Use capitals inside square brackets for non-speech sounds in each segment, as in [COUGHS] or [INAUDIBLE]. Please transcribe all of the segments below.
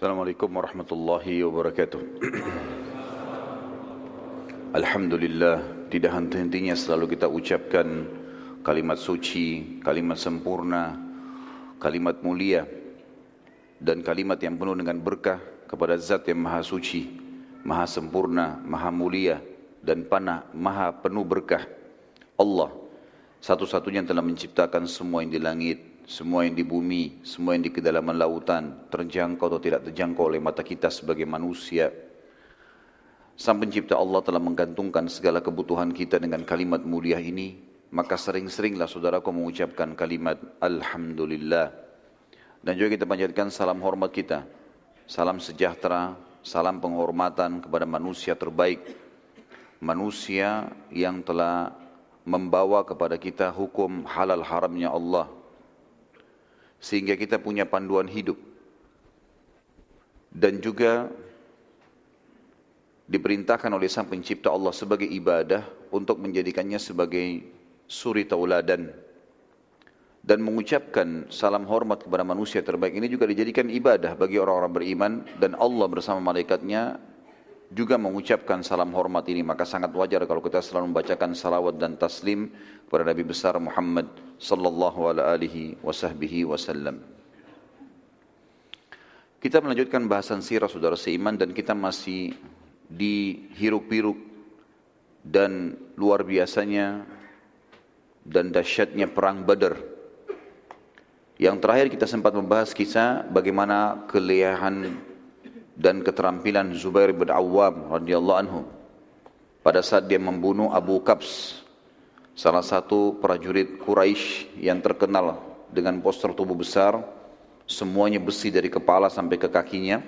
Assalamualaikum warahmatullahi wabarakatuh. [CLEARS THROAT] Alhamdulillah, tidak henti-hentinya selalu kita ucapkan kalimat suci, kalimat sempurna, kalimat mulia, dan kalimat yang penuh dengan berkah kepada zat yang maha suci, maha sempurna, maha mulia, dan panah, maha penuh berkah. Allah, satu-satunya yang telah menciptakan semua yang di langit, semua yang di bumi, semua yang di kedalaman lautan, terjangkau atau tidak terjangkau oleh mata kita sebagai manusia. Sang pencipta Allah telah menggantungkan segala kebutuhan kita dengan kalimat mulia ini, maka sering-seringlah saudaraku mengucapkan kalimat Alhamdulillah. Dan juga kita panjatkan salam hormat kita, salam sejahtera, salam penghormatan kepada manusia terbaik, manusia yang telah membawa kepada kita hukum halal haramnya Allah, sehingga kita punya panduan hidup. Dan juga diperintahkan oleh sang pencipta Allah sebagai ibadah untuk menjadikannya sebagai suri tauladan. Dan mengucapkan salam hormat kepada manusia terbaik ini juga dijadikan ibadah bagi orang-orang beriman dan Allah bersama malaikatnya juga mengucapkan salam hormat ini maka sangat wajar kalau kita selalu membacakan salawat dan taslim kepada Nabi besar Muhammad sallallahu alaihi wasallam. Kita melanjutkan bahasan sirah saudara seiman dan kita masih di hiruk-piruk dan luar biasanya dan dahsyatnya perang Badar. Yang terakhir kita sempat membahas kisah bagaimana kelihayan dan keterampilan Zubair bin Awam radhiyallahu anhu. Pada saat dia membunuh Abu Kabs salah satu prajurit Quraisy yang terkenal dengan poster tubuh besar semuanya besi dari kepala sampai ke kakinya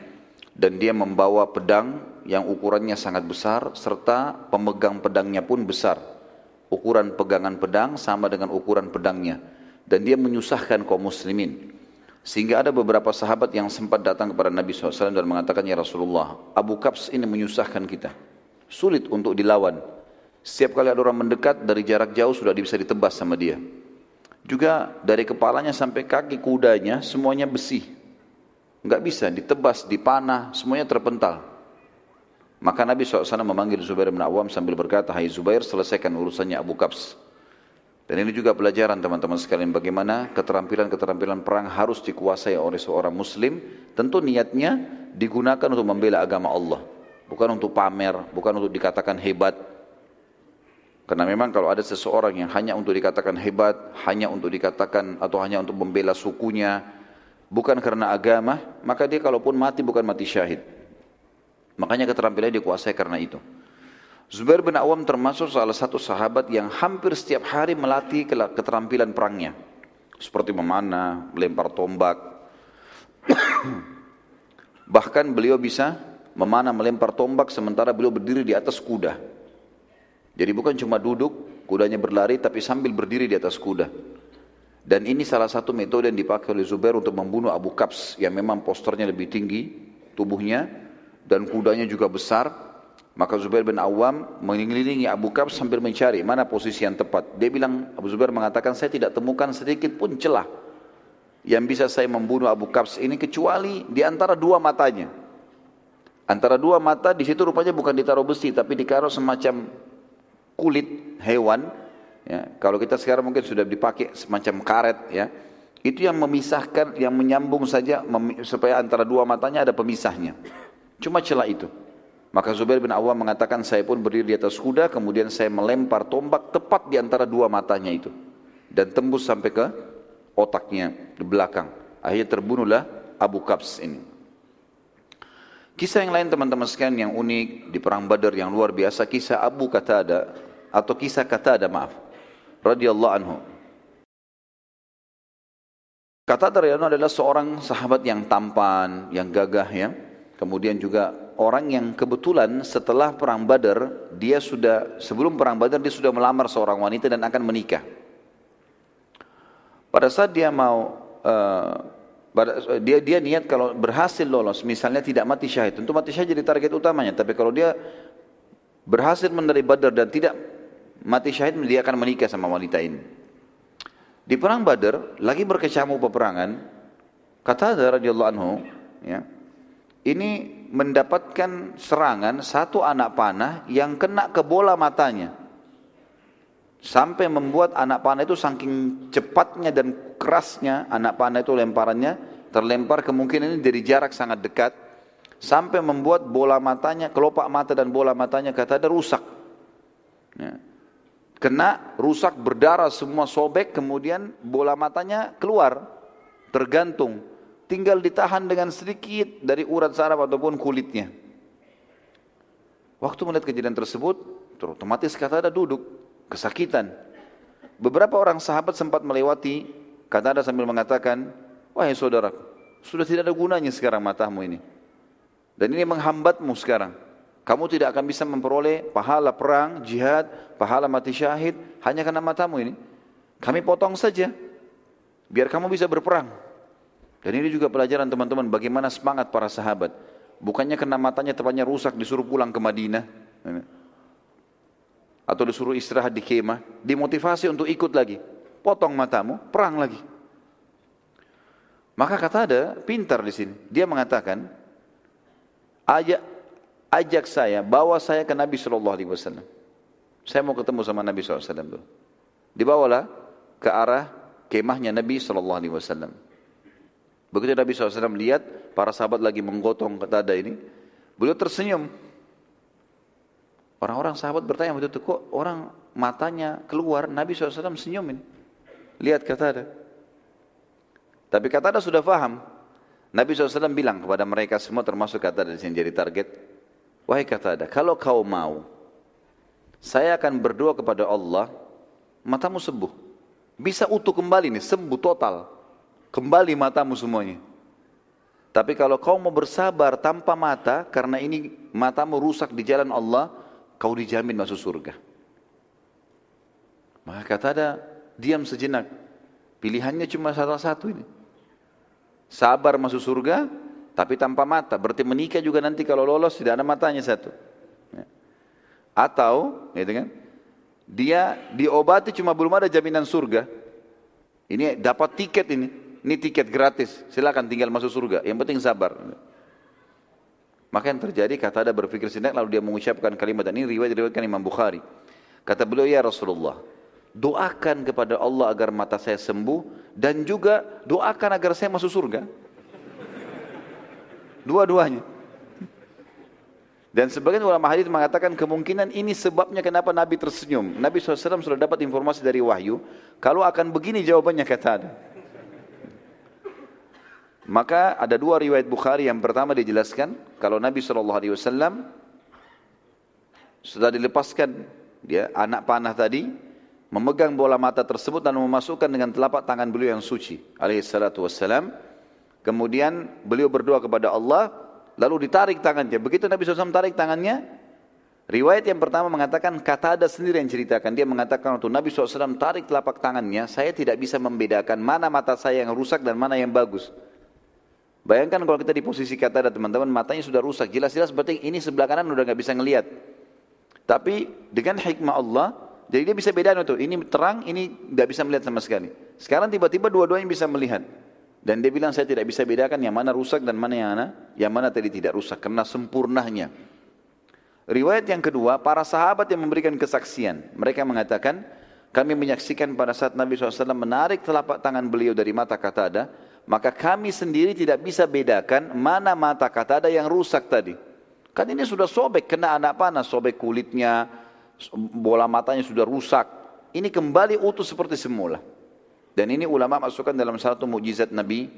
dan dia membawa pedang yang ukurannya sangat besar serta pemegang pedangnya pun besar. Ukuran pegangan pedang sama dengan ukuran pedangnya. Dan dia menyusahkan kaum muslimin sehingga ada beberapa sahabat yang sempat datang kepada Nabi SAW dan mengatakan, Ya Rasulullah, Abu Kabs ini menyusahkan kita. Sulit untuk dilawan. Setiap kali ada orang mendekat, dari jarak jauh sudah bisa ditebas sama dia. Juga dari kepalanya sampai kaki kudanya, semuanya besi. Enggak bisa ditebas, dipanah, semuanya terpental. Maka Nabi SAW memanggil Zubair bin Awam sambil berkata, Hai Zubair, selesaikan urusannya Abu Kabs. Dan ini juga pelajaran teman-teman sekalian bagaimana keterampilan-keterampilan perang harus dikuasai oleh seorang muslim. Tentu niatnya digunakan untuk membela agama Allah. Bukan untuk pamer, bukan untuk dikatakan hebat. Karena memang kalau ada seseorang yang hanya untuk dikatakan hebat, hanya untuk dikatakan atau hanya untuk membela sukunya, bukan karena agama, maka dia kalaupun mati bukan mati syahid. Makanya keterampilannya dikuasai karena itu. Zubair bin Awam termasuk salah satu sahabat yang hampir setiap hari melatih keterampilan perangnya. Seperti memanah, melempar tombak. [COUGHS] Bahkan beliau bisa memanah melempar tombak sementara beliau berdiri di atas kuda. Jadi bukan cuma duduk, kudanya berlari tapi sambil berdiri di atas kuda. Dan ini salah satu metode yang dipakai oleh Zubair untuk membunuh Abu Kabs yang memang posternya lebih tinggi tubuhnya dan kudanya juga besar maka Zubair bin Awam mengelilingi Abu Kab sambil mencari mana posisi yang tepat. Dia bilang, Abu Zubair mengatakan, saya tidak temukan sedikit pun celah yang bisa saya membunuh Abu Kabs ini kecuali di antara dua matanya. Antara dua mata di situ rupanya bukan ditaruh besi tapi ditaruh semacam kulit hewan. Ya, kalau kita sekarang mungkin sudah dipakai semacam karet ya. Itu yang memisahkan, yang menyambung saja supaya antara dua matanya ada pemisahnya. Cuma celah itu. Maka Zubair bin Awam mengatakan saya pun berdiri di atas kuda kemudian saya melempar tombak tepat di antara dua matanya itu dan tembus sampai ke otaknya di belakang. Akhirnya terbunuhlah Abu Kabs ini. Kisah yang lain teman-teman sekalian yang unik di perang Badar yang luar biasa kisah Abu Qatada atau kisah Qatada maaf radhiyallahu anhu. Qatada radhiyallahu adalah seorang sahabat yang tampan, yang gagah ya. Kemudian juga orang yang kebetulan setelah perang Badar dia sudah sebelum perang Badar dia sudah melamar seorang wanita dan akan menikah. Pada saat dia mau uh, dia dia niat kalau berhasil lolos misalnya tidak mati syahid tentu mati syahid jadi target utamanya tapi kalau dia berhasil menerima Badar dan tidak mati syahid dia akan menikah sama wanita ini. Di perang Badar lagi berkecamuk peperangan kata radhiyallahu anhu ya ini mendapatkan serangan satu anak panah yang kena ke bola matanya. Sampai membuat anak panah itu saking cepatnya dan kerasnya anak panah itu lemparannya terlempar kemungkinan ini dari jarak sangat dekat sampai membuat bola matanya, kelopak mata dan bola matanya kata ada rusak. Ya. Kena rusak berdarah semua sobek kemudian bola matanya keluar tergantung tinggal ditahan dengan sedikit dari urat saraf ataupun kulitnya. Waktu melihat kejadian tersebut, otomatis kata ada duduk kesakitan. Beberapa orang sahabat sempat melewati, kata ada sambil mengatakan, wahai saudara, sudah tidak ada gunanya sekarang matamu ini. Dan ini menghambatmu sekarang. Kamu tidak akan bisa memperoleh pahala perang, jihad, pahala mati syahid, hanya karena matamu ini. Kami potong saja, biar kamu bisa berperang. Dan ini juga pelajaran teman-teman bagaimana semangat para sahabat. Bukannya kena matanya tepatnya rusak disuruh pulang ke Madinah atau disuruh istirahat di kemah, dimotivasi untuk ikut lagi. Potong matamu, perang lagi. Maka kata ada pintar di sini. Dia mengatakan, ajak ajak saya, bawa saya ke Nabi Shallallahu Alaihi Wasallam. Saya mau ketemu sama Nabi SAW. Dibawalah ke arah kemahnya Nabi Shallallahu Alaihi Wasallam. Begitu Nabi SAW lihat para sahabat lagi menggotong kata ada ini, beliau tersenyum. Orang-orang sahabat bertanya waktu itu, kok orang matanya keluar, Nabi SAW senyumin. Lihat kata ada. Tapi kata ada sudah faham. Nabi SAW bilang kepada mereka semua termasuk kata ada yang jadi target. Wahai kata ada, kalau kau mau, saya akan berdoa kepada Allah, matamu sembuh. Bisa utuh kembali nih, sembuh total. Kembali matamu semuanya. Tapi kalau kau mau bersabar tanpa mata, karena ini matamu rusak di jalan Allah, kau dijamin masuk surga. Maka kata ada, diam sejenak. Pilihannya cuma salah satu ini. Sabar masuk surga, tapi tanpa mata. Berarti menikah juga nanti kalau lolos tidak ada matanya satu. Ya. Atau, gitu kan? Dia diobati cuma belum ada jaminan surga. Ini dapat tiket ini. Ini tiket gratis. Silakan tinggal masuk surga. Yang penting sabar. Maka yang terjadi kata ada berpikir sejenak lalu dia mengucapkan kalimat dan ini riwayat diriwayatkan Imam Bukhari. Kata beliau ya Rasulullah, doakan kepada Allah agar mata saya sembuh dan juga doakan agar saya masuk surga. Dua-duanya. Dan sebagian ulama hadis mengatakan kemungkinan ini sebabnya kenapa Nabi tersenyum. Nabi SAW sudah dapat informasi dari wahyu. Kalau akan begini jawabannya kata ada. Maka ada dua riwayat Bukhari yang pertama dijelaskan kalau Nabi SAW sudah dilepaskan dia anak panah tadi memegang bola mata tersebut dan memasukkan dengan telapak tangan beliau yang suci alaihi salatu wassalam. Kemudian beliau berdoa kepada Allah lalu ditarik tangannya. Begitu Nabi SAW tarik tangannya Riwayat yang pertama mengatakan kata ada sendiri yang ceritakan. Dia mengatakan waktu Nabi SAW tarik telapak tangannya, saya tidak bisa membedakan mana mata saya yang rusak dan mana yang bagus. Bayangkan kalau kita di posisi kata ada teman-teman matanya sudah rusak, jelas-jelas berarti ini sebelah kanan udah nggak bisa ngelihat. Tapi dengan hikmah Allah, jadi dia bisa bedakan itu. Ini terang, ini nggak bisa melihat sama sekali. Sekarang tiba-tiba dua-duanya bisa melihat. Dan dia bilang saya tidak bisa bedakan yang mana rusak dan mana yang mana, yang mana tadi tidak rusak karena sempurnahnya. Riwayat yang kedua, para sahabat yang memberikan kesaksian, mereka mengatakan, kami menyaksikan pada saat Nabi SAW menarik telapak tangan beliau dari mata kata ada, maka kami sendiri tidak bisa bedakan mana mata kata ada yang rusak tadi. Kan ini sudah sobek, kena anak panas, sobek kulitnya, bola matanya sudah rusak. Ini kembali utuh seperti semula. Dan ini ulama masukkan dalam satu mujizat Nabi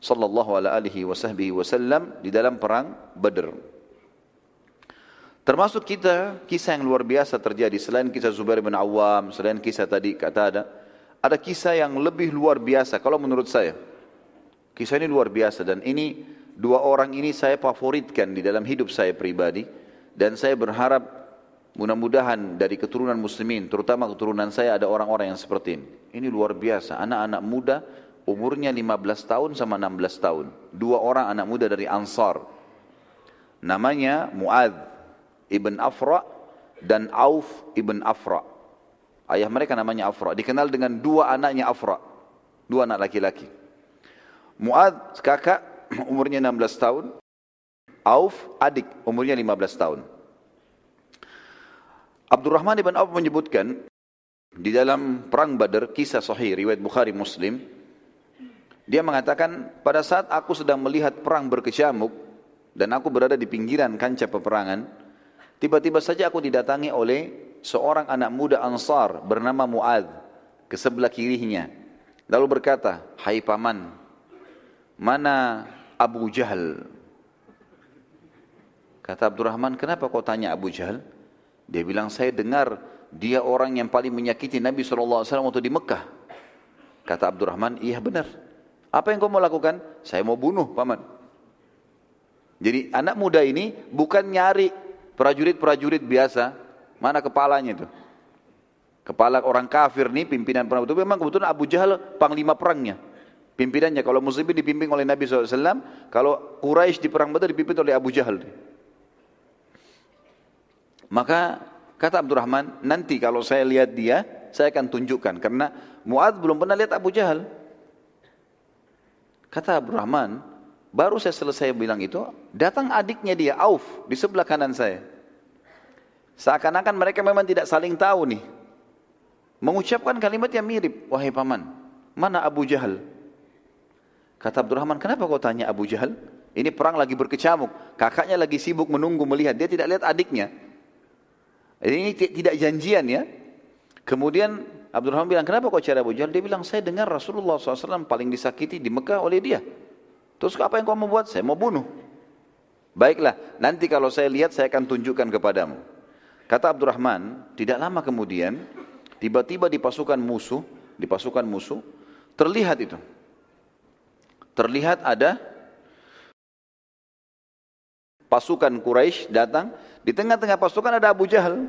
sallallahu alaihi wasallam di dalam perang Badr. Termasuk kita kisah yang luar biasa terjadi selain kisah Zubair bin Awam, selain kisah tadi kata ada, ada kisah yang lebih luar biasa kalau menurut saya. Kisah ini luar biasa dan ini dua orang ini saya favoritkan di dalam hidup saya pribadi dan saya berharap mudah-mudahan dari keturunan muslimin terutama keturunan saya ada orang-orang yang seperti ini. Ini luar biasa, anak-anak muda umurnya 15 tahun sama 16 tahun. Dua orang anak muda dari Ansar. Namanya Muad ibn Afra dan Auf ibn Afra. Ayah mereka namanya Afra. Dikenal dengan dua anaknya Afra. Dua anak laki-laki. Muad kakak umurnya 16 tahun. Auf adik umurnya 15 tahun. Abdurrahman ibn Auf menyebutkan di dalam perang Badar kisah sahih riwayat Bukhari Muslim dia mengatakan pada saat aku sedang melihat perang berkecamuk dan aku berada di pinggiran kancah peperangan tiba-tiba saja aku didatangi oleh seorang anak muda Ansar bernama Muad ke sebelah kirinya lalu berkata hai paman mana Abu Jahal kata Abdurrahman kenapa kau tanya Abu Jahal dia bilang saya dengar dia orang yang paling menyakiti Nabi SAW waktu di Mekah. Kata Abdurrahman, iya benar. Apa yang kau mau lakukan? Saya mau bunuh paman. Jadi anak muda ini bukan nyari prajurit-prajurit biasa. Mana kepalanya itu? Kepala orang kafir nih pimpinan perang itu memang kebetulan Abu Jahal panglima perangnya. Pimpinannya kalau muslimin dipimpin oleh Nabi SAW, kalau Quraisy di perang Badar dipimpin oleh Abu Jahal. Maka Kata Abdurrahman, nanti kalau saya lihat dia, saya akan tunjukkan. Karena Muad belum pernah lihat Abu Jahal. Kata Abdurrahman, baru saya selesai bilang itu, datang adiknya dia, Auf, di sebelah kanan saya. Seakan-akan mereka memang tidak saling tahu nih. Mengucapkan kalimat yang mirip, wahai paman, mana Abu Jahal? Kata Abdurrahman, kenapa kau tanya Abu Jahal? Ini perang lagi berkecamuk, kakaknya lagi sibuk menunggu melihat, dia tidak lihat adiknya. Ini tidak janjian ya. Kemudian Abdurrahman bilang, kenapa kau cari Abu Jahal? Dia bilang, saya dengar Rasulullah SAW paling disakiti di Mekah oleh dia. Terus apa yang kau mau buat? Saya mau bunuh. Baiklah, nanti kalau saya lihat saya akan tunjukkan kepadamu. Kata Abdurrahman, tidak lama kemudian, tiba-tiba di pasukan musuh, di pasukan musuh, terlihat itu. Terlihat ada pasukan Quraisy datang di tengah-tengah pasukan ada Abu Jahal.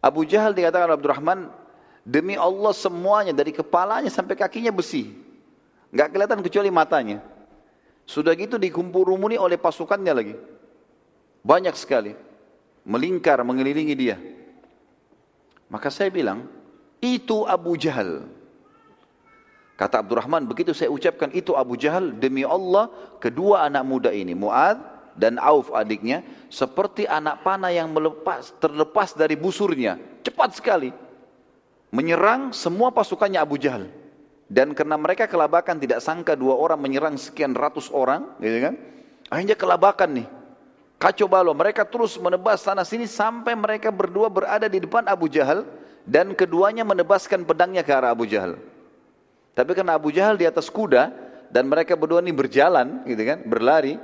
Abu Jahal dikatakan Abdurrahman, demi Allah semuanya dari kepalanya sampai kakinya besi. Enggak kelihatan kecuali matanya. Sudah gitu dikumpul rumuni oleh pasukannya lagi. Banyak sekali. Melingkar, mengelilingi dia. Maka saya bilang, itu Abu Jahal. Kata Abdurrahman, begitu saya ucapkan itu Abu Jahal, demi Allah, kedua anak muda ini, Mu'ad dan Auf adiknya seperti anak panah yang melepas, terlepas dari busurnya. Cepat sekali. Menyerang semua pasukannya Abu Jahal. Dan karena mereka kelabakan tidak sangka dua orang menyerang sekian ratus orang gitu kan? Akhirnya kelabakan nih. Kacau balau. Mereka terus menebas sana sini sampai mereka berdua berada di depan Abu Jahal dan keduanya menebaskan pedangnya ke arah Abu Jahal tapi karena Abu Jahal di atas kuda dan mereka berdua ini berjalan gitu kan berlari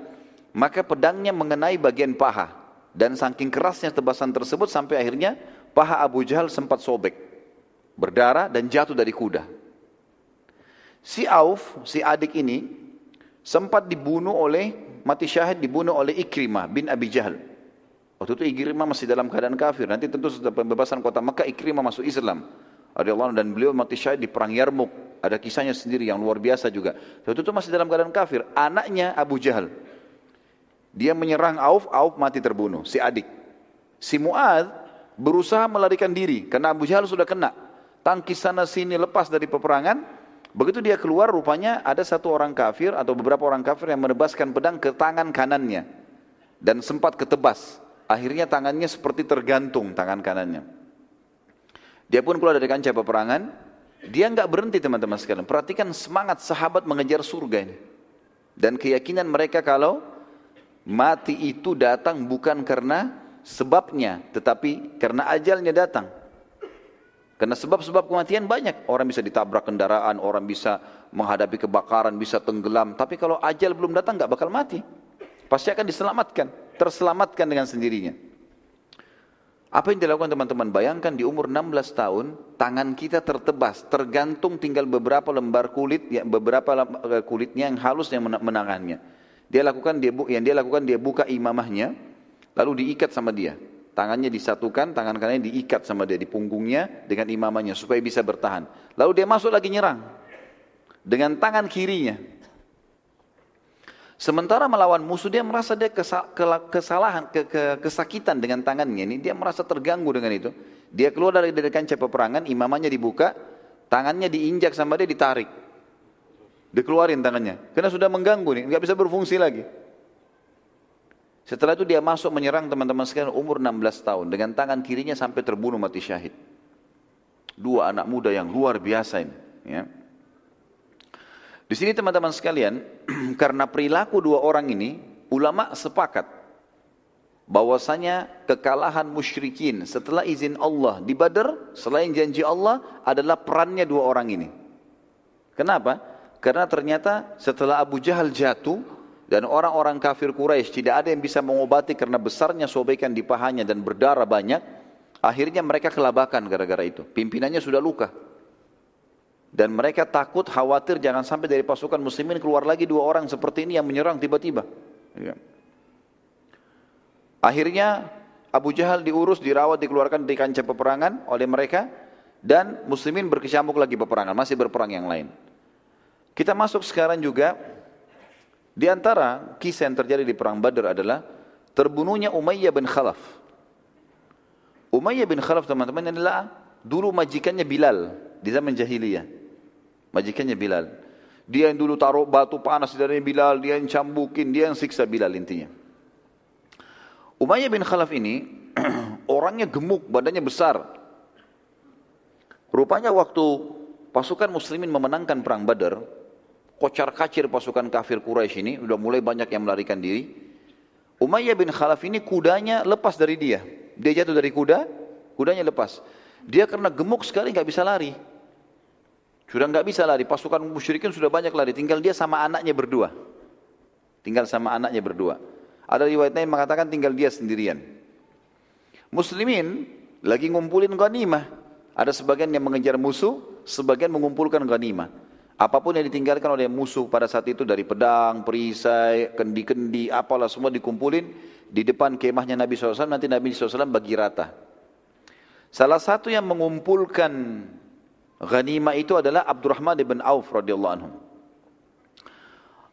maka pedangnya mengenai bagian paha. Dan saking kerasnya tebasan tersebut sampai akhirnya paha Abu Jahal sempat sobek. Berdarah dan jatuh dari kuda. Si Auf si adik ini sempat dibunuh oleh mati syahid dibunuh oleh Ikrimah bin Abi Jahal. Waktu itu Ikrimah masih dalam keadaan kafir. Nanti tentu setelah pembebasan kota Mekah Ikrimah masuk Islam. Radhiyallahu dan beliau mati syahid di perang Yarmuk ada kisahnya sendiri yang luar biasa juga waktu itu masih dalam keadaan kafir anaknya Abu Jahal dia menyerang Auf, Auf mati terbunuh, si adik. Si Mu'ad berusaha melarikan diri karena Abu Jahal sudah kena. Tangkis sana sini lepas dari peperangan. Begitu dia keluar rupanya ada satu orang kafir atau beberapa orang kafir yang menebaskan pedang ke tangan kanannya. Dan sempat ketebas. Akhirnya tangannya seperti tergantung tangan kanannya. Dia pun keluar dari kancah peperangan. Dia nggak berhenti teman-teman sekalian. Perhatikan semangat sahabat mengejar surga ini. Dan keyakinan mereka kalau Mati itu datang bukan karena sebabnya, tetapi karena ajalnya datang. Karena sebab-sebab kematian banyak. Orang bisa ditabrak kendaraan, orang bisa menghadapi kebakaran, bisa tenggelam. Tapi kalau ajal belum datang nggak bakal mati. Pasti akan diselamatkan, terselamatkan dengan sendirinya. Apa yang dilakukan teman-teman? Bayangkan di umur 16 tahun, tangan kita tertebas, tergantung tinggal beberapa lembar kulit, ya, beberapa eh, kulitnya yang halus yang menangannya. Dia lakukan dia yang dia lakukan dia buka imamahnya lalu diikat sama dia. Tangannya disatukan, tangan kanannya diikat sama dia di punggungnya dengan imamahnya supaya bisa bertahan. Lalu dia masuk lagi nyerang dengan tangan kirinya. Sementara melawan musuh dia merasa dia kesalahan, ke, ke, kesakitan dengan tangannya ini. Dia merasa terganggu dengan itu. Dia keluar dari, dari kancah peperangan, imamahnya dibuka, tangannya diinjak sama dia ditarik. Dikeluarin tangannya. Karena sudah mengganggu nih, nggak bisa berfungsi lagi. Setelah itu dia masuk menyerang teman-teman sekalian umur 16 tahun dengan tangan kirinya sampai terbunuh mati syahid. Dua anak muda yang luar biasa ini. Ya. Di sini teman-teman sekalian, [CLEARS THROAT] karena perilaku dua orang ini, ulama sepakat bahwasanya kekalahan musyrikin setelah izin Allah di Badar, selain janji Allah adalah perannya dua orang ini. Kenapa? Karena ternyata setelah Abu Jahal jatuh, dan orang-orang kafir Quraisy tidak ada yang bisa mengobati karena besarnya sobekan di pahanya dan berdarah banyak. Akhirnya mereka kelabakan gara-gara itu. Pimpinannya sudah luka. Dan mereka takut, khawatir jangan sampai dari pasukan muslimin keluar lagi dua orang seperti ini yang menyerang tiba-tiba. Ya. Akhirnya Abu Jahal diurus, dirawat, dikeluarkan di kancah peperangan oleh mereka. Dan muslimin berkecamuk lagi peperangan, masih berperang yang lain. Kita masuk sekarang juga di antara kisah yang terjadi di perang Badar adalah terbunuhnya Umayyah bin Khalaf. Umayyah bin Khalaf teman-teman adalah dulu majikannya Bilal di zaman jahiliyah. Majikannya Bilal. Dia yang dulu taruh batu panas dari Bilal, dia yang cambukin, dia yang siksa Bilal intinya. Umayyah bin Khalaf ini [CLEARS THROAT] orangnya gemuk, badannya besar. Rupanya waktu pasukan muslimin memenangkan perang Badar, kocar kacir pasukan kafir Quraisy ini, udah mulai banyak yang melarikan diri. Umayyah bin Khalaf ini kudanya lepas dari dia. Dia jatuh dari kuda, kudanya lepas. Dia karena gemuk sekali nggak bisa lari. Sudah nggak bisa lari, pasukan musyrikin sudah banyak lari, tinggal dia sama anaknya berdua. Tinggal sama anaknya berdua. Ada riwayat yang mengatakan tinggal dia sendirian. Muslimin lagi ngumpulin ghanimah. Ada sebagian yang mengejar musuh, sebagian mengumpulkan ghanimah. Apa pun yang ditinggalkan oleh musuh pada saat itu dari pedang, perisai, kendi-kendi, apalah semua dikumpulin di depan kemahnya Nabi SAW, nanti Nabi SAW bagi rata. Salah satu yang mengumpulkan ghanimah itu adalah Abdurrahman bin Auf radhiyallahu anhu.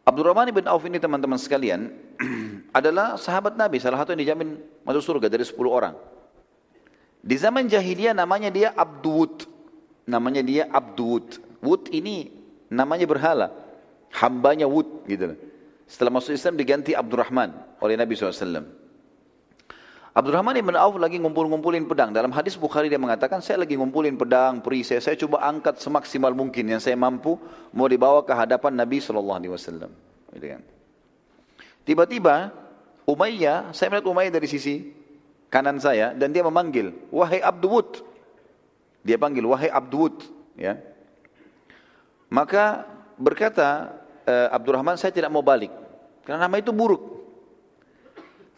Abdurrahman bin Auf ini teman-teman sekalian [CLEARS THROAT] adalah sahabat Nabi, salah satu yang dijamin masuk surga dari 10 orang. Di zaman jahiliyah namanya dia Abdud. Namanya dia Abdud. Wud ini namanya berhala. Hambanya Wud gitu. Setelah masuk Islam diganti Abdurrahman oleh Nabi SAW. Abdurrahman ibn Auf lagi ngumpul-ngumpulin pedang. Dalam hadis Bukhari dia mengatakan, saya lagi ngumpulin pedang, perisai, saya coba angkat semaksimal mungkin yang saya mampu, mau dibawa ke hadapan Nabi SAW. Gitu kan. Tiba-tiba, Umayyah, saya melihat Umayyah dari sisi kanan saya, dan dia memanggil, wahai Abdul Dia panggil, wahai Abdul Ya. Maka berkata uh, Abdurrahman, saya tidak mau balik. Karena nama itu buruk.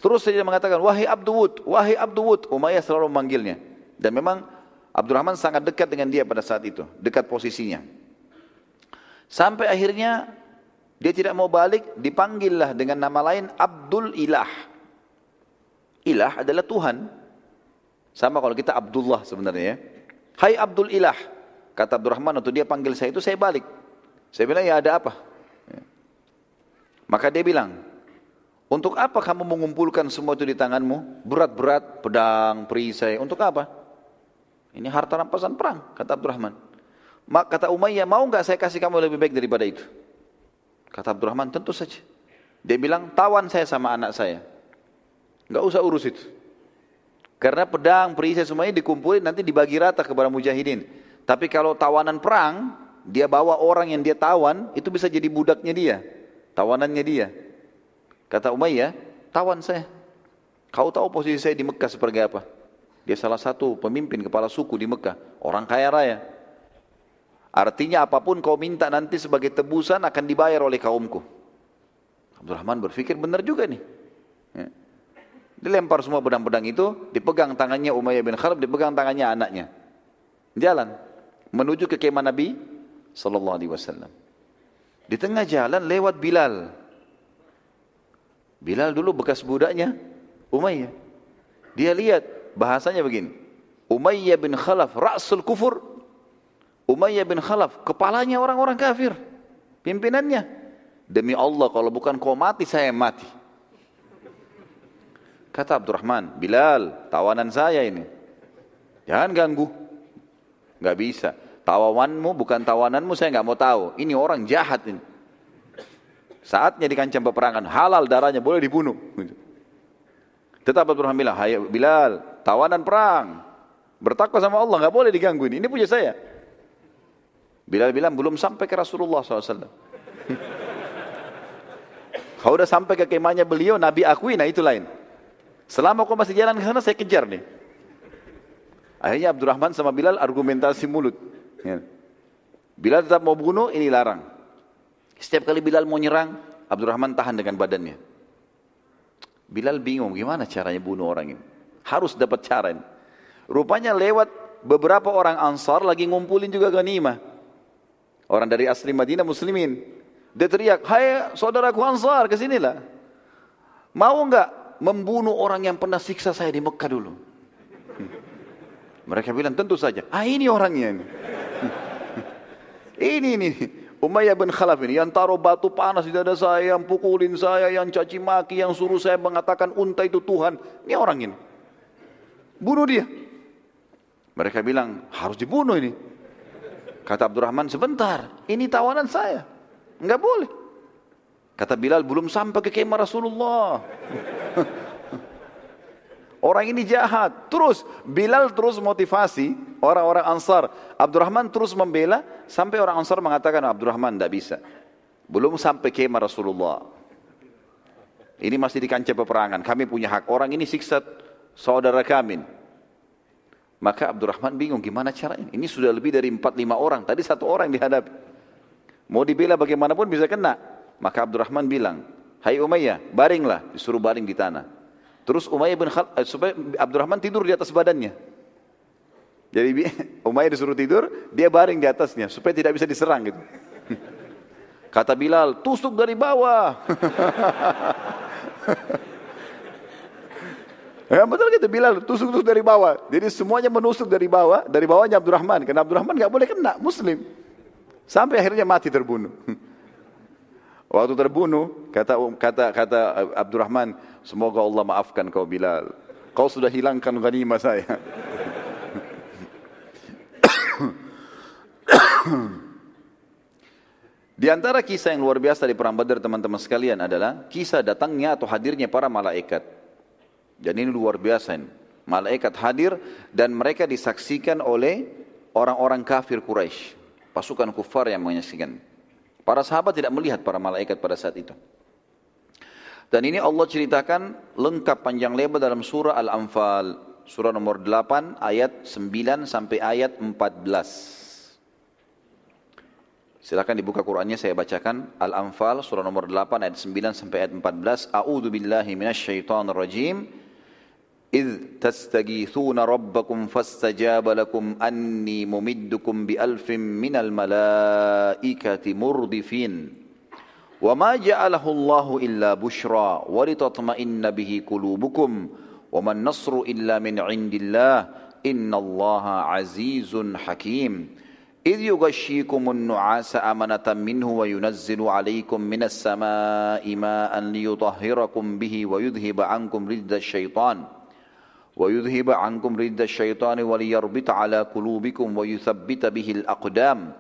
Terus dia mengatakan, wahai Abdul wahai Abdul Umayyah selalu memanggilnya. Dan memang Abdurrahman sangat dekat dengan dia pada saat itu. Dekat posisinya. Sampai akhirnya dia tidak mau balik, dipanggillah dengan nama lain Abdul Ilah. Ilah adalah Tuhan. Sama kalau kita Abdullah sebenarnya ya. Hai Abdul Ilah. Kata Abdurrahman waktu dia panggil saya itu saya balik. Saya bilang ya ada apa? Ya. Maka dia bilang, untuk apa kamu mengumpulkan semua itu di tanganmu? Berat-berat, pedang, perisai, untuk apa? Ini harta rampasan perang, kata Abdurrahman. Mak kata Umayyah, mau nggak saya kasih kamu lebih baik daripada itu? Kata Abdurrahman, tentu saja. Dia bilang, tawan saya sama anak saya. Nggak usah urus itu. Karena pedang, perisai semuanya dikumpulin nanti dibagi rata kepada mujahidin. Tapi kalau tawanan perang, dia bawa orang yang dia tawan, itu bisa jadi budaknya dia. Tawanannya dia. Kata Umayyah, tawan saya. Kau tahu posisi saya di Mekah seperti apa? Dia salah satu pemimpin kepala suku di Mekah. Orang kaya raya. Artinya apa pun kau minta nanti sebagai tebusan akan dibayar oleh kaumku. Abdurrahman berpikir benar juga nih. Ya. Dilempar semua pedang-pedang itu, dipegang tangannya Umayyah bin Khalaf, dipegang tangannya anaknya. Jalan menuju ke kemah Nabi sallallahu alaihi wasallam. Di tengah jalan lewat Bilal. Bilal dulu bekas budaknya Umayyah. Dia lihat bahasanya begini. Umayyah bin Khalaf ra'sul kufur. Umayyah bin Khalaf kepalanya orang-orang kafir. Pimpinannya. Demi Allah kalau bukan kau mati saya mati. Kata Abdurrahman, Bilal, tawanan saya ini. Jangan ganggu. Gak bisa. Tawawanmu bukan tawananmu saya nggak mau tahu. Ini orang jahat ini. Saatnya di kancah peperangan halal darahnya boleh dibunuh. Tetap Abdurrahman bilang, Hai Bilal, tawanan perang. Bertakwa sama Allah, nggak boleh diganggu ini. Ini punya saya. Bilal bilang, belum sampai ke Rasulullah SAW. [LAUGHS] Kalau udah sampai ke kemahnya beliau, Nabi akui, nah itu lain. Selama kau masih jalan ke sana, saya kejar nih. Akhirnya Abdurrahman sama Bilal argumentasi mulut. Ya. Bilal tetap mau bunuh, ini larang. Setiap kali Bilal mau nyerang, Abdurrahman tahan dengan badannya. Bilal bingung gimana caranya bunuh orang ini. Harus dapat cara ini. Rupanya lewat beberapa orang ansar lagi ngumpulin juga ganimah. Orang dari asli Madinah muslimin. Dia teriak, hai saudaraku Ansar, ke sinilah. Mau enggak membunuh orang yang pernah siksa saya di Mekah dulu? Mereka bilang, tentu saja. Ah ini orangnya ini. [LAUGHS] ini ini. Umayyah bin Khalaf ini yang taruh batu panas di dada saya, yang pukulin saya, yang caci maki, yang suruh saya mengatakan unta itu Tuhan. Ini orang ini. Bunuh dia. Mereka bilang, harus dibunuh ini. Kata Abdurrahman, sebentar, ini tawanan saya. Enggak boleh. Kata Bilal, belum sampai ke kemah Rasulullah. [LAUGHS] Orang ini jahat. Terus Bilal terus motivasi orang-orang Ansar. Abdurrahman terus membela sampai orang Ansar mengatakan Abdurrahman tidak bisa. Belum sampai kemah Rasulullah. Ini masih di kancah peperangan. Kami punya hak. Orang ini siksa saudara kami. Maka Abdurrahman bingung gimana caranya. Ini sudah lebih dari 4-5 orang. Tadi satu orang dihadapi. Mau dibela bagaimanapun bisa kena. Maka Abdurrahman bilang, Hai Umayyah, baringlah, disuruh baring di tanah. Terus Umayyah bin Khal, eh, supaya Abdurrahman tidur di atas badannya. Jadi [LAUGHS] Umayyah disuruh tidur, dia baring di atasnya supaya tidak bisa diserang gitu. [LAUGHS] Kata Bilal, tusuk dari bawah. [LAUGHS] Ya betul gitu Bilal tusuk-tusuk dari bawah. Jadi semuanya menusuk dari bawah, dari bawahnya Abdurrahman. Karena Abdurrahman nggak boleh kena, Muslim. Sampai akhirnya mati terbunuh. Waktu terbunuh, kata kata kata Abdurrahman, semoga Allah maafkan kau Bilal. Kau sudah hilangkan ghanimah saya. [COUGHS] Di antara kisah yang luar biasa di perang Badar teman-teman sekalian adalah kisah datangnya atau hadirnya para malaikat. Dan ini luar biasa ini. Malaikat hadir dan mereka disaksikan oleh orang-orang kafir Quraisy pasukan kufar yang menyaksikan. Para sahabat tidak melihat para malaikat pada saat itu. Dan ini Allah ceritakan lengkap panjang lebar dalam surah Al-Anfal, surah nomor 8 ayat 9 sampai ayat 14. Silakan dibuka Qur'annya saya bacakan Al-Anfal surah nomor 8 ayat 9 sampai ayat 14. A'udzu billahi minasyaitonir rajim. إذ تستغيثون ربكم فاستجاب لكم أني ممدكم بألف من الملائكة مردفين. وما جعله الله إلا بشرى ولتطمئن به قلوبكم. وما النصر إلا من عند الله. إن الله عزيز حكيم. إذ يغشيكم النعاس أمنة منه وينزل عليكم من السماء ماء ليطهركم به ويذهب عنكم رد الشيطان. ويذهب عنكم رد الشيطان وليربط على قلوبكم ويثبت به الأقدام.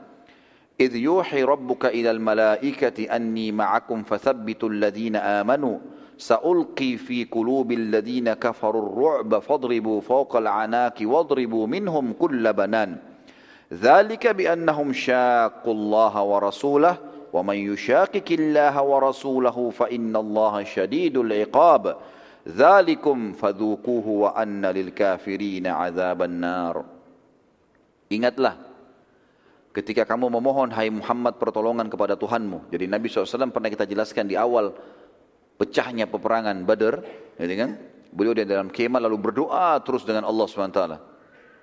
إذ يوحي ربك إلى الملائكة أني معكم فثبتوا الذين آمنوا. سألقي في قلوب الذين كفروا الرعب فاضربوا فوق العناك واضربوا منهم كل بنان. ذلك بأنهم شاقوا الله ورسوله. ومن يشاقق الله ورسوله فإن الله شديد العقاب. Zalikum fadhukuhu wa anna lil kafirina azaban nar. Ingatlah ketika kamu memohon hai Muhammad pertolongan kepada Tuhanmu. Jadi Nabi SAW pernah kita jelaskan di awal pecahnya peperangan Badar, ya kan? Beliau di dalam kemah lalu berdoa terus dengan Allah SWT.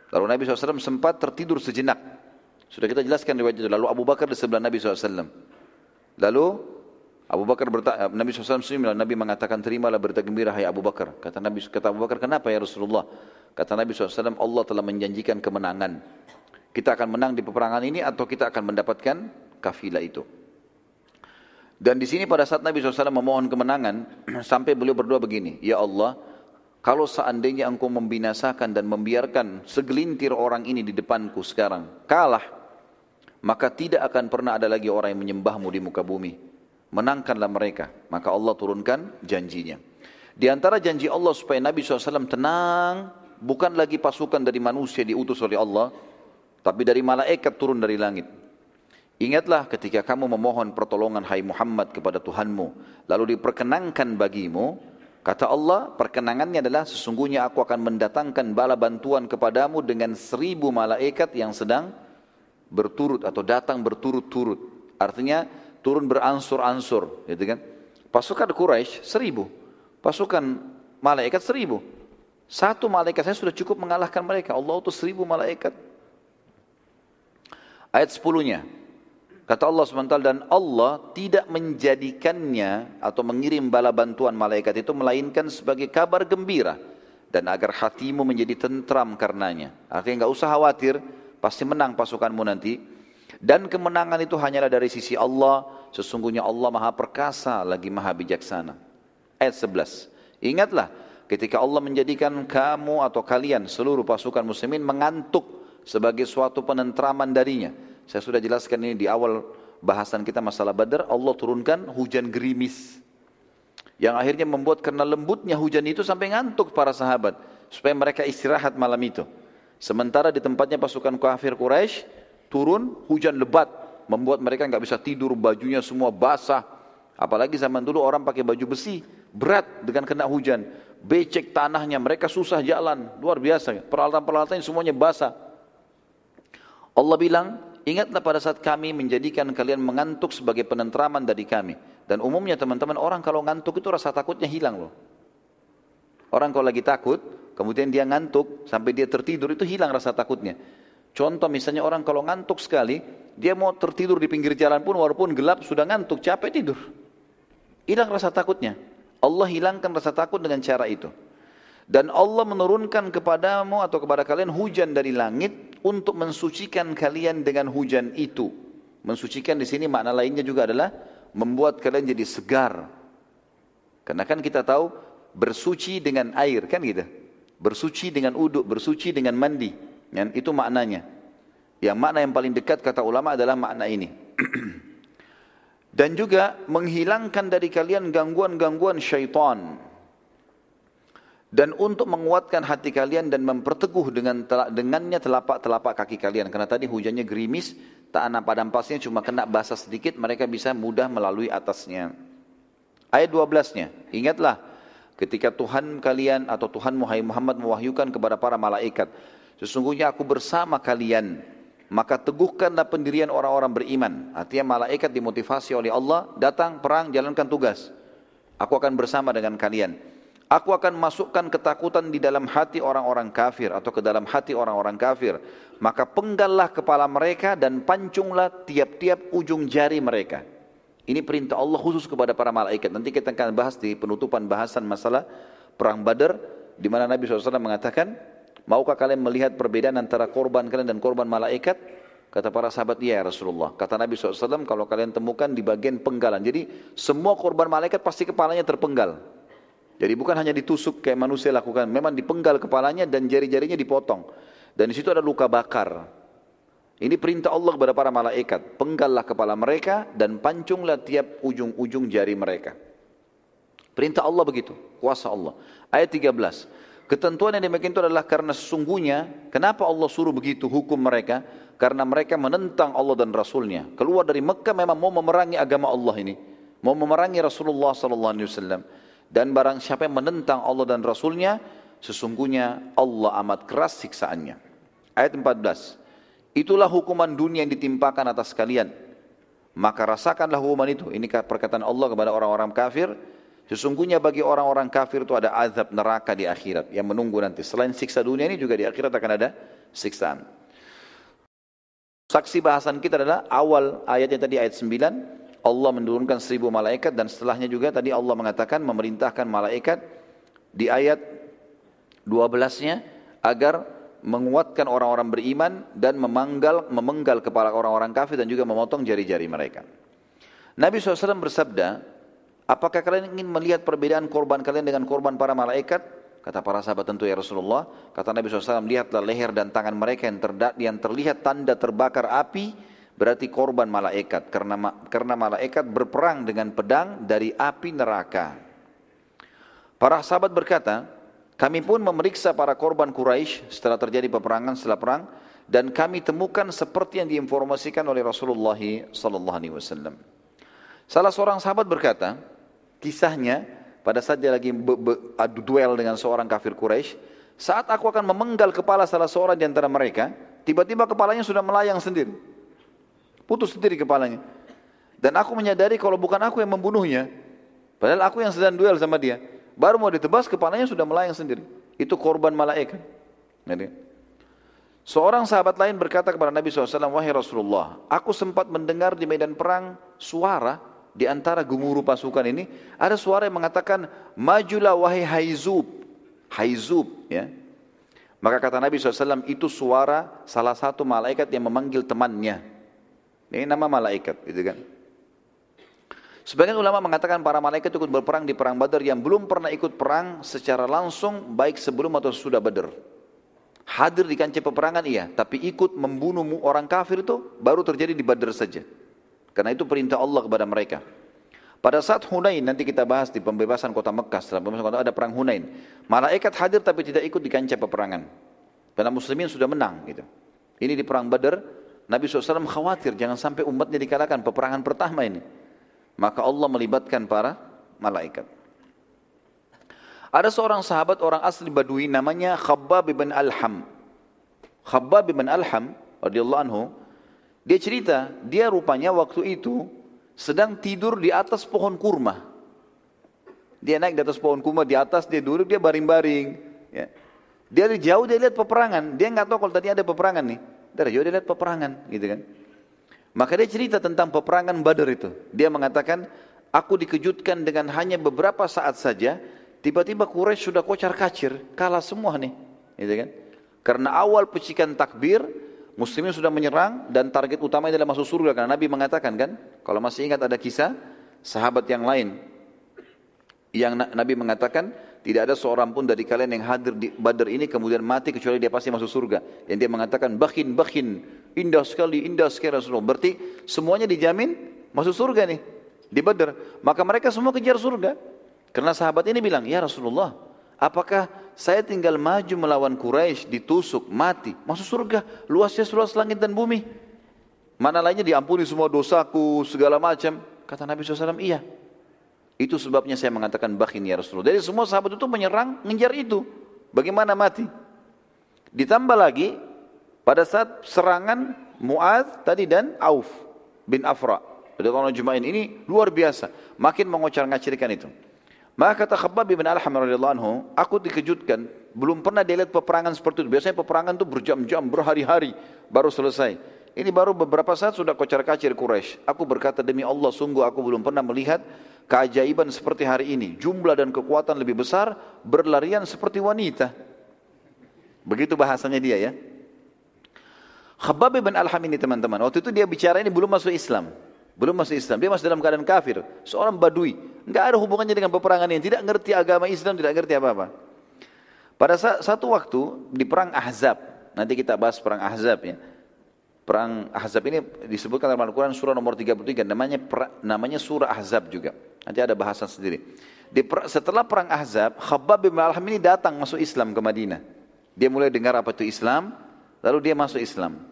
Lalu Nabi SAW sempat tertidur sejenak. Sudah kita jelaskan riwayat itu. Lalu Abu Bakar di sebelah Nabi SAW. Lalu Abu Bakar bertanya, Nabi SAW senyum, Nabi mengatakan terimalah berita gembira hai Abu Bakar. Kata Nabi kata Abu Bakar, kenapa ya Rasulullah? Kata Nabi SAW, Allah telah menjanjikan kemenangan. Kita akan menang di peperangan ini atau kita akan mendapatkan kafilah itu. Dan di sini pada saat Nabi SAW memohon kemenangan, [CLEARS THROAT] sampai beliau berdoa begini, Ya Allah, kalau seandainya engkau membinasakan dan membiarkan segelintir orang ini di depanku sekarang, kalah, maka tidak akan pernah ada lagi orang yang menyembahmu di muka bumi menangkanlah mereka. Maka Allah turunkan janjinya. Di antara janji Allah supaya Nabi SAW tenang, bukan lagi pasukan dari manusia diutus oleh Allah, tapi dari malaikat turun dari langit. Ingatlah ketika kamu memohon pertolongan hai Muhammad kepada Tuhanmu, lalu diperkenankan bagimu, kata Allah, perkenangannya adalah sesungguhnya aku akan mendatangkan bala bantuan kepadamu dengan seribu malaikat yang sedang berturut atau datang berturut-turut. Artinya turun beransur-ansur, gitu kan? Pasukan Quraisy seribu, pasukan malaikat seribu. Satu malaikat saya sudah cukup mengalahkan mereka. Allah itu seribu malaikat. Ayat sepuluhnya. Kata Allah SWT, dan Allah tidak menjadikannya atau mengirim bala bantuan malaikat itu melainkan sebagai kabar gembira dan agar hatimu menjadi tentram karenanya. Artinya nggak usah khawatir, pasti menang pasukanmu nanti. Dan kemenangan itu hanyalah dari sisi Allah, sesungguhnya Allah maha perkasa lagi maha bijaksana. Ayat 11. Ingatlah ketika Allah menjadikan kamu atau kalian seluruh pasukan muslimin mengantuk sebagai suatu penentraman darinya saya sudah jelaskan ini di awal bahasan kita masalah Badar, Allah turunkan hujan gerimis. Yang akhirnya membuat karena lembutnya hujan itu sampai ngantuk para sahabat. Supaya mereka istirahat malam itu. Sementara di tempatnya pasukan kafir Quraisy turun hujan lebat. Membuat mereka nggak bisa tidur, bajunya semua basah. Apalagi zaman dulu orang pakai baju besi, berat dengan kena hujan. Becek tanahnya, mereka susah jalan, luar biasa. Peralatan-peralatan semuanya basah. Allah bilang, Ingatlah pada saat kami menjadikan kalian mengantuk sebagai penentraman dari kami. Dan umumnya teman-teman orang kalau ngantuk itu rasa takutnya hilang loh. Orang kalau lagi takut, kemudian dia ngantuk sampai dia tertidur itu hilang rasa takutnya. Contoh misalnya orang kalau ngantuk sekali, dia mau tertidur di pinggir jalan pun walaupun gelap sudah ngantuk, capek tidur. Hilang rasa takutnya. Allah hilangkan rasa takut dengan cara itu. Dan Allah menurunkan kepadamu atau kepada kalian hujan dari langit untuk mensucikan kalian dengan hujan itu. Mensucikan di sini makna lainnya juga adalah membuat kalian jadi segar. Karena kan kita tahu bersuci dengan air kan gitu. Bersuci dengan uduk, bersuci dengan mandi. Dan itu maknanya. Yang makna yang paling dekat kata ulama adalah makna ini. [CLEARS THROAT] Dan juga menghilangkan dari kalian gangguan-gangguan syaitan. Dan untuk menguatkan hati kalian dan memperteguh dengan dengannya telapak-telapak kaki kalian. Karena tadi hujannya gerimis tak ada padam-pasnya cuma kena basah sedikit mereka bisa mudah melalui atasnya. Ayat 12-nya ingatlah ketika Tuhan kalian atau Tuhan Muhammad mewahyukan kepada para malaikat sesungguhnya aku bersama kalian maka teguhkanlah pendirian orang-orang beriman artinya malaikat dimotivasi oleh Allah datang perang jalankan tugas aku akan bersama dengan kalian Aku akan masukkan ketakutan di dalam hati orang-orang kafir atau ke dalam hati orang-orang kafir. Maka penggallah kepala mereka dan pancunglah tiap-tiap ujung jari mereka. Ini perintah Allah khusus kepada para malaikat. Nanti kita akan bahas di penutupan bahasan masalah perang Badar di mana Nabi SAW mengatakan, maukah kalian melihat perbedaan antara korban kalian dan korban malaikat? Kata para sahabat, ya Rasulullah. Kata Nabi SAW, kalau kalian temukan di bagian penggalan. Jadi semua korban malaikat pasti kepalanya terpenggal. Jadi bukan hanya ditusuk kayak manusia lakukan, memang dipenggal kepalanya dan jari-jarinya dipotong. Dan di situ ada luka bakar. Ini perintah Allah kepada para malaikat. Penggallah kepala mereka dan pancunglah tiap ujung-ujung jari mereka. Perintah Allah begitu, kuasa Allah. Ayat 13. Ketentuan yang demikian itu adalah karena sesungguhnya, kenapa Allah suruh begitu hukum mereka? Karena mereka menentang Allah dan Rasulnya. Keluar dari Mekah memang mau memerangi agama Allah ini. Mau memerangi Rasulullah Wasallam. Dan barang siapa yang menentang Allah dan Rasulnya, sesungguhnya Allah amat keras siksaannya. Ayat 14. Itulah hukuman dunia yang ditimpakan atas kalian. Maka rasakanlah hukuman itu. Ini perkataan Allah kepada orang-orang kafir. Sesungguhnya bagi orang-orang kafir itu ada azab neraka di akhirat yang menunggu nanti. Selain siksa dunia ini juga di akhirat akan ada siksaan. Saksi bahasan kita adalah awal ayatnya tadi ayat 9 Allah menurunkan seribu malaikat dan setelahnya juga tadi Allah mengatakan memerintahkan malaikat di ayat 12-nya agar menguatkan orang-orang beriman dan memanggal memenggal kepala orang-orang kafir dan juga memotong jari-jari mereka. Nabi SAW bersabda, apakah kalian ingin melihat perbedaan korban kalian dengan korban para malaikat? Kata para sahabat tentu ya Rasulullah. Kata Nabi SAW, lihatlah leher dan tangan mereka yang, yang terlihat tanda terbakar api berarti korban malaikat karena karena malaikat berperang dengan pedang dari api neraka. Para sahabat berkata, kami pun memeriksa para korban Quraisy setelah terjadi peperangan setelah perang dan kami temukan seperti yang diinformasikan oleh Rasulullah sallallahu alaihi wasallam. Salah seorang sahabat berkata, kisahnya pada saat dia lagi adu duel dengan seorang kafir Quraisy, saat aku akan memenggal kepala salah seorang di antara mereka, tiba-tiba kepalanya sudah melayang sendiri. Putus sendiri kepalanya. Dan aku menyadari kalau bukan aku yang membunuhnya, padahal aku yang sedang duel sama dia. Baru mau ditebas kepalanya sudah melayang sendiri. Itu korban malaikat. Jadi, seorang sahabat lain berkata kepada Nabi SAW, Wahai Rasulullah, aku sempat mendengar di medan perang suara di antara gemuruh pasukan ini, ada suara yang mengatakan, Majulah wahai Haizub. Haizub, ya. Maka kata Nabi SAW, itu suara salah satu malaikat yang memanggil temannya. Ini nama malaikat, gitu kan. Sebagian ulama mengatakan para malaikat ikut berperang di perang Badar yang belum pernah ikut perang secara langsung baik sebelum atau sudah Badar. Hadir di kancah peperangan iya, tapi ikut membunuh orang kafir itu baru terjadi di Badar saja. Karena itu perintah Allah kepada mereka. Pada saat Hunain, nanti kita bahas di pembebasan kota Mekah, setelah pembebasan kota ada perang Hunain. Malaikat hadir tapi tidak ikut di kancah peperangan. Karena muslimin sudah menang. gitu. Ini di perang Badar, Nabi SAW khawatir jangan sampai umatnya dikalahkan peperangan pertama ini. Maka Allah melibatkan para malaikat. Ada seorang sahabat orang asli Badui namanya Khabbab bin Alham. Khabbab bin Alham radhiyallahu anhu dia cerita dia rupanya waktu itu sedang tidur di atas pohon kurma. Dia naik di atas pohon kurma di atas dia duduk dia baring-baring. Ya. Dia dari jauh dia lihat peperangan. Dia nggak tahu kalau tadi ada peperangan nih. Dari jauh dia lihat peperangan, gitu kan. Maka dia cerita tentang peperangan Badar itu. Dia mengatakan, aku dikejutkan dengan hanya beberapa saat saja, tiba-tiba Quraisy sudah kocar kacir, kalah semua nih. Gitu kan? Karena awal pecikan takbir, muslimin sudah menyerang dan target utama adalah masuk surga. Karena Nabi mengatakan kan, kalau masih ingat ada kisah sahabat yang lain yang Nabi mengatakan tidak ada seorang pun dari kalian yang hadir di Badar ini kemudian mati kecuali dia pasti masuk surga. Yang dia mengatakan bakin bakin Indah sekali, indah sekali Rasulullah. Berarti semuanya dijamin masuk surga nih di Badar. Maka mereka semua kejar surga. Karena sahabat ini bilang, ya Rasulullah, apakah saya tinggal maju melawan Quraisy, ditusuk, mati, masuk surga, luasnya seluas langit dan bumi. Mana lainnya diampuni semua dosaku, segala macam. Kata Nabi SAW, iya. Itu sebabnya saya mengatakan bakin ya Rasulullah. Jadi semua sahabat itu menyerang, ngejar itu. Bagaimana mati? Ditambah lagi, pada saat serangan Mu'ad tadi dan Auf bin Afra. Radhiyallahu Jumain ini luar biasa. Makin mengocar ngacirkan itu. Maka kata Khabbab bin Alham radhiyallahu anhu, aku dikejutkan, belum pernah dia lihat peperangan seperti itu. Biasanya peperangan itu berjam-jam, berhari-hari baru selesai. Ini baru beberapa saat sudah kocar kacir Quraisy. Aku berkata demi Allah, sungguh aku belum pernah melihat keajaiban seperti hari ini. Jumlah dan kekuatan lebih besar, berlarian seperti wanita. Begitu bahasanya dia ya. Khabbab bin Alham ini teman-teman, waktu itu dia bicara ini belum masuk Islam. Belum masuk Islam, dia masih dalam keadaan kafir. Seorang badui, nggak ada hubungannya dengan peperangan ini, tidak ngerti agama Islam, tidak ngerti apa-apa. Pada satu waktu di perang Ahzab, nanti kita bahas perang Ahzab ya. Perang Ahzab ini disebutkan dalam Al-Quran surah nomor 33, namanya namanya surah Ahzab juga. Nanti ada bahasan sendiri. Di, setelah perang Ahzab, Khabbab bin Alham ini datang masuk Islam ke Madinah. Dia mulai dengar apa itu Islam, lalu dia masuk Islam.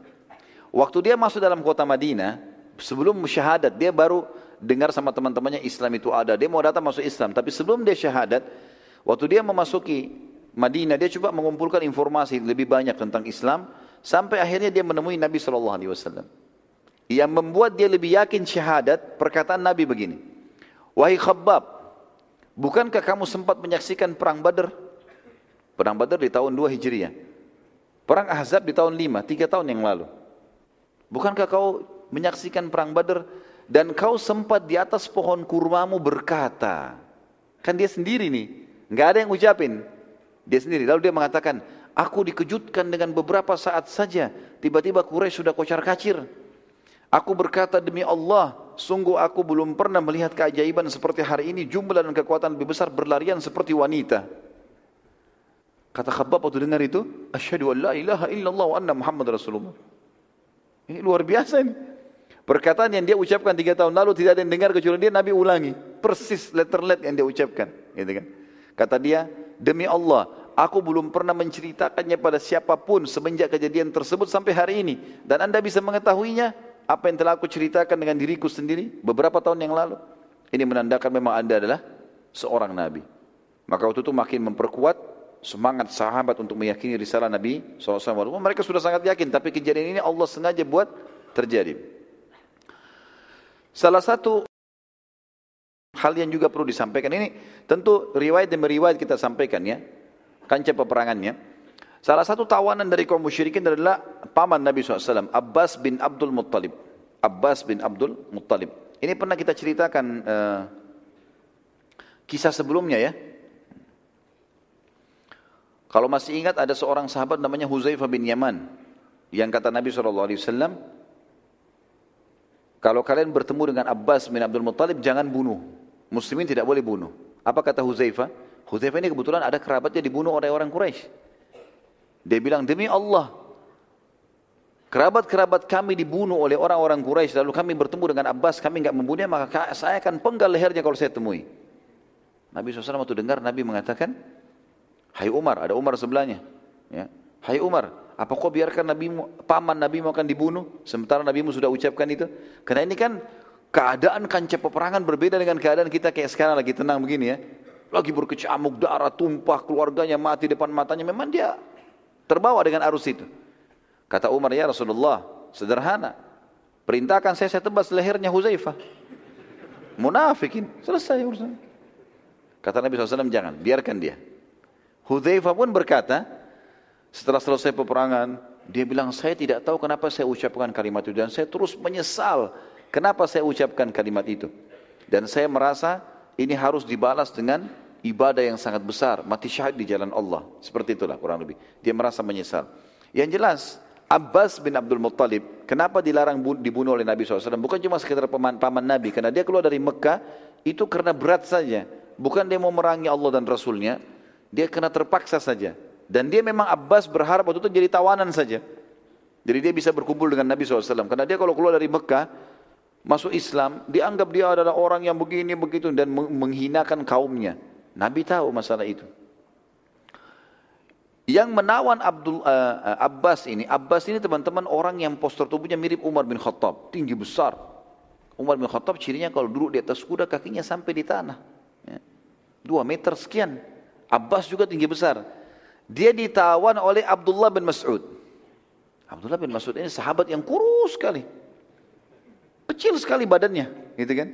Waktu dia masuk dalam kota Madinah, sebelum syahadat, dia baru dengar sama teman-temannya Islam itu ada. Dia mau datang masuk Islam, tapi sebelum dia syahadat, waktu dia memasuki Madinah, dia coba mengumpulkan informasi lebih banyak tentang Islam, sampai akhirnya dia menemui Nabi SAW. Yang membuat dia lebih yakin syahadat, perkataan Nabi begini, Wahai Khabbab, bukankah kamu sempat menyaksikan perang Badr? Perang Badr di tahun 2 Hijriah. Perang Ahzab di tahun 5, 3 tahun yang lalu. Bukankah kau menyaksikan perang Badar dan kau sempat di atas pohon kurmamu berkata, kan dia sendiri nih, nggak ada yang ucapin, dia sendiri. Lalu dia mengatakan, aku dikejutkan dengan beberapa saat saja, tiba-tiba Quraisy sudah kocar kacir. Aku berkata demi Allah, sungguh aku belum pernah melihat keajaiban seperti hari ini, jumlah dan kekuatan lebih besar berlarian seperti wanita. Kata Khabbab waktu dengar itu, asyhadu an la ilaha illallah wa anna Muhammad Rasulullah. Ini luar biasa ini. Perkataan yang dia ucapkan tiga tahun lalu tidak ada yang dengar kecuali dia Nabi ulangi. Persis letter let yang dia ucapkan. Gitu kan. Kata dia, demi Allah, aku belum pernah menceritakannya pada siapa pun semenjak kejadian tersebut sampai hari ini. Dan anda bisa mengetahuinya, apa yang telah aku ceritakan dengan diriku sendiri beberapa tahun yang lalu. Ini menandakan memang anda adalah seorang Nabi. Maka waktu itu makin memperkuat semangat sahabat untuk meyakini risalah Nabi SAW. Mereka sudah sangat yakin, tapi kejadian ini Allah sengaja buat terjadi. Salah satu hal yang juga perlu disampaikan ini, tentu riwayat demi riwayat kita sampaikan ya, kancah peperangannya. Salah satu tawanan dari kaum musyrikin adalah paman Nabi SAW, Abbas bin Abdul Muttalib. Abbas bin Abdul Muttalib. Ini pernah kita ceritakan uh, kisah sebelumnya ya, kalau masih ingat ada seorang sahabat namanya Huzaifah bin Yaman yang kata Nabi SAW, kalau kalian bertemu dengan Abbas bin Abdul Muttalib jangan bunuh. Muslimin tidak boleh bunuh. Apa kata Huzaifah? Huzaifah ini kebetulan ada kerabatnya dibunuh oleh orang Quraisy. Dia bilang demi Allah, kerabat-kerabat kami dibunuh oleh orang-orang Quraisy lalu kami bertemu dengan Abbas kami enggak membunuhnya maka saya akan penggal lehernya kalau saya temui. Nabi SAW waktu dengar Nabi mengatakan Hai Umar, ada Umar sebelahnya. Ya. Hai Umar, apa kau biarkan Nabi paman Nabi mau akan dibunuh sementara Nabi sudah ucapkan itu? Karena ini kan keadaan kancah peperangan berbeda dengan keadaan kita kayak sekarang lagi tenang begini ya. Lagi berkecamuk, darah tumpah, keluarganya mati depan matanya. Memang dia terbawa dengan arus itu. Kata Umar, ya Rasulullah, sederhana. Perintahkan saya, saya tebas lehernya Huzaifah. Munafikin, selesai urusan. Kata Nabi SAW, jangan, biarkan dia. Hudzaifah pun berkata, setelah selesai peperangan, dia bilang, saya tidak tahu kenapa saya ucapkan kalimat itu. Dan saya terus menyesal kenapa saya ucapkan kalimat itu. Dan saya merasa ini harus dibalas dengan ibadah yang sangat besar. Mati syahid di jalan Allah. Seperti itulah kurang lebih. Dia merasa menyesal. Yang jelas, Abbas bin Abdul Muttalib, kenapa dilarang dibunuh oleh Nabi SAW? Bukan cuma sekedar paman, paman Nabi. Karena dia keluar dari Mekah, itu karena berat saja. Bukan dia mau merangi Allah dan Rasulnya, dia kena terpaksa saja. Dan dia memang Abbas berharap waktu itu jadi tawanan saja. Jadi dia bisa berkumpul dengan Nabi SAW. Karena dia kalau keluar dari Mekah, masuk Islam, dianggap dia adalah orang yang begini, begitu, dan menghinakan kaumnya. Nabi tahu masalah itu. Yang menawan Abdul uh, Abbas ini, Abbas ini teman-teman orang yang postur tubuhnya mirip Umar bin Khattab, tinggi besar. Umar bin Khattab cirinya kalau duduk di atas kuda kakinya sampai di tanah. Ya. Dua meter sekian. Abbas juga tinggi besar. Dia ditawan oleh Abdullah bin Mas'ud. Abdullah bin Mas'ud ini sahabat yang kurus sekali. Kecil sekali badannya, gitu kan?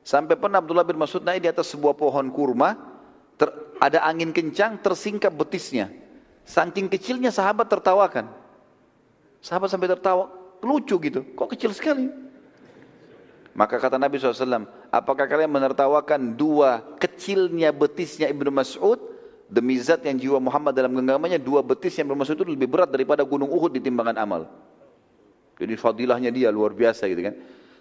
Sampai pernah Abdullah bin Mas'ud naik di atas sebuah pohon kurma, ter, ada angin kencang, tersingkap betisnya. Saking kecilnya sahabat tertawakan. Sahabat sampai tertawa, lucu gitu. Kok kecil sekali? Maka kata Nabi SAW, apakah kalian menertawakan dua kecilnya betisnya Ibnu Mas'ud demi zat yang jiwa Muhammad dalam genggamannya dua betis yang Ibnu Mas'ud itu lebih berat daripada gunung Uhud di timbangan amal. Jadi fadilahnya dia luar biasa gitu kan.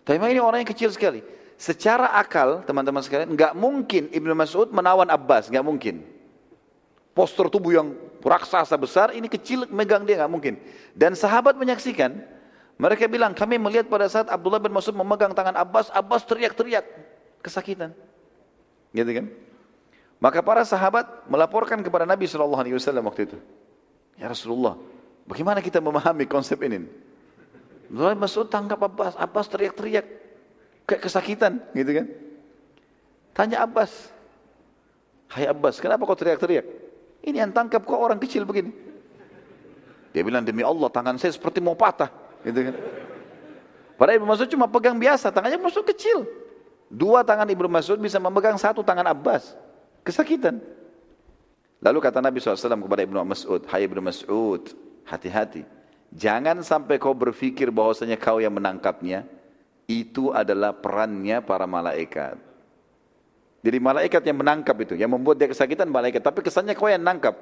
Tapi ini orang yang kecil sekali. Secara akal teman-teman sekalian nggak mungkin Ibnu Mas'ud menawan Abbas, nggak mungkin. Postur tubuh yang raksasa besar ini kecil megang dia nggak mungkin. Dan sahabat menyaksikan mereka bilang, kami melihat pada saat Abdullah bin Mas'ud memegang tangan Abbas, Abbas teriak-teriak kesakitan. Gitu kan? Maka para sahabat melaporkan kepada Nabi SAW waktu itu. Ya Rasulullah, bagaimana kita memahami konsep ini? Bin Mas'ud tangkap Abbas, Abbas teriak-teriak kayak kesakitan, gitu kan? Tanya Abbas, Hai Abbas, kenapa kau teriak-teriak? Ini yang tangkap kok orang kecil begini. Dia bilang, demi Allah tangan saya seperti mau patah. Gitu kan. Padahal Ibnu Mas'ud cuma pegang biasa, tangannya Mas'ud kecil. Dua tangan Ibnu Mas'ud bisa memegang satu tangan Abbas. Kesakitan. Lalu kata Nabi SAW kepada Ibnu Mas'ud, Hai Ibnu Mas'ud, hati-hati. Jangan sampai kau berpikir bahwasanya kau yang menangkapnya. Itu adalah perannya para malaikat. Jadi malaikat yang menangkap itu, yang membuat dia kesakitan malaikat. Tapi kesannya kau yang menangkap.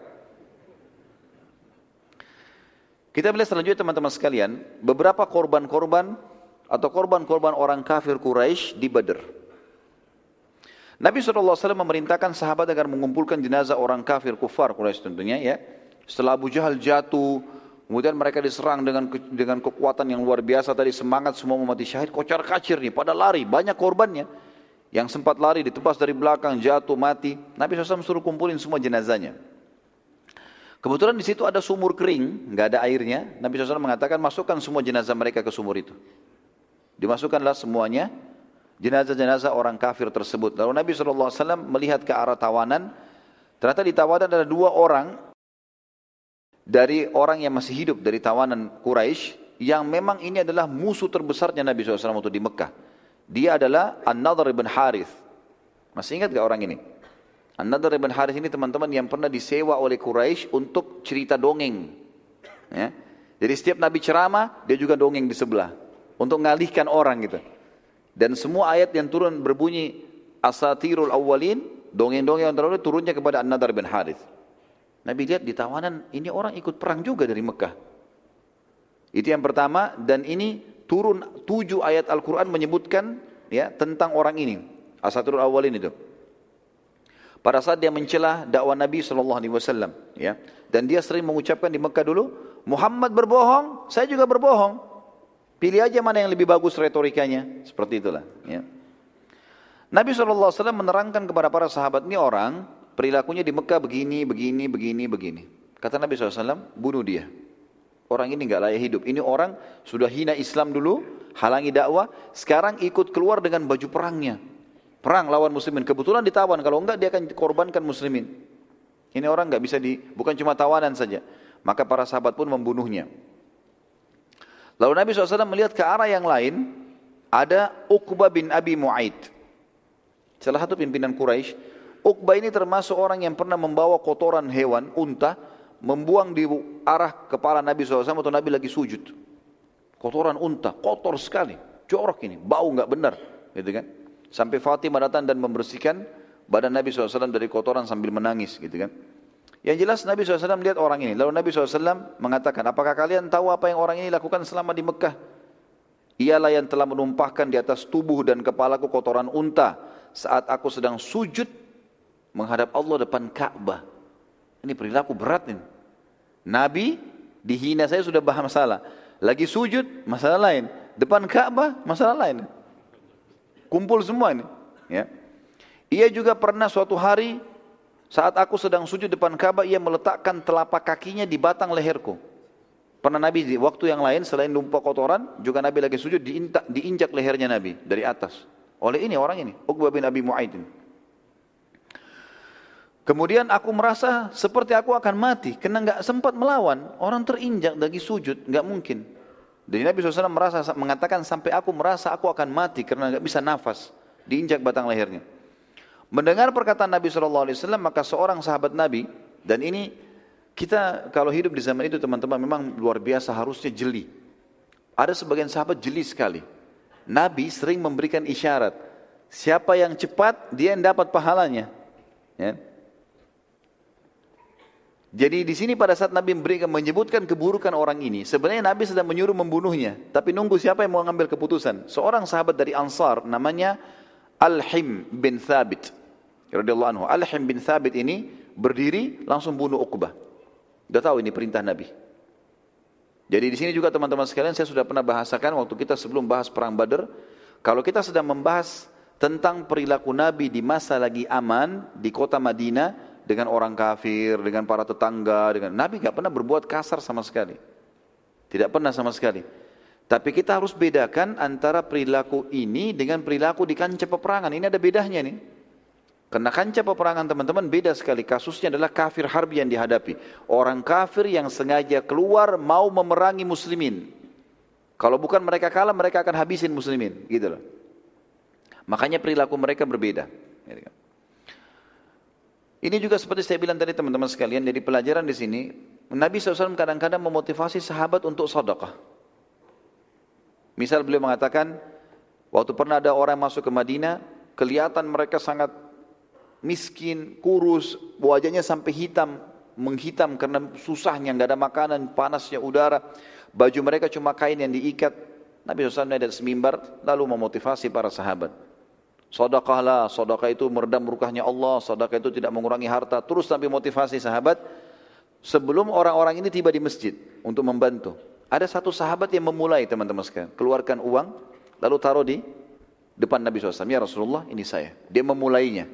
Kita melihat selanjutnya teman-teman sekalian, beberapa korban-korban atau korban-korban orang kafir Quraisy di Badr. Nabi SAW memerintahkan sahabat agar mengumpulkan jenazah orang kafir kufar Quraisy tentunya ya. Setelah Abu Jahal jatuh, kemudian mereka diserang dengan dengan kekuatan yang luar biasa tadi semangat semua mati syahid, kocar kacir nih, pada lari, banyak korbannya. Yang sempat lari ditebas dari belakang, jatuh, mati. Nabi SAW suruh kumpulin semua jenazahnya. Kebetulan di situ ada sumur kering, nggak ada airnya. Nabi SAW mengatakan masukkan semua jenazah mereka ke sumur itu. Dimasukkanlah semuanya jenazah-jenazah orang kafir tersebut. Lalu Nabi SAW melihat ke arah tawanan. Ternyata di tawanan ada dua orang dari orang yang masih hidup dari tawanan Quraisy yang memang ini adalah musuh terbesarnya Nabi SAW waktu di Mekah. Dia adalah An-Nadhr ibn Harith. Masih ingat gak orang ini? An-Nadhr ibn Harith ini teman-teman yang pernah disewa oleh Quraisy untuk cerita dongeng. Ya. Jadi setiap Nabi ceramah, dia juga dongeng di sebelah. Untuk mengalihkan orang gitu. Dan semua ayat yang turun berbunyi Asatirul Awwalin, dongeng-dongeng yang terdahulu turunnya kepada An-Nadhr ibn Harith. Nabi lihat di tawanan, ini orang ikut perang juga dari Mekah. Itu yang pertama, dan ini turun tujuh ayat Al-Quran menyebutkan ya tentang orang ini. Asatirul awalin itu. Pada saat dia mencela dakwah Nabi SAW. Ya. Dan dia sering mengucapkan di Mekah dulu, Muhammad berbohong, saya juga berbohong. Pilih aja mana yang lebih bagus retorikanya. Seperti itulah. Ya. Nabi SAW menerangkan kepada para sahabat, ini orang perilakunya di Mekah begini, begini, begini, begini. Kata Nabi SAW, bunuh dia. Orang ini nggak layak hidup. Ini orang sudah hina Islam dulu, halangi dakwah, sekarang ikut keluar dengan baju perangnya. Perang lawan muslimin. Kebetulan ditawan, kalau enggak dia akan korbankan muslimin. Ini orang nggak bisa di, bukan cuma tawanan saja. Maka para sahabat pun membunuhnya. Lalu Nabi SAW melihat ke arah yang lain, ada Uqbah bin Abi Mu'aid. Salah satu pimpinan Quraisy. Uqbah ini termasuk orang yang pernah membawa kotoran hewan, unta, membuang di arah kepala Nabi SAW atau Nabi lagi sujud. Kotoran unta, kotor sekali, jorok ini, bau nggak benar, gitu kan? Sampai Fatimah datang dan membersihkan badan Nabi SAW dari kotoran sambil menangis, gitu kan? Yang jelas Nabi SAW melihat orang ini. Lalu Nabi SAW mengatakan, apakah kalian tahu apa yang orang ini lakukan selama di Mekah? Ialah yang telah menumpahkan di atas tubuh dan kepalaku kotoran unta saat aku sedang sujud menghadap Allah depan Ka'bah. Ini perilaku berat ini. Nabi dihina saya sudah bahas masalah. Lagi sujud, masalah lain. Depan Ka'bah, masalah lain. Kumpul semua ini. Ya. Ia juga pernah suatu hari saat aku sedang sujud depan Ka'bah, ia meletakkan telapak kakinya di batang leherku. Pernah Nabi di waktu yang lain selain lumpur kotoran, juga Nabi lagi sujud diinjak lehernya Nabi dari atas. Oleh ini orang ini, Uqbah bin Abi Mu'aid ini. Kemudian aku merasa seperti aku akan mati karena nggak sempat melawan. Orang terinjak lagi sujud, nggak mungkin. Jadi Nabi SAW merasa mengatakan sampai aku merasa aku akan mati karena nggak bisa nafas, diinjak batang lehernya. Mendengar perkataan Nabi SAW maka seorang sahabat Nabi dan ini kita kalau hidup di zaman itu teman-teman memang luar biasa harusnya jeli. Ada sebagian sahabat jeli sekali. Nabi sering memberikan isyarat. Siapa yang cepat dia yang dapat pahalanya. Ya. Jadi di sini pada saat Nabi memberikan menyebutkan keburukan orang ini, sebenarnya Nabi sedang menyuruh membunuhnya, tapi nunggu siapa yang mau mengambil keputusan. Seorang sahabat dari Ansar namanya Al-Him bin Thabit radhiyallahu anhu. Al-Him bin Thabit ini berdiri langsung bunuh Uqbah. Sudah tahu ini perintah Nabi. Jadi di sini juga teman-teman sekalian saya sudah pernah bahasakan waktu kita sebelum bahas perang Badar, kalau kita sedang membahas tentang perilaku Nabi di masa lagi aman di kota Madinah, dengan orang kafir, dengan para tetangga, dengan Nabi nggak pernah berbuat kasar sama sekali. Tidak pernah sama sekali. Tapi kita harus bedakan antara perilaku ini dengan perilaku di kancah peperangan. Ini ada bedanya nih. Karena kancah peperangan teman-teman beda sekali. Kasusnya adalah kafir harbi yang dihadapi. Orang kafir yang sengaja keluar mau memerangi muslimin. Kalau bukan mereka kalah, mereka akan habisin muslimin. Gitu loh. Makanya perilaku mereka berbeda. Gitu kan. Ini juga seperti saya bilang tadi teman-teman sekalian, dari pelajaran di sini, Nabi SAW kadang-kadang memotivasi sahabat untuk sedekah. Misal beliau mengatakan, waktu pernah ada orang masuk ke Madinah, kelihatan mereka sangat miskin, kurus, wajahnya sampai hitam, menghitam karena susahnya, nggak ada makanan, panasnya udara, baju mereka cuma kain yang diikat. Nabi SAW naik dari semimbar, lalu memotivasi para sahabat. Sodakahlah, sodakah itu meredam murkahnya Allah, sodakah itu tidak mengurangi harta. Terus sampai motivasi sahabat, sebelum orang-orang ini tiba di masjid untuk membantu. Ada satu sahabat yang memulai teman-teman sekalian, keluarkan uang, lalu taruh di depan Nabi SAW, ya Rasulullah ini saya. Dia memulainya.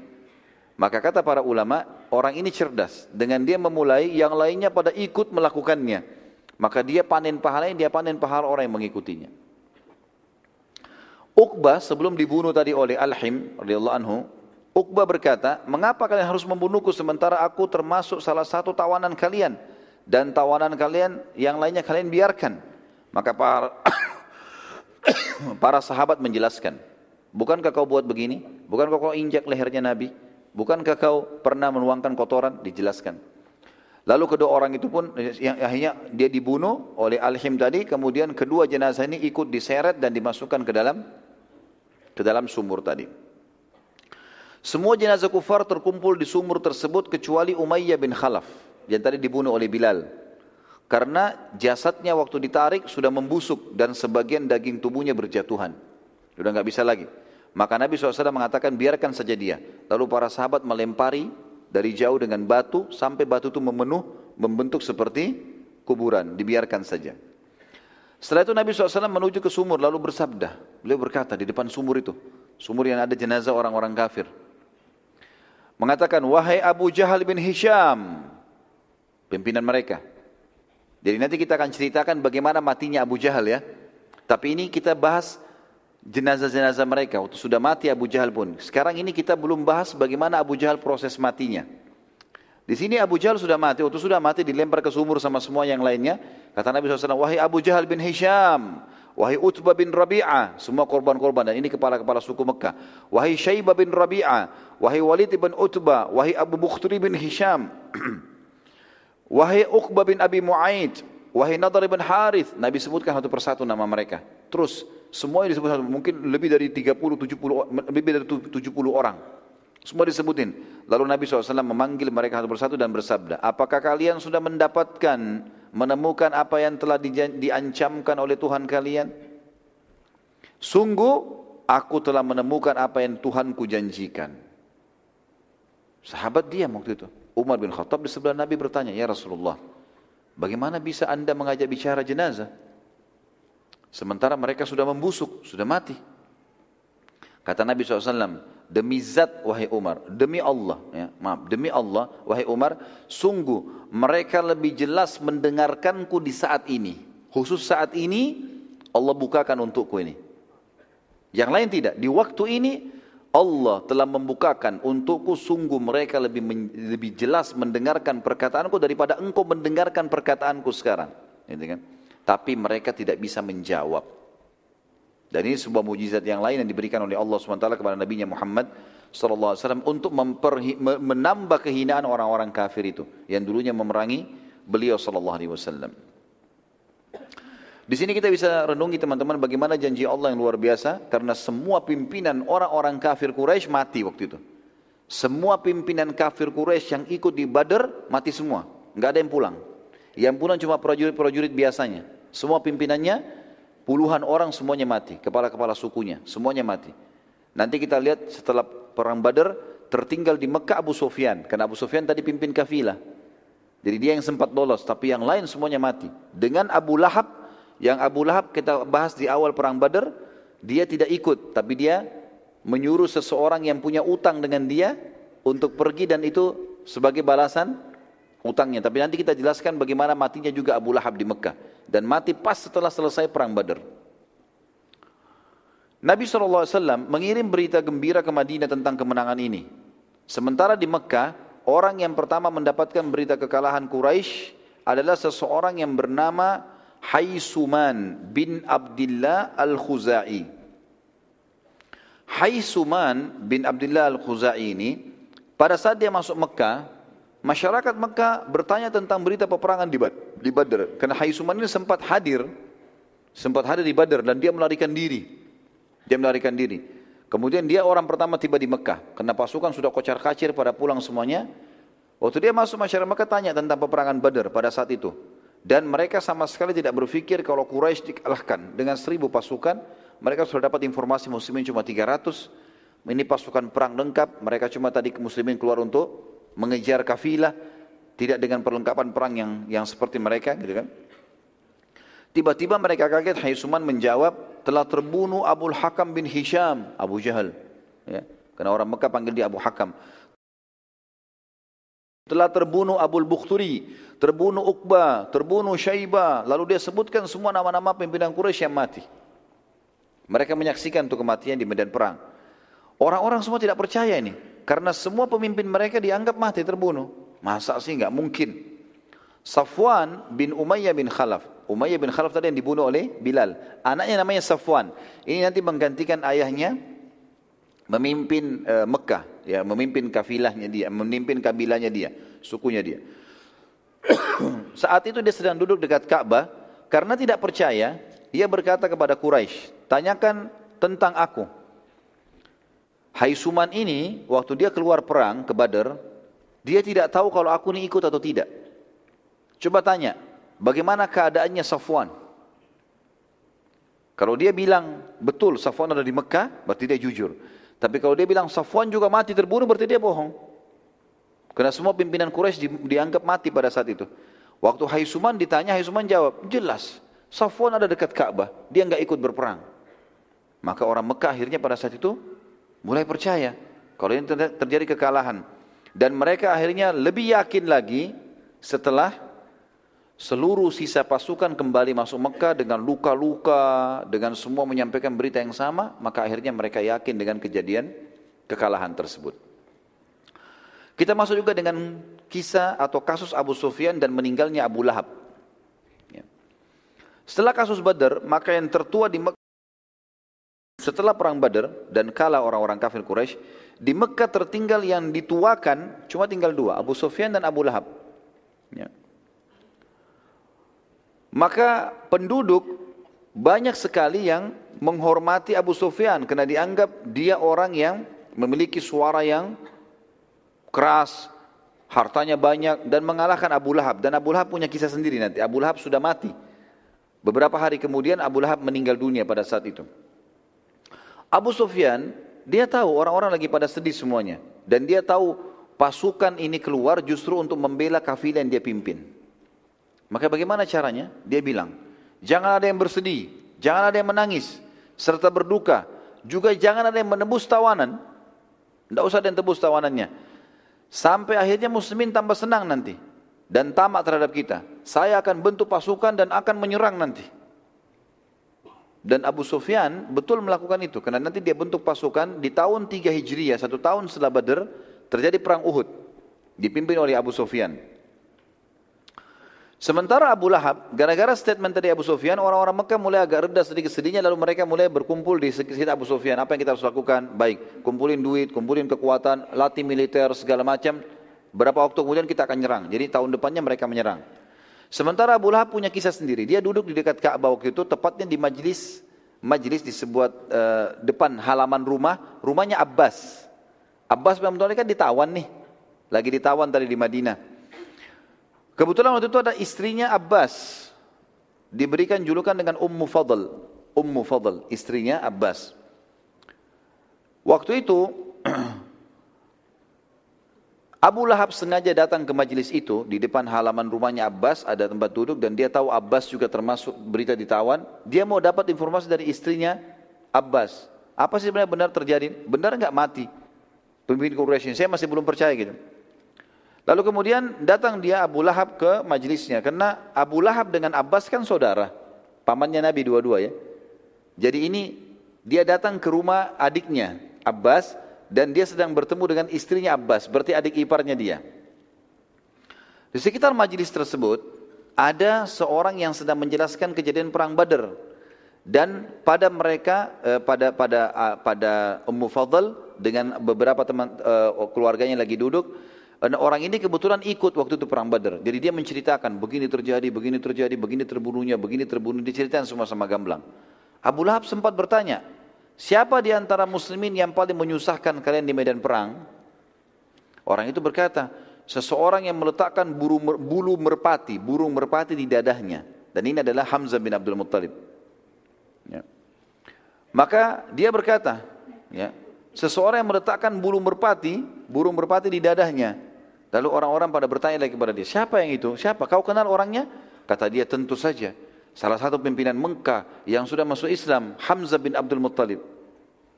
Maka kata para ulama, orang ini cerdas. Dengan dia memulai, yang lainnya pada ikut melakukannya. Maka dia panen pahalanya, dia panen pahala orang yang mengikutinya. Uqbah sebelum dibunuh tadi oleh Al-Him radhiyallahu anhu, Uqbah berkata, "Mengapa kalian harus membunuhku sementara aku termasuk salah satu tawanan kalian dan tawanan kalian yang lainnya kalian biarkan?" Maka para [COUGHS] para sahabat menjelaskan, "Bukankah kau buat begini? Bukankah kau injak lehernya Nabi? Bukankah kau pernah menuangkan kotoran?" Dijelaskan. Lalu kedua orang itu pun yang akhirnya dia dibunuh oleh Al-Him tadi, kemudian kedua jenazah ini ikut diseret dan dimasukkan ke dalam ke dalam sumur tadi. Semua jenazah kufar terkumpul di sumur tersebut kecuali Umayyah bin Khalaf yang tadi dibunuh oleh Bilal. Karena jasadnya waktu ditarik sudah membusuk dan sebagian daging tubuhnya berjatuhan. Sudah nggak bisa lagi. Maka Nabi SAW mengatakan biarkan saja dia. Lalu para sahabat melempari dari jauh dengan batu sampai batu itu memenuh membentuk seperti kuburan. Dibiarkan saja. Setelah itu Nabi SAW menuju ke sumur lalu bersabda. Beliau berkata di depan sumur itu. Sumur yang ada jenazah orang-orang kafir. Mengatakan, wahai Abu Jahal bin Hisham. Pimpinan mereka. Jadi nanti kita akan ceritakan bagaimana matinya Abu Jahal ya. Tapi ini kita bahas jenazah-jenazah mereka. Waktu sudah mati Abu Jahal pun. Sekarang ini kita belum bahas bagaimana Abu Jahal proses matinya. Di sini Abu Jahal sudah mati. Waktu sudah mati dilempar ke sumur sama semua yang lainnya. Kata Nabi SAW, wahai Abu Jahal bin Hisham, wahai Utbah bin Rabi'ah, semua korban-korban dan ini kepala-kepala suku Mekah. Wahai Syaibah bin Rabi'ah, wahai Walid bin Utbah, wahai Abu Bukhturi bin Hisham, [CLEARS THROAT] wahai Uqbah bin Abi Mu'aid, wahai Nadar bin Harith. Nabi sebutkan satu persatu nama mereka. Terus semua disebut mungkin lebih dari 30 70 lebih dari 70 orang. Semua disebutin. Lalu Nabi SAW memanggil mereka satu persatu dan bersabda, apakah kalian sudah mendapatkan, menemukan apa yang telah diancamkan oleh Tuhan kalian? Sungguh, aku telah menemukan apa yang Tuhanku janjikan. Sahabat dia waktu itu. Umar bin Khattab di sebelah Nabi bertanya, Ya Rasulullah, bagaimana bisa anda mengajak bicara jenazah? Sementara mereka sudah membusuk, sudah mati. Kata Nabi SAW, demi zat wahai Umar, demi Allah, ya, maaf, demi Allah wahai Umar, sungguh mereka lebih jelas mendengarkanku di saat ini. Khusus saat ini Allah bukakan untukku ini. Yang lain tidak, di waktu ini Allah telah membukakan untukku sungguh mereka lebih lebih jelas mendengarkan perkataanku daripada engkau mendengarkan perkataanku sekarang. Gitu kan? Tapi mereka tidak bisa menjawab. Dan ini sebuah mujizat yang lain yang diberikan oleh Allah SWT kepada Nabi Muhammad SAW untuk menambah kehinaan orang-orang kafir itu yang dulunya memerangi beliau SAW. Di sini kita bisa renungi teman-teman bagaimana janji Allah yang luar biasa karena semua pimpinan orang-orang kafir Quraisy mati waktu itu. Semua pimpinan kafir Quraisy yang ikut di Badar mati semua, nggak ada yang pulang. Yang pulang cuma prajurit-prajurit biasanya. Semua pimpinannya Puluhan orang semuanya mati, kepala-kepala sukunya, semuanya mati. Nanti kita lihat setelah perang Badar tertinggal di Mekah Abu Sufyan, karena Abu Sufyan tadi pimpin kafilah. Jadi dia yang sempat lolos, tapi yang lain semuanya mati. Dengan Abu Lahab, yang Abu Lahab kita bahas di awal perang Badar, dia tidak ikut, tapi dia menyuruh seseorang yang punya utang dengan dia untuk pergi dan itu sebagai balasan utangnya. Tapi nanti kita jelaskan bagaimana matinya juga Abu Lahab di Mekah dan mati pas setelah selesai perang Badar. Nabi SAW mengirim berita gembira ke Madinah tentang kemenangan ini. Sementara di Mekah, orang yang pertama mendapatkan berita kekalahan Quraisy adalah seseorang yang bernama Haisuman bin Abdullah Al-Khuzai. Haisuman bin Abdullah Al-Khuzai ini pada saat dia masuk Mekah, Masyarakat Mekah bertanya tentang berita peperangan di, Bad, di Badr. Karena Haisuman ini sempat hadir, sempat hadir di Badr dan dia melarikan diri. Dia melarikan diri. Kemudian dia orang pertama tiba di Mekah. Karena pasukan sudah kocar kacir pada pulang semuanya. Waktu dia masuk masyarakat Mekah tanya tentang peperangan Badr pada saat itu. Dan mereka sama sekali tidak berpikir kalau Quraisy dikalahkan dengan seribu pasukan. Mereka sudah dapat informasi muslimin cuma 300. Ini pasukan perang lengkap. Mereka cuma tadi muslimin keluar untuk mengejar kafilah tidak dengan perlengkapan perang yang yang seperti mereka gitu kan. Tiba-tiba mereka kaget Haisuman menjawab telah terbunuh Abu Hakam bin Hisham, Abu Jahal. Ya. Karena orang Mekah panggil dia Abu Hakam. Telah terbunuh Abu Bukhturi, terbunuh Uqbah, terbunuh Syaibah. Lalu dia sebutkan semua nama-nama pimpinan Quraisy yang mati. Mereka menyaksikan untuk kematian di medan perang. Orang-orang semua tidak percaya ini. Karena semua pemimpin mereka dianggap mati terbunuh. Masa sih nggak mungkin. Safwan bin Umayyah bin Khalaf. Umayyah bin Khalaf tadi yang dibunuh oleh Bilal. Anaknya namanya Safwan. Ini nanti menggantikan ayahnya memimpin uh, Mekah, ya, memimpin kafilahnya dia, memimpin kabilahnya dia, sukunya dia. [COUGHS] Saat itu dia sedang duduk dekat Ka'bah, karena tidak percaya, dia berkata kepada Quraisy, tanyakan tentang aku. Hai Suman ini, waktu dia keluar perang ke Badar, dia tidak tahu kalau aku ini ikut atau tidak. Coba tanya, bagaimana keadaannya Safwan? Kalau dia bilang, betul Safwan ada di Mekah, berarti dia jujur. Tapi kalau dia bilang Safwan juga mati terbunuh, berarti dia bohong. Karena semua pimpinan Quraisy di, dianggap mati pada saat itu. Waktu Haisuman ditanya, Haisuman jawab, jelas. Safwan ada dekat Ka'bah, dia nggak ikut berperang. Maka orang Mekah akhirnya pada saat itu mulai percaya kalau ini terjadi kekalahan. Dan mereka akhirnya lebih yakin lagi setelah seluruh sisa pasukan kembali masuk Mekah dengan luka-luka, dengan semua menyampaikan berita yang sama, maka akhirnya mereka yakin dengan kejadian kekalahan tersebut. Kita masuk juga dengan kisah atau kasus Abu Sufyan dan meninggalnya Abu Lahab. Setelah kasus Badar, maka yang tertua di Mekah setelah perang Badar dan kala orang-orang kafir Quraisy, di Mekah tertinggal yang dituakan cuma tinggal dua, Abu Sufyan dan Abu Lahab. Ya. Maka penduduk banyak sekali yang menghormati Abu Sufyan karena dianggap dia orang yang memiliki suara yang keras, hartanya banyak dan mengalahkan Abu Lahab. Dan Abu Lahab punya kisah sendiri nanti. Abu Lahab sudah mati. Beberapa hari kemudian Abu Lahab meninggal dunia pada saat itu. Abu Sufyan, dia tahu orang-orang lagi pada sedih semuanya. Dan dia tahu pasukan ini keluar justru untuk membela kafilah yang dia pimpin. Maka bagaimana caranya? Dia bilang, jangan ada yang bersedih, jangan ada yang menangis, serta berduka. Juga jangan ada yang menebus tawanan. Tidak usah ada yang tebus tawanannya. Sampai akhirnya muslimin tambah senang nanti dan tamak terhadap kita. Saya akan bentuk pasukan dan akan menyerang nanti. Dan Abu Sufyan betul melakukan itu. Karena nanti dia bentuk pasukan di tahun 3 Hijriah, satu tahun setelah Badr, terjadi perang Uhud. Dipimpin oleh Abu Sufyan. Sementara Abu Lahab, gara-gara statement tadi Abu Sufyan, orang-orang Mekah mulai agak reda sedikit sedihnya, lalu mereka mulai berkumpul di sekitar Abu Sufyan. Apa yang kita harus lakukan? Baik, kumpulin duit, kumpulin kekuatan, latih militer, segala macam. Berapa waktu kemudian kita akan nyerang. Jadi tahun depannya mereka menyerang. Sementara Abu Lahab punya kisah sendiri. Dia duduk di dekat Ka'bah waktu itu, tepatnya di majlis majlis di sebuah uh, depan halaman rumah, rumahnya Abbas. Abbas bin Abdul kan ditawan nih. Lagi ditawan tadi di Madinah. Kebetulan waktu itu ada istrinya Abbas. Diberikan julukan dengan Ummu Fadl. Ummu Fadl, istrinya Abbas. Waktu itu [CLEARS THROAT] Abu Lahab sengaja datang ke majelis itu di depan halaman rumahnya Abbas ada tempat duduk dan dia tahu Abbas juga termasuk berita ditawan. Dia mau dapat informasi dari istrinya Abbas. Apa sih sebenarnya benar terjadi? Benar nggak mati? Pemimpin Quraisy saya masih belum percaya gitu. Lalu kemudian datang dia Abu Lahab ke majelisnya karena Abu Lahab dengan Abbas kan saudara, pamannya Nabi dua-dua ya. Jadi ini dia datang ke rumah adiknya Abbas dan dia sedang bertemu dengan istrinya Abbas, berarti adik iparnya dia. Di sekitar majelis tersebut ada seorang yang sedang menjelaskan kejadian perang Badar dan pada mereka eh, pada pada uh, pada Ummu Fadl dengan beberapa teman uh, keluarganya lagi duduk dan orang ini kebetulan ikut waktu itu perang Badar. Jadi dia menceritakan begini terjadi, begini terjadi, begini terbunuhnya, begini terbunuh diceritakan semua sama gamblang. Abu Lahab sempat bertanya, Siapa di antara muslimin yang paling menyusahkan kalian di medan perang? Orang itu berkata, seseorang yang meletakkan bulu, bulu merpati, burung merpati di dadahnya. Dan ini adalah Hamzah bin Abdul Muttalib. Ya. Maka dia berkata, ya, seseorang yang meletakkan bulu merpati, burung merpati di dadahnya. Lalu orang-orang pada bertanya lagi kepada dia, siapa yang itu? Siapa? Kau kenal orangnya? Kata dia, tentu saja. salah satu pimpinan Mekah yang sudah masuk Islam, Hamzah bin Abdul Muttalib.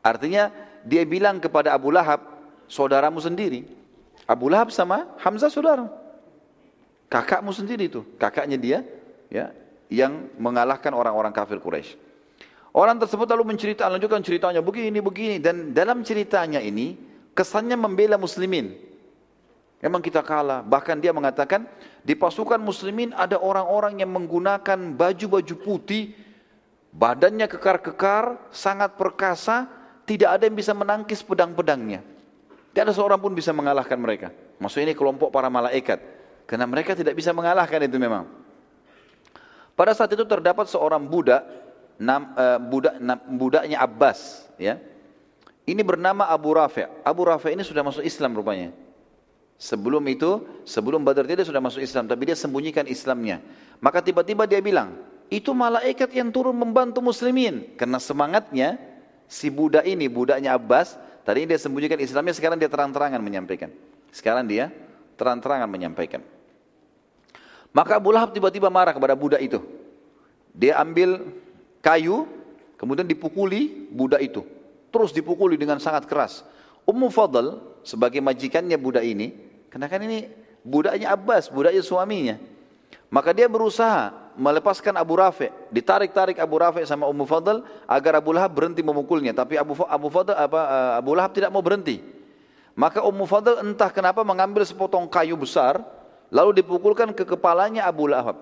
Artinya dia bilang kepada Abu Lahab, saudaramu sendiri. Abu Lahab sama Hamzah saudara. Kakakmu sendiri itu, kakaknya dia ya yang mengalahkan orang-orang kafir Quraisy. Orang tersebut lalu menceritakan, lanjutkan ceritanya begini, begini. Dan dalam ceritanya ini, kesannya membela muslimin. Memang kita kalah. Bahkan dia mengatakan, di pasukan muslimin ada orang-orang yang menggunakan baju-baju putih, badannya kekar-kekar, sangat perkasa, tidak ada yang bisa menangkis pedang-pedangnya. Tidak ada seorang pun bisa mengalahkan mereka. Maksudnya ini kelompok para malaikat. Karena mereka tidak bisa mengalahkan itu memang. Pada saat itu terdapat seorang budak nam, uh, budak, nam, budaknya Abbas ya. Ini bernama Abu Rafi'. Abu Rafi' ini sudah masuk Islam rupanya. Sebelum itu, sebelum Badar dia sudah masuk Islam, tapi dia sembunyikan Islamnya. Maka tiba-tiba dia bilang, itu malaikat yang turun membantu muslimin. Karena semangatnya, si budak ini, budaknya Abbas, tadi dia sembunyikan Islamnya, sekarang dia terang-terangan menyampaikan. Sekarang dia terang-terangan menyampaikan. Maka Abu Lahab tiba-tiba marah kepada budak itu. Dia ambil kayu, kemudian dipukuli budak itu. Terus dipukuli dengan sangat keras. Ummu Fadl sebagai majikannya budak ini, karena kan ini budaknya Abbas, budaknya suaminya. Maka dia berusaha melepaskan Abu Rafi, ditarik-tarik Abu Rafi sama Ummu Fadl agar Abu Lahab berhenti memukulnya, tapi Abu Abu Fadl apa eh, Abu Lahab tidak mau berhenti. Maka Ummu Fadl entah kenapa mengambil sepotong kayu besar lalu dipukulkan ke kepalanya Abu Lahab.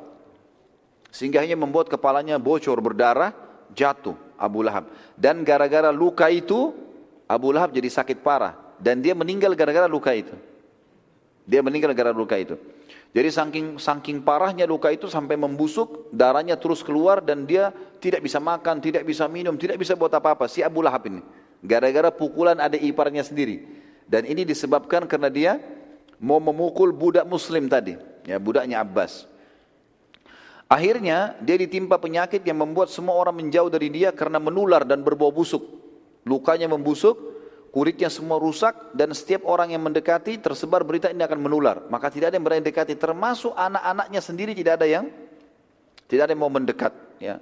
Sehingga hanya membuat kepalanya bocor berdarah, jatuh Abu Lahab. Dan gara-gara luka itu, Abu Lahab jadi sakit parah. Dan dia meninggal gara-gara luka itu. Dia meninggal gara-gara luka itu. Jadi saking saking parahnya luka itu sampai membusuk, darahnya terus keluar dan dia tidak bisa makan, tidak bisa minum, tidak bisa buat apa-apa. Si Abu Lahab ini. Gara-gara pukulan ada iparnya sendiri. Dan ini disebabkan karena dia mau memukul budak muslim tadi. Ya, budaknya Abbas. Akhirnya dia ditimpa penyakit yang membuat semua orang menjauh dari dia karena menular dan berbau busuk. Lukanya membusuk, kulitnya semua rusak dan setiap orang yang mendekati tersebar berita ini akan menular. Maka tidak ada yang berani dekati termasuk anak-anaknya sendiri tidak ada yang tidak ada yang mau mendekat. Ya.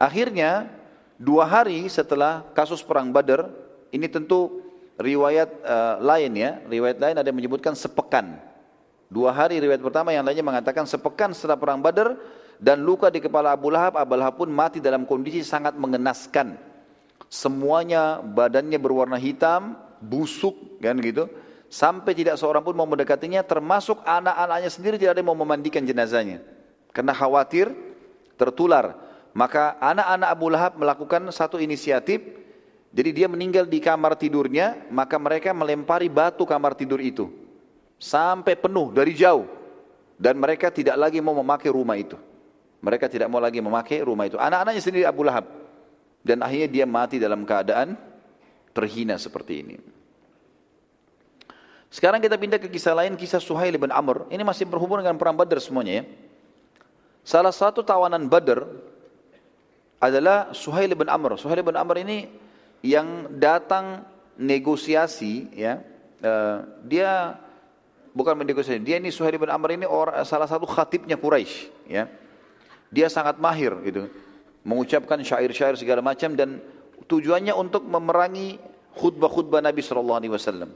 Akhirnya dua hari setelah kasus perang Badar ini tentu riwayat uh, lain ya, riwayat lain ada yang menyebutkan sepekan Dua hari riwayat pertama yang lainnya mengatakan sepekan setelah perang Badar dan luka di kepala Abu Lahab, Abu Lahab pun mati dalam kondisi sangat mengenaskan. Semuanya badannya berwarna hitam, busuk kan gitu. Sampai tidak seorang pun mau mendekatinya termasuk anak-anaknya sendiri tidak ada yang mau memandikan jenazahnya. Karena khawatir tertular. Maka anak-anak Abu Lahab melakukan satu inisiatif jadi dia meninggal di kamar tidurnya, maka mereka melempari batu kamar tidur itu sampai penuh dari jauh dan mereka tidak lagi mau memakai rumah itu. Mereka tidak mau lagi memakai rumah itu. Anak-anaknya sendiri Abu Lahab dan akhirnya dia mati dalam keadaan terhina seperti ini. Sekarang kita pindah ke kisah lain, kisah Suhail bin Amr. Ini masih berhubungan dengan perang Badar semuanya ya. Salah satu tawanan Badar adalah Suhail bin Amr. Suhail bin Amr ini yang datang negosiasi ya. Uh, dia bukan mendeklarasikan. Dia ini Suhail bin Amr ini salah satu khatibnya Quraisy, ya. Dia sangat mahir gitu, mengucapkan syair-syair segala macam dan tujuannya untuk memerangi khutbah-khutbah Nabi sallallahu alaihi wasallam.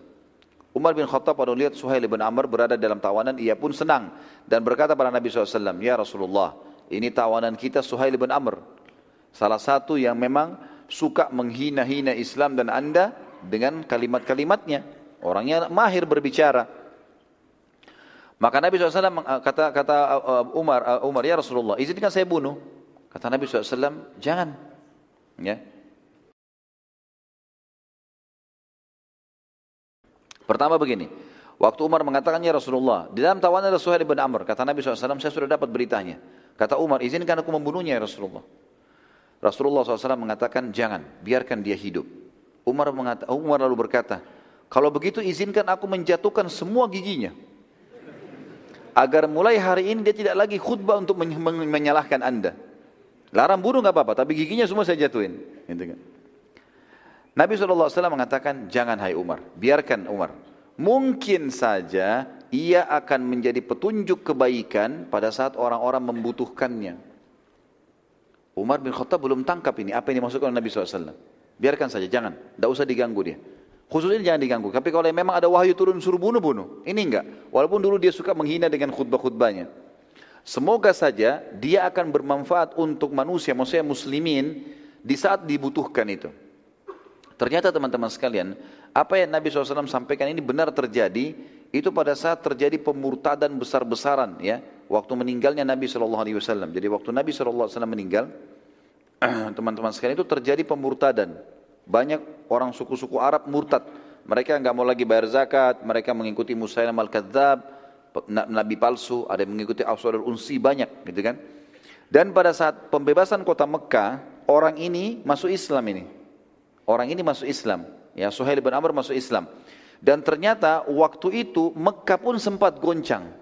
Umar bin Khattab pada lihat Suhail bin Amr berada dalam tawanan, ia pun senang dan berkata pada Nabi SAW, Ya Rasulullah, ini tawanan kita Suhail bin Amr. Salah satu yang memang suka menghina-hina Islam dan anda dengan kalimat-kalimatnya. Orangnya mahir berbicara. Maka Nabi SAW kata kata eh, Umar eh, Umar ya Rasulullah izinkan saya bunuh. Kata Nabi SAW jangan. Ya. Pertama begini, waktu Umar mengatakan ya Rasulullah, di dalam tawanan ada Suhail bin Amr, kata Nabi SAW, saya sudah dapat beritanya. Kata Umar, izinkan aku membunuhnya ya Rasulullah. Rasulullah SAW mengatakan, jangan, biarkan dia hidup. Umar, Umar lalu berkata, kalau begitu izinkan aku menjatuhkan semua giginya agar mulai hari ini dia tidak lagi khutbah untuk menyalahkan anda. Larang bunuh nggak apa-apa, tapi giginya semua saya jatuhin. Gitu kan. Nabi SAW mengatakan, jangan hai Umar, biarkan Umar. Mungkin saja ia akan menjadi petunjuk kebaikan pada saat orang-orang membutuhkannya. Umar bin Khattab belum tangkap ini, apa yang dimaksudkan oleh Nabi SAW. Biarkan saja, jangan. Tidak usah diganggu dia. Khusus ini jangan diganggu. Tapi kalau memang ada wahyu turun suruh bunuh-bunuh. Ini enggak. Walaupun dulu dia suka menghina dengan khutbah-khutbahnya. Semoga saja dia akan bermanfaat untuk manusia, maksudnya muslimin di saat dibutuhkan itu. Ternyata teman-teman sekalian, apa yang Nabi SAW sampaikan ini benar terjadi, itu pada saat terjadi pemurtadan besar-besaran ya, waktu meninggalnya Nabi SAW. Jadi waktu Nabi SAW meninggal, [CLEARS THROAT] teman-teman sekalian itu terjadi pemurtadan. Banyak orang suku-suku Arab murtad. Mereka nggak mau lagi bayar zakat, mereka mengikuti Musailam al-Kadzab, nabi palsu, ada yang mengikuti Aswad al-Unsi banyak gitu kan. Dan pada saat pembebasan kota Mekah, orang ini masuk Islam ini. Orang ini masuk Islam. Ya, Suhail bin Amr masuk Islam. Dan ternyata waktu itu Mekah pun sempat goncang.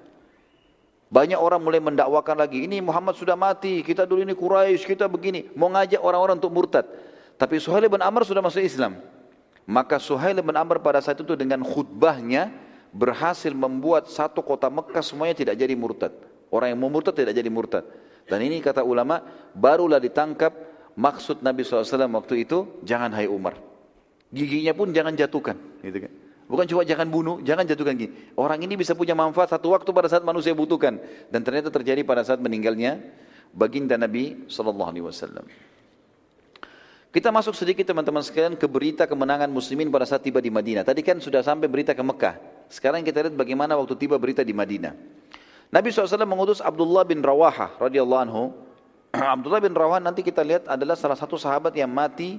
Banyak orang mulai mendakwakan lagi, ini Muhammad sudah mati, kita dulu ini Quraisy, kita begini. Mau ngajak orang-orang untuk murtad. Tapi Suhail bin Amr sudah masuk Islam. Maka Suhail bin Amr pada saat itu dengan khutbahnya, berhasil membuat satu kota Mekah semuanya tidak jadi murtad. Orang yang mau murtad tidak jadi murtad. Dan ini kata ulama, barulah ditangkap maksud Nabi SAW waktu itu, jangan hai Umar. Giginya pun jangan jatuhkan. Gitu kan. Bukan cuma jangan bunuh, jangan jatuhkan gigi. Orang ini bisa punya manfaat satu waktu pada saat manusia butuhkan. Dan ternyata terjadi pada saat meninggalnya baginda Nabi SAW. Kita masuk sedikit teman-teman sekalian ke berita kemenangan muslimin pada saat tiba di Madinah. Tadi kan sudah sampai berita ke Mekah. Sekarang kita lihat bagaimana waktu tiba berita di Madinah. Nabi SAW mengutus Abdullah bin Rawaha radhiyallahu anhu. [CLEARS THROAT] Abdullah bin Rawaha nanti kita lihat adalah salah satu sahabat yang mati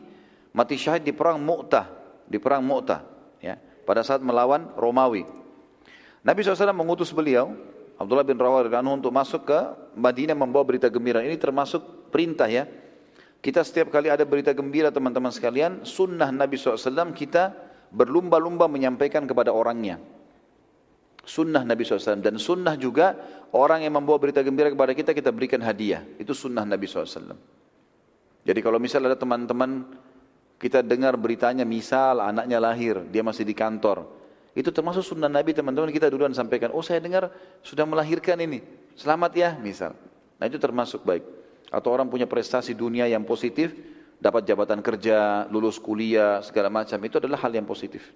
mati syahid di perang Mu'tah, di perang Mu'tah, ya, pada saat melawan Romawi. Nabi SAW mengutus beliau Abdullah bin Rawaha radhiyallahu untuk masuk ke Madinah membawa berita gembira. Ini termasuk perintah ya kita setiap kali ada berita gembira teman-teman sekalian, sunnah Nabi SAW kita berlumba-lumba menyampaikan kepada orangnya. Sunnah Nabi SAW dan sunnah juga orang yang membawa berita gembira kepada kita kita berikan hadiah. Itu sunnah Nabi SAW. Jadi kalau misalnya ada teman-teman kita dengar beritanya misal anaknya lahir, dia masih di kantor. Itu termasuk sunnah Nabi teman-teman kita duluan sampaikan. Oh saya dengar sudah melahirkan ini. Selamat ya misal. Nah itu termasuk baik atau orang punya prestasi dunia yang positif, dapat jabatan kerja, lulus kuliah, segala macam, itu adalah hal yang positif.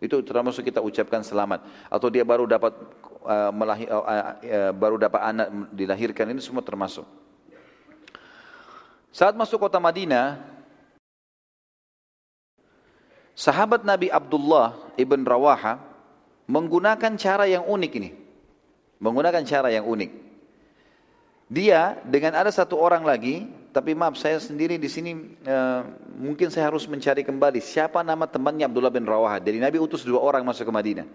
Itu termasuk kita ucapkan selamat. Atau dia baru dapat uh, melahir, uh, uh, baru dapat anak dilahirkan, ini semua termasuk. Saat masuk kota Madinah, sahabat Nabi Abdullah ibn Rawaha menggunakan cara yang unik ini. Menggunakan cara yang unik. Dia dengan ada satu orang lagi, tapi maaf saya sendiri di sini uh, mungkin saya harus mencari kembali siapa nama temannya Abdullah bin Rawaha. Jadi Nabi utus dua orang masuk ke Madinah.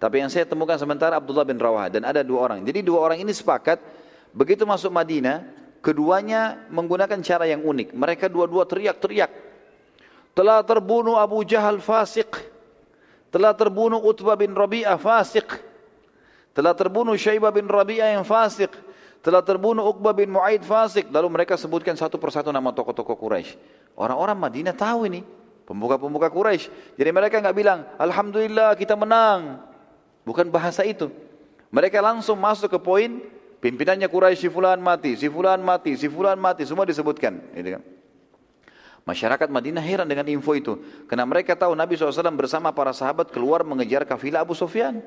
Tapi yang saya temukan sementara Abdullah bin Rawaha dan ada dua orang. Jadi dua orang ini sepakat begitu masuk Madinah, keduanya menggunakan cara yang unik. Mereka dua-dua teriak-teriak. Telah terbunuh Abu Jahal fasik. Telah terbunuh Utbah bin Rabi'ah fasik. Telah terbunuh Syaibah bin Rabi'ah yang fasik telah terbunuh Uqbah bin Mu'aid fasik. Lalu mereka sebutkan satu persatu nama tokoh-tokoh Quraisy. Orang-orang Madinah tahu ini, pemuka-pemuka Quraisy. Jadi mereka nggak bilang, Alhamdulillah kita menang. Bukan bahasa itu. Mereka langsung masuk ke poin, pimpinannya Quraisy si fulan mati, si fulan mati, si fulan mati, semua disebutkan. Gitu kan. Masyarakat Madinah heran dengan info itu. Karena mereka tahu Nabi SAW bersama para sahabat keluar mengejar kafilah Abu Sufyan.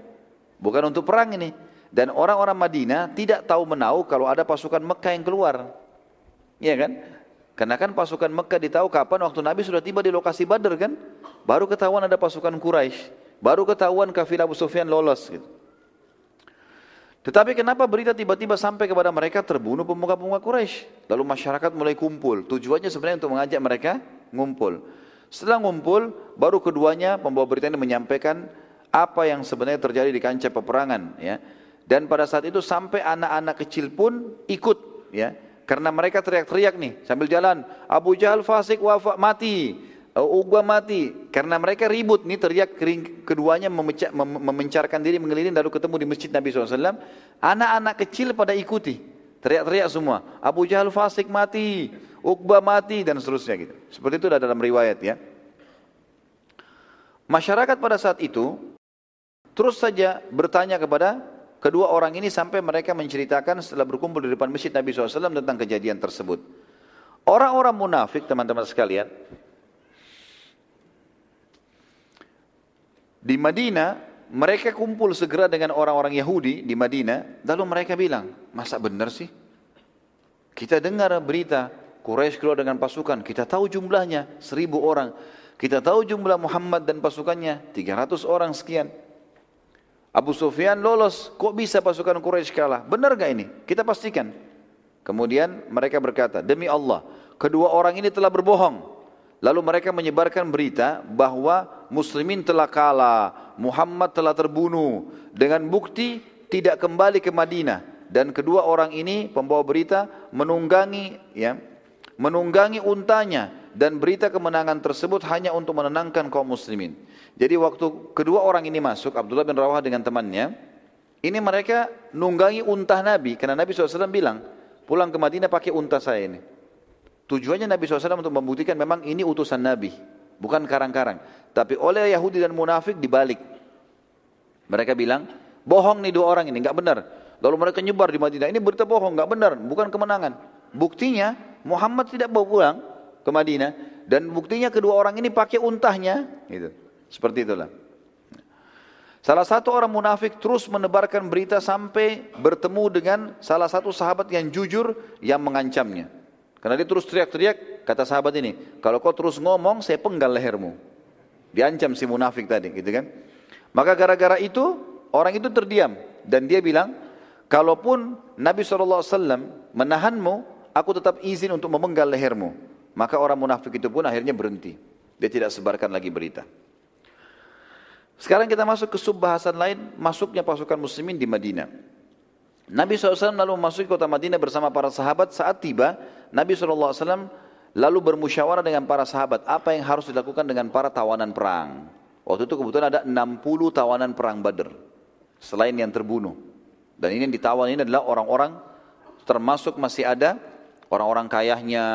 Bukan untuk perang ini. Dan orang-orang Madinah tidak tahu menau kalau ada pasukan Mekah yang keluar. Iya kan? Karena kan pasukan Mekah ditahu kapan waktu Nabi sudah tiba di lokasi Badr kan? Baru ketahuan ada pasukan Quraisy, baru ketahuan kafilah Abu Sufyan lolos gitu. Tetapi kenapa berita tiba-tiba sampai kepada mereka terbunuh pemuka-pemuka Quraisy? Lalu masyarakat mulai kumpul. Tujuannya sebenarnya untuk mengajak mereka ngumpul. Setelah ngumpul, baru keduanya pembawa berita ini menyampaikan apa yang sebenarnya terjadi di kancah peperangan. Ya. Dan pada saat itu sampai anak-anak kecil pun ikut ya. Karena mereka teriak-teriak nih sambil jalan, Abu Jahal fasik wafat mati, Uqbah mati. Karena mereka ribut nih teriak kering, keduanya memecah, mem memencarkan diri mengeliling lalu ketemu di masjid Nabi SAW. Anak-anak kecil pada ikuti, teriak-teriak semua. Abu Jahal fasik mati, Uqbah mati dan seterusnya gitu. Seperti itu dalam riwayat ya. Masyarakat pada saat itu terus saja bertanya kepada Kedua orang ini sampai mereka menceritakan setelah berkumpul di depan masjid Nabi SAW tentang kejadian tersebut. Orang-orang munafik teman-teman sekalian di Madinah mereka kumpul segera dengan orang-orang Yahudi di Madinah lalu mereka bilang masa benar sih? Kita dengar berita Quraisy keluar dengan pasukan kita tahu jumlahnya seribu orang. Kita tahu jumlah Muhammad dan pasukannya 300 orang sekian Abu Sufyan lolos, kok bisa pasukan Quraisy kalah? Benar gak ini? Kita pastikan. Kemudian mereka berkata, demi Allah, kedua orang ini telah berbohong. Lalu mereka menyebarkan berita bahwa muslimin telah kalah, Muhammad telah terbunuh dengan bukti tidak kembali ke Madinah dan kedua orang ini pembawa berita menunggangi ya menunggangi untanya dan berita kemenangan tersebut hanya untuk menenangkan kaum muslimin. Jadi waktu kedua orang ini masuk, Abdullah bin Rawah dengan temannya, ini mereka nunggangi unta Nabi, karena Nabi SAW bilang, pulang ke Madinah pakai unta saya ini. Tujuannya Nabi SAW untuk membuktikan memang ini utusan Nabi, bukan karang-karang. Tapi oleh Yahudi dan munafik dibalik. Mereka bilang, bohong nih dua orang ini, nggak benar. Lalu mereka nyebar di Madinah, ini berita bohong, nggak benar, bukan kemenangan. Buktinya Muhammad tidak bawa pulang ke Madinah dan buktinya kedua orang ini pakai untahnya, gitu. Seperti itulah. Salah satu orang munafik terus menebarkan berita sampai bertemu dengan salah satu sahabat yang jujur yang mengancamnya. Karena dia terus teriak-teriak, kata sahabat ini, kalau kau terus ngomong, saya penggal lehermu. Diancam si munafik tadi, gitu kan? Maka gara-gara itu, orang itu terdiam. Dan dia bilang, kalaupun Nabi SAW menahanmu, aku tetap izin untuk memenggal lehermu. Maka orang munafik itu pun akhirnya berhenti. Dia tidak sebarkan lagi berita. Sekarang kita masuk ke subbahasan lain, masuknya pasukan muslimin di Madinah. Nabi SAW lalu memasuki kota Madinah bersama para sahabat. Saat tiba, Nabi SAW lalu bermusyawarah dengan para sahabat. Apa yang harus dilakukan dengan para tawanan perang. Waktu itu kebetulan ada 60 tawanan perang Badr. Selain yang terbunuh. Dan ini yang ditawan ini adalah orang-orang termasuk masih ada orang-orang kayahnya,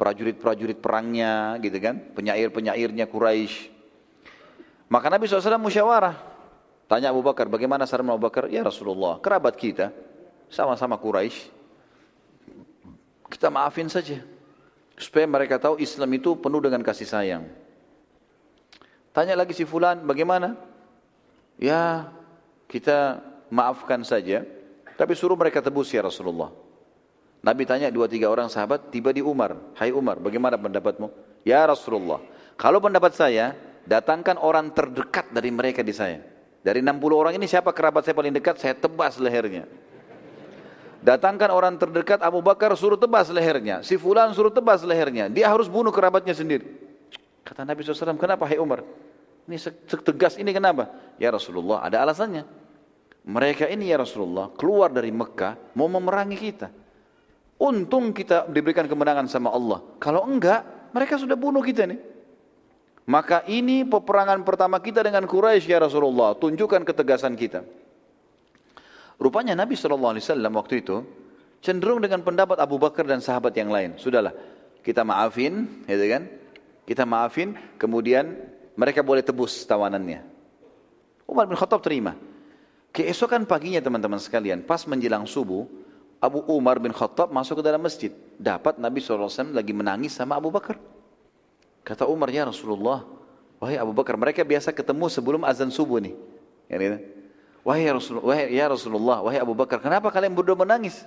prajurit-prajurit perangnya gitu kan, penyair-penyairnya Quraisy. Maka Nabi SAW musyawarah. Tanya Abu Bakar, bagaimana saran Abu Bakar? Ya Rasulullah, kerabat kita, sama-sama Quraisy. Kita maafin saja. Supaya mereka tahu Islam itu penuh dengan kasih sayang. Tanya lagi si Fulan, bagaimana? Ya, kita maafkan saja. Tapi suruh mereka tebus ya Rasulullah. Nabi tanya dua tiga orang sahabat, tiba di Umar. Hai Umar, bagaimana pendapatmu? Ya Rasulullah, kalau pendapat saya, datangkan orang terdekat dari mereka di saya. Dari 60 orang ini siapa kerabat saya paling dekat, saya tebas lehernya. Datangkan orang terdekat Abu Bakar suruh tebas lehernya. Si Fulan suruh tebas lehernya. Dia harus bunuh kerabatnya sendiri. Kata Nabi SAW, kenapa hai Umar? Ini tegas ini kenapa? Ya Rasulullah, ada alasannya. Mereka ini ya Rasulullah keluar dari Mekah mau memerangi kita. Untung kita diberikan kemenangan sama Allah. Kalau enggak, mereka sudah bunuh kita nih. Maka ini peperangan pertama kita dengan Quraisy ya Rasulullah. Tunjukkan ketegasan kita. Rupanya Nabi SAW waktu itu cenderung dengan pendapat Abu Bakar dan sahabat yang lain. Sudahlah, kita maafin, gitu kan? Kita maafin, kemudian mereka boleh tebus tawanannya. Umar bin Khattab terima. Keesokan paginya teman-teman sekalian, pas menjelang subuh, Abu Umar bin Khattab masuk ke dalam masjid. Dapat Nabi SAW lagi menangis sama Abu Bakar. Kata Umar, ya Rasulullah, wahai Abu Bakar, mereka biasa ketemu sebelum azan subuh nih. Ya, gitu. Wahai, ya Rasulullah, wahai ya Rasulullah, wahai Abu Bakar, kenapa kalian berdua menangis?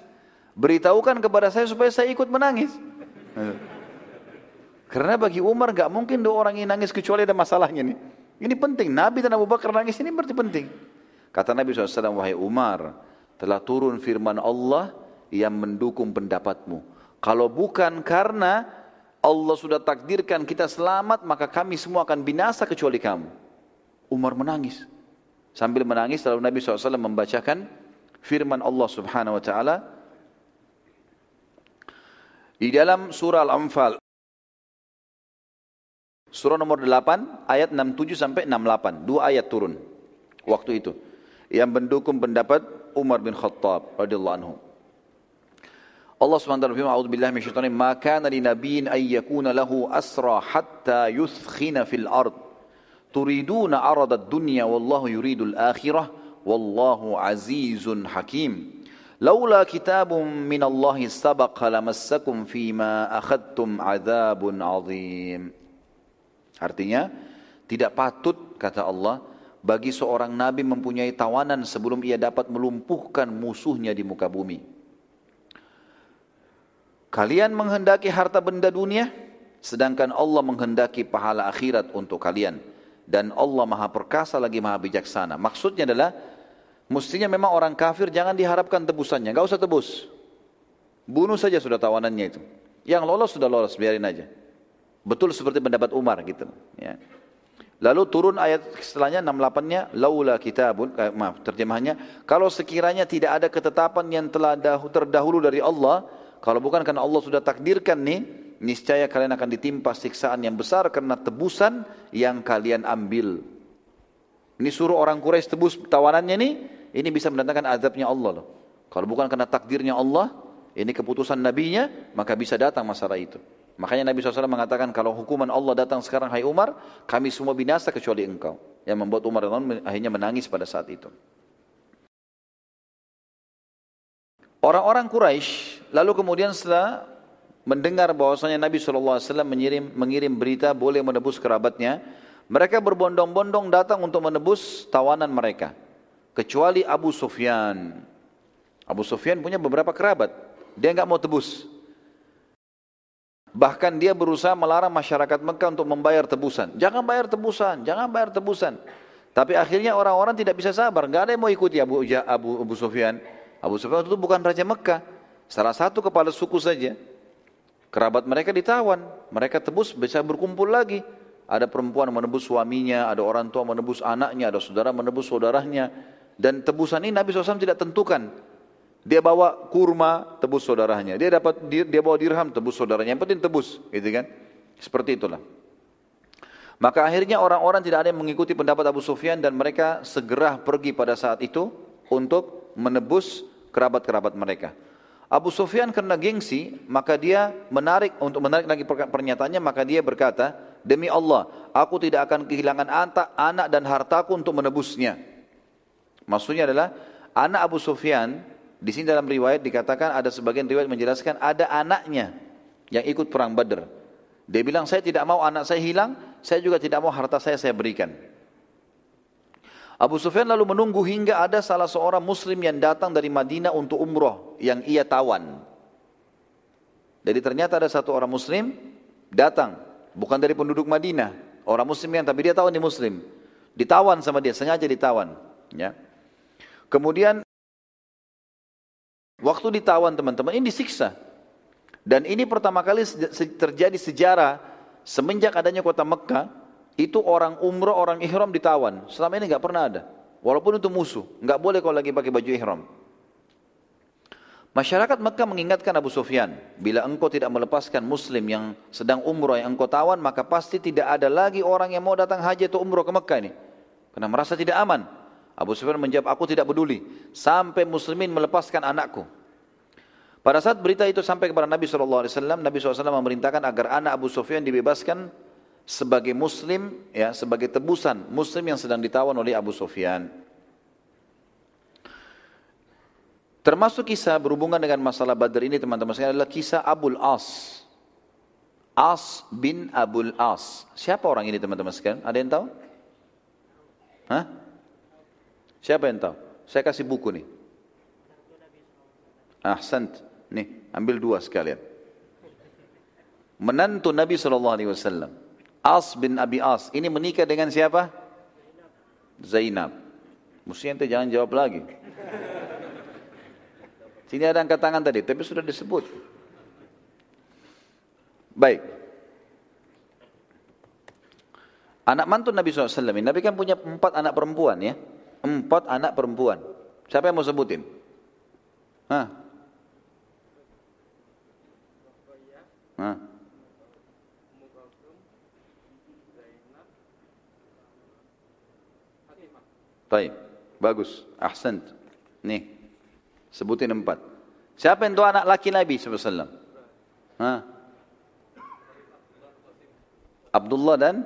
Beritahukan kepada saya supaya saya ikut menangis. Karena bagi Umar gak mungkin dua orang ini nangis kecuali ada masalahnya nih. Ini penting, Nabi dan Abu Bakar nangis ini berarti penting. Kata Nabi SAW, wahai Umar, telah turun firman Allah yang mendukung pendapatmu. Kalau bukan karena Allah sudah takdirkan kita selamat, maka kami semua akan binasa kecuali kamu. Umar menangis. Sambil menangis, lalu Nabi SAW membacakan firman Allah Subhanahu Wa Taala di dalam surah Al-Anfal. Surah nomor 8 ayat 67 sampai 68. Dua ayat turun waktu itu. Yang mendukung pendapat Umar bin Khattab radhiyallahu anhu. Allah SWT berfirman, "A'udzu billahi minasyaitonir ma kana li nabiyyin ay yakuna lahu asra hatta yuthkhina fil ard. Turiduna arada ad-dunya wallahu yuridul akhirah wallahu azizun hakim." Laula kitabun min Allah sabaqa lamassakum fima akhadtum adzabun azim. Artinya, tidak patut kata Allah bagi seorang nabi mempunyai tawanan sebelum ia dapat melumpuhkan musuhnya di muka bumi. Kalian menghendaki harta benda dunia, sedangkan Allah menghendaki pahala akhirat untuk kalian. Dan Allah maha perkasa lagi maha bijaksana. Maksudnya adalah, mestinya memang orang kafir jangan diharapkan tebusannya, Gak usah tebus. Bunuh saja sudah tawanannya itu. Yang lolos sudah lolos, biarin aja. Betul seperti pendapat Umar gitu. Ya. Lalu turun ayat setelahnya 68-nya laula kitabun eh, maaf terjemahannya kalau sekiranya tidak ada ketetapan yang telah terdahulu dari Allah kalau bukan karena Allah sudah takdirkan nih niscaya kalian akan ditimpa siksaan yang besar karena tebusan yang kalian ambil. Ini suruh orang Quraisy tebus tawanannya nih ini bisa mendatangkan azabnya Allah loh. Kalau bukan karena takdirnya Allah, ini keputusan nabinya, maka bisa datang masalah itu. Makanya Nabi SAW mengatakan kalau hukuman Allah datang sekarang hai Umar, kami semua binasa kecuali engkau. Yang membuat Umar akhirnya menangis pada saat itu. Orang-orang Quraisy lalu kemudian setelah mendengar bahwasanya Nabi SAW mengirim, mengirim berita boleh menebus kerabatnya, mereka berbondong-bondong datang untuk menebus tawanan mereka. Kecuali Abu Sufyan. Abu Sufyan punya beberapa kerabat. Dia nggak mau tebus. Bahkan dia berusaha melarang masyarakat Mekah untuk membayar tebusan. Jangan bayar tebusan, jangan bayar tebusan. Tapi akhirnya orang-orang tidak bisa sabar. Gak ada yang mau ikuti Abu, Abu, Abu Sufyan. Abu Sufyan itu bukan Raja Mekah. Salah satu kepala suku saja. Kerabat mereka ditawan. Mereka tebus bisa berkumpul lagi. Ada perempuan menebus suaminya, ada orang tua menebus anaknya, ada saudara menebus saudaranya. Dan tebusan ini Nabi SAW tidak tentukan. Dia bawa kurma, tebus saudaranya. Dia dapat dia bawa dirham, tebus saudaranya. Yang penting tebus, gitu kan? Seperti itulah. Maka akhirnya orang-orang tidak ada yang mengikuti pendapat Abu Sufyan dan mereka segera pergi pada saat itu untuk menebus kerabat-kerabat mereka. Abu Sufyan karena gengsi, maka dia menarik untuk menarik lagi pernyataannya, maka dia berkata, demi Allah, aku tidak akan kehilangan anak dan hartaku untuk menebusnya. Maksudnya adalah anak Abu Sufyan di sini dalam riwayat dikatakan ada sebagian riwayat menjelaskan ada anaknya yang ikut perang Badr. Dia bilang saya tidak mau anak saya hilang, saya juga tidak mau harta saya saya berikan. Abu Sufyan lalu menunggu hingga ada salah seorang muslim yang datang dari Madinah untuk umroh yang ia tawan. Jadi ternyata ada satu orang muslim datang, bukan dari penduduk Madinah, orang muslim yang tapi dia tahu ini muslim. Ditawan sama dia, sengaja ditawan. Ya. Kemudian Waktu ditawan teman-teman, ini disiksa. Dan ini pertama kali terjadi sejarah semenjak adanya kota Mekah, itu orang umroh, orang ihram ditawan. Selama ini nggak pernah ada. Walaupun itu musuh, nggak boleh kalau lagi pakai baju ihram. Masyarakat Mekah mengingatkan Abu Sufyan, bila engkau tidak melepaskan muslim yang sedang umroh yang engkau tawan, maka pasti tidak ada lagi orang yang mau datang haji atau umroh ke Mekah ini. Karena merasa tidak aman. Abu Sufyan menjawab, aku tidak peduli. Sampai muslimin melepaskan anakku. Pada saat berita itu sampai kepada Nabi SAW, Nabi SAW memerintahkan agar anak Abu Sufyan dibebaskan sebagai muslim, ya sebagai tebusan muslim yang sedang ditawan oleh Abu Sufyan. Termasuk kisah berhubungan dengan masalah Badr ini teman-teman sekalian adalah kisah Abul As. As bin Abul As. Siapa orang ini teman-teman sekalian? Ada yang tahu? Hah? Siapa yang tahu? Saya kasih buku nih. Ahsant. Nih, ambil dua sekalian. Menantu Nabi SAW. As bin Abi As. Ini menikah dengan siapa? Zainab. Mesti ente jangan jawab lagi. Sini ada angkat tangan tadi, tapi sudah disebut. Baik. Anak mantu Nabi SAW, Nabi kan punya empat anak perempuan ya empat anak perempuan. Siapa yang mau sebutin? Hah? Hah? Baik, bagus, ahsan. Nih, sebutin empat. Siapa yang tua anak laki Nabi SAW? Hah? Abdullah dan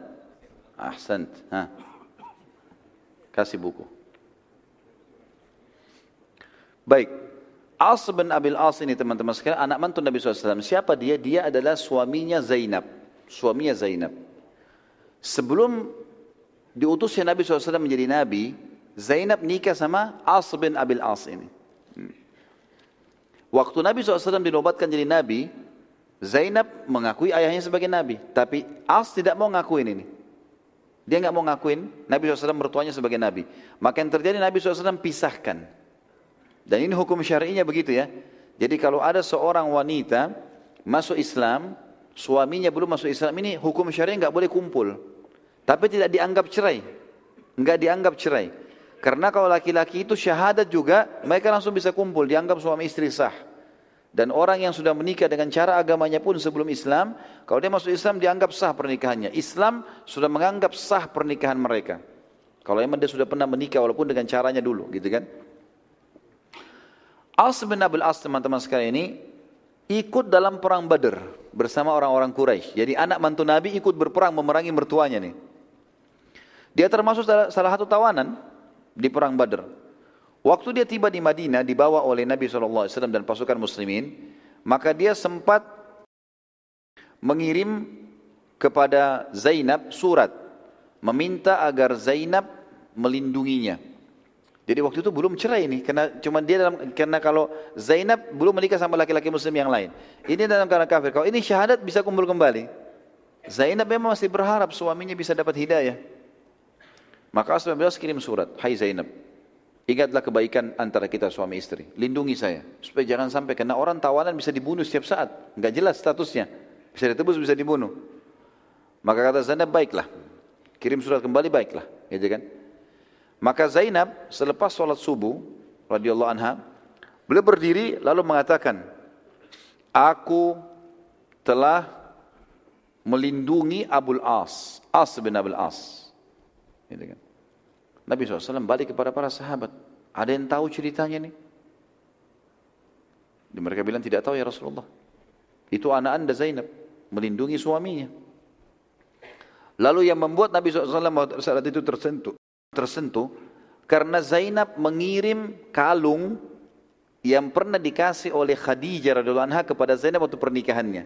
Ahsan. Hah? Kasih buku. Baik. As bin Abil As ini teman-teman sekalian anak mantu Nabi SAW. Siapa dia? Dia adalah suaminya Zainab. Suaminya Zainab. Sebelum diutusnya Nabi SAW menjadi Nabi, Zainab nikah sama As bin Abil As ini. Hmm. Waktu Nabi SAW dinobatkan jadi Nabi, Zainab mengakui ayahnya sebagai Nabi. Tapi As tidak mau ngakuin ini. Dia nggak mau ngakuin Nabi SAW mertuanya sebagai Nabi. Maka yang terjadi Nabi SAW pisahkan. Dan ini hukum syari'inya begitu ya. Jadi kalau ada seorang wanita masuk Islam, suaminya belum masuk Islam ini hukum syari'i nggak boleh kumpul. Tapi tidak dianggap cerai. Nggak dianggap cerai. Karena kalau laki-laki itu syahadat juga, mereka langsung bisa kumpul, dianggap suami istri sah. Dan orang yang sudah menikah dengan cara agamanya pun sebelum Islam, kalau dia masuk Islam dianggap sah pernikahannya. Islam sudah menganggap sah pernikahan mereka. Kalau memang dia sudah pernah menikah walaupun dengan caranya dulu, gitu kan? As bin Abil As teman-teman sekalian ini ikut dalam perang Badr bersama orang-orang Quraisy. Jadi anak mantu Nabi ikut berperang memerangi mertuanya nih. Dia termasuk salah satu tawanan di perang Badr. Waktu dia tiba di Madinah dibawa oleh Nabi SAW dan pasukan muslimin, maka dia sempat mengirim kepada Zainab surat meminta agar Zainab melindunginya. Jadi waktu itu belum cerai ini karena cuma dia dalam karena kalau Zainab belum menikah sama laki-laki muslim yang lain. Ini dalam keadaan kafir. Kalau ini syahadat bisa kumpul kembali. Zainab memang masih berharap suaminya bisa dapat hidayah. Maka Rasulullah kirim surat, "Hai Zainab, Ingatlah kebaikan antara kita suami istri. Lindungi saya. Supaya jangan sampai karena orang tawanan bisa dibunuh setiap saat. Enggak jelas statusnya. Bisa ditebus, bisa dibunuh. Maka kata Zainab, baiklah. Kirim surat kembali, baiklah. Gitu kan? Maka Zainab selepas sholat subuh, radhiyallahu anha, beliau berdiri lalu mengatakan, Aku telah melindungi Abul As, As bin Abul As. Gitu kan? Nabi SAW balik kepada para sahabat. Ada yang tahu ceritanya nih? Dan mereka bilang tidak tahu ya Rasulullah. Itu anak anda Zainab. Melindungi suaminya. Lalu yang membuat Nabi SAW saat itu tersentuh. Tersentuh. Karena Zainab mengirim kalung yang pernah dikasih oleh Khadijah radhiallahu anha kepada Zainab waktu pernikahannya.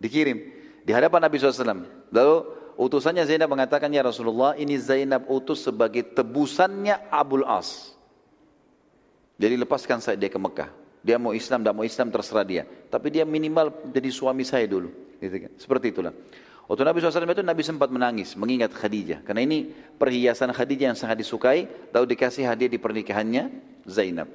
Dikirim di hadapan Nabi SAW. Lalu utusannya Zainab mengatakan, Ya Rasulullah, ini Zainab utus sebagai tebusannya Abul As. Jadi lepaskan saya dia ke Mekah. Dia mau Islam, tidak mau Islam, terserah dia. Tapi dia minimal jadi suami saya dulu. Gitu kan? Seperti itulah. Waktu Nabi SAW itu Nabi sempat menangis, mengingat Khadijah. Karena ini perhiasan Khadijah yang sangat disukai, lalu dikasih hadiah di pernikahannya Zainab.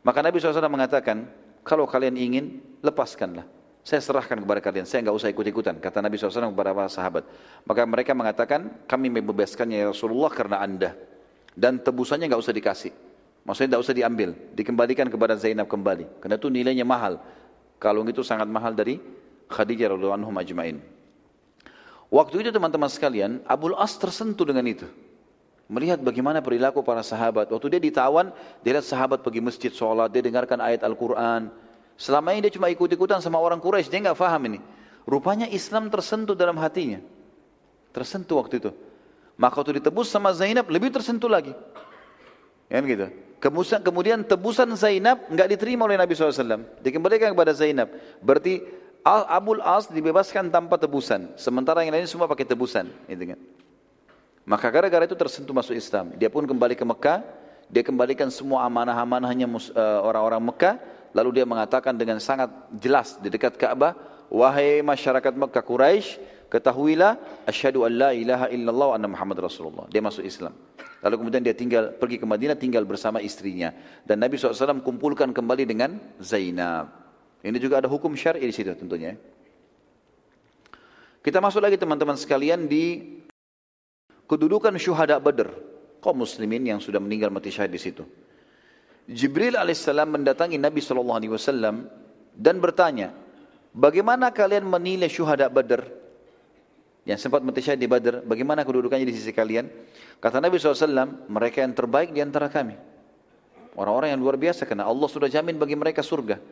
Maka Nabi SAW mengatakan, kalau kalian ingin, lepaskanlah. Saya serahkan kepada kalian, saya nggak usah ikut-ikutan. Kata Nabi SAW kepada para sahabat. Maka mereka mengatakan, kami membebaskannya ya Rasulullah karena anda. Dan tebusannya nggak usah dikasih. Maksudnya nggak usah diambil, dikembalikan kepada Zainab kembali. Karena itu nilainya mahal. Kalung itu sangat mahal dari Khadijah radhiallahu anhum ajmain. Waktu itu teman-teman sekalian, Abul As tersentuh dengan itu. Melihat bagaimana perilaku para sahabat. Waktu dia ditawan, dia lihat sahabat pergi masjid sholat, dia dengarkan ayat Al-Quran, Selama ini dia cuma ikut-ikutan sama orang Quraisy, dia nggak paham ini. Rupanya Islam tersentuh dalam hatinya. Tersentuh waktu itu. Maka waktu ditebus sama Zainab lebih tersentuh lagi. Kan gitu. Kemudian, kemudian tebusan Zainab nggak diterima oleh Nabi SAW. Dikembalikan kepada Zainab. Berarti Abul As dibebaskan tanpa tebusan. Sementara yang lain semua pakai tebusan. Gitu kan. Maka gara-gara itu tersentuh masuk Islam. Dia pun kembali ke Mekah. Dia kembalikan semua amanah-amanahnya eh, orang-orang Mekah Lalu dia mengatakan dengan sangat jelas di dekat Ka'bah, wahai masyarakat Mekah Quraisy, ketahuilah asyhadu an la ilaha illallah wa anna Muhammad Rasulullah. Dia masuk Islam. Lalu kemudian dia tinggal pergi ke Madinah tinggal bersama istrinya dan Nabi SAW kumpulkan kembali dengan Zainab. Ini juga ada hukum syar'i di situ tentunya. Kita masuk lagi teman-teman sekalian di kedudukan syuhada Badr, kaum muslimin yang sudah meninggal mati syahid di situ. Jibril alaihissalam mendatangi Nabi sallallahu alaihi wasallam dan bertanya, "Bagaimana kalian menilai syuhada Badr?" Yang sempat mati syahid di Badr, bagaimana kedudukannya di sisi kalian? Kata Nabi SAW, mereka yang terbaik di antara kami. Orang-orang yang luar biasa, karena Allah sudah jamin bagi mereka surga.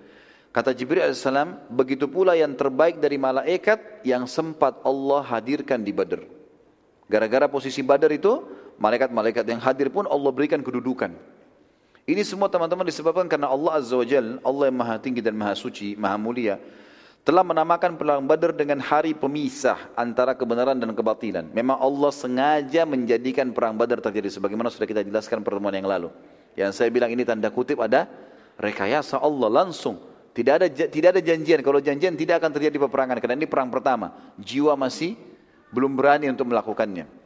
Kata Jibril AS, begitu pula yang terbaik dari malaikat yang sempat Allah hadirkan di Badr. Gara-gara posisi Badr itu, malaikat-malaikat yang hadir pun Allah berikan kedudukan. Ini semua teman-teman disebabkan karena Allah Azza wa Jal, Allah yang maha tinggi dan maha suci, maha mulia, telah menamakan perang Badar dengan hari pemisah antara kebenaran dan kebatilan. Memang Allah sengaja menjadikan perang Badar terjadi sebagaimana sudah kita jelaskan pertemuan yang lalu. Yang saya bilang ini tanda kutip ada rekayasa Allah langsung. Tidak ada tidak ada janjian. Kalau janjian tidak akan terjadi peperangan karena ini perang pertama. Jiwa masih belum berani untuk melakukannya.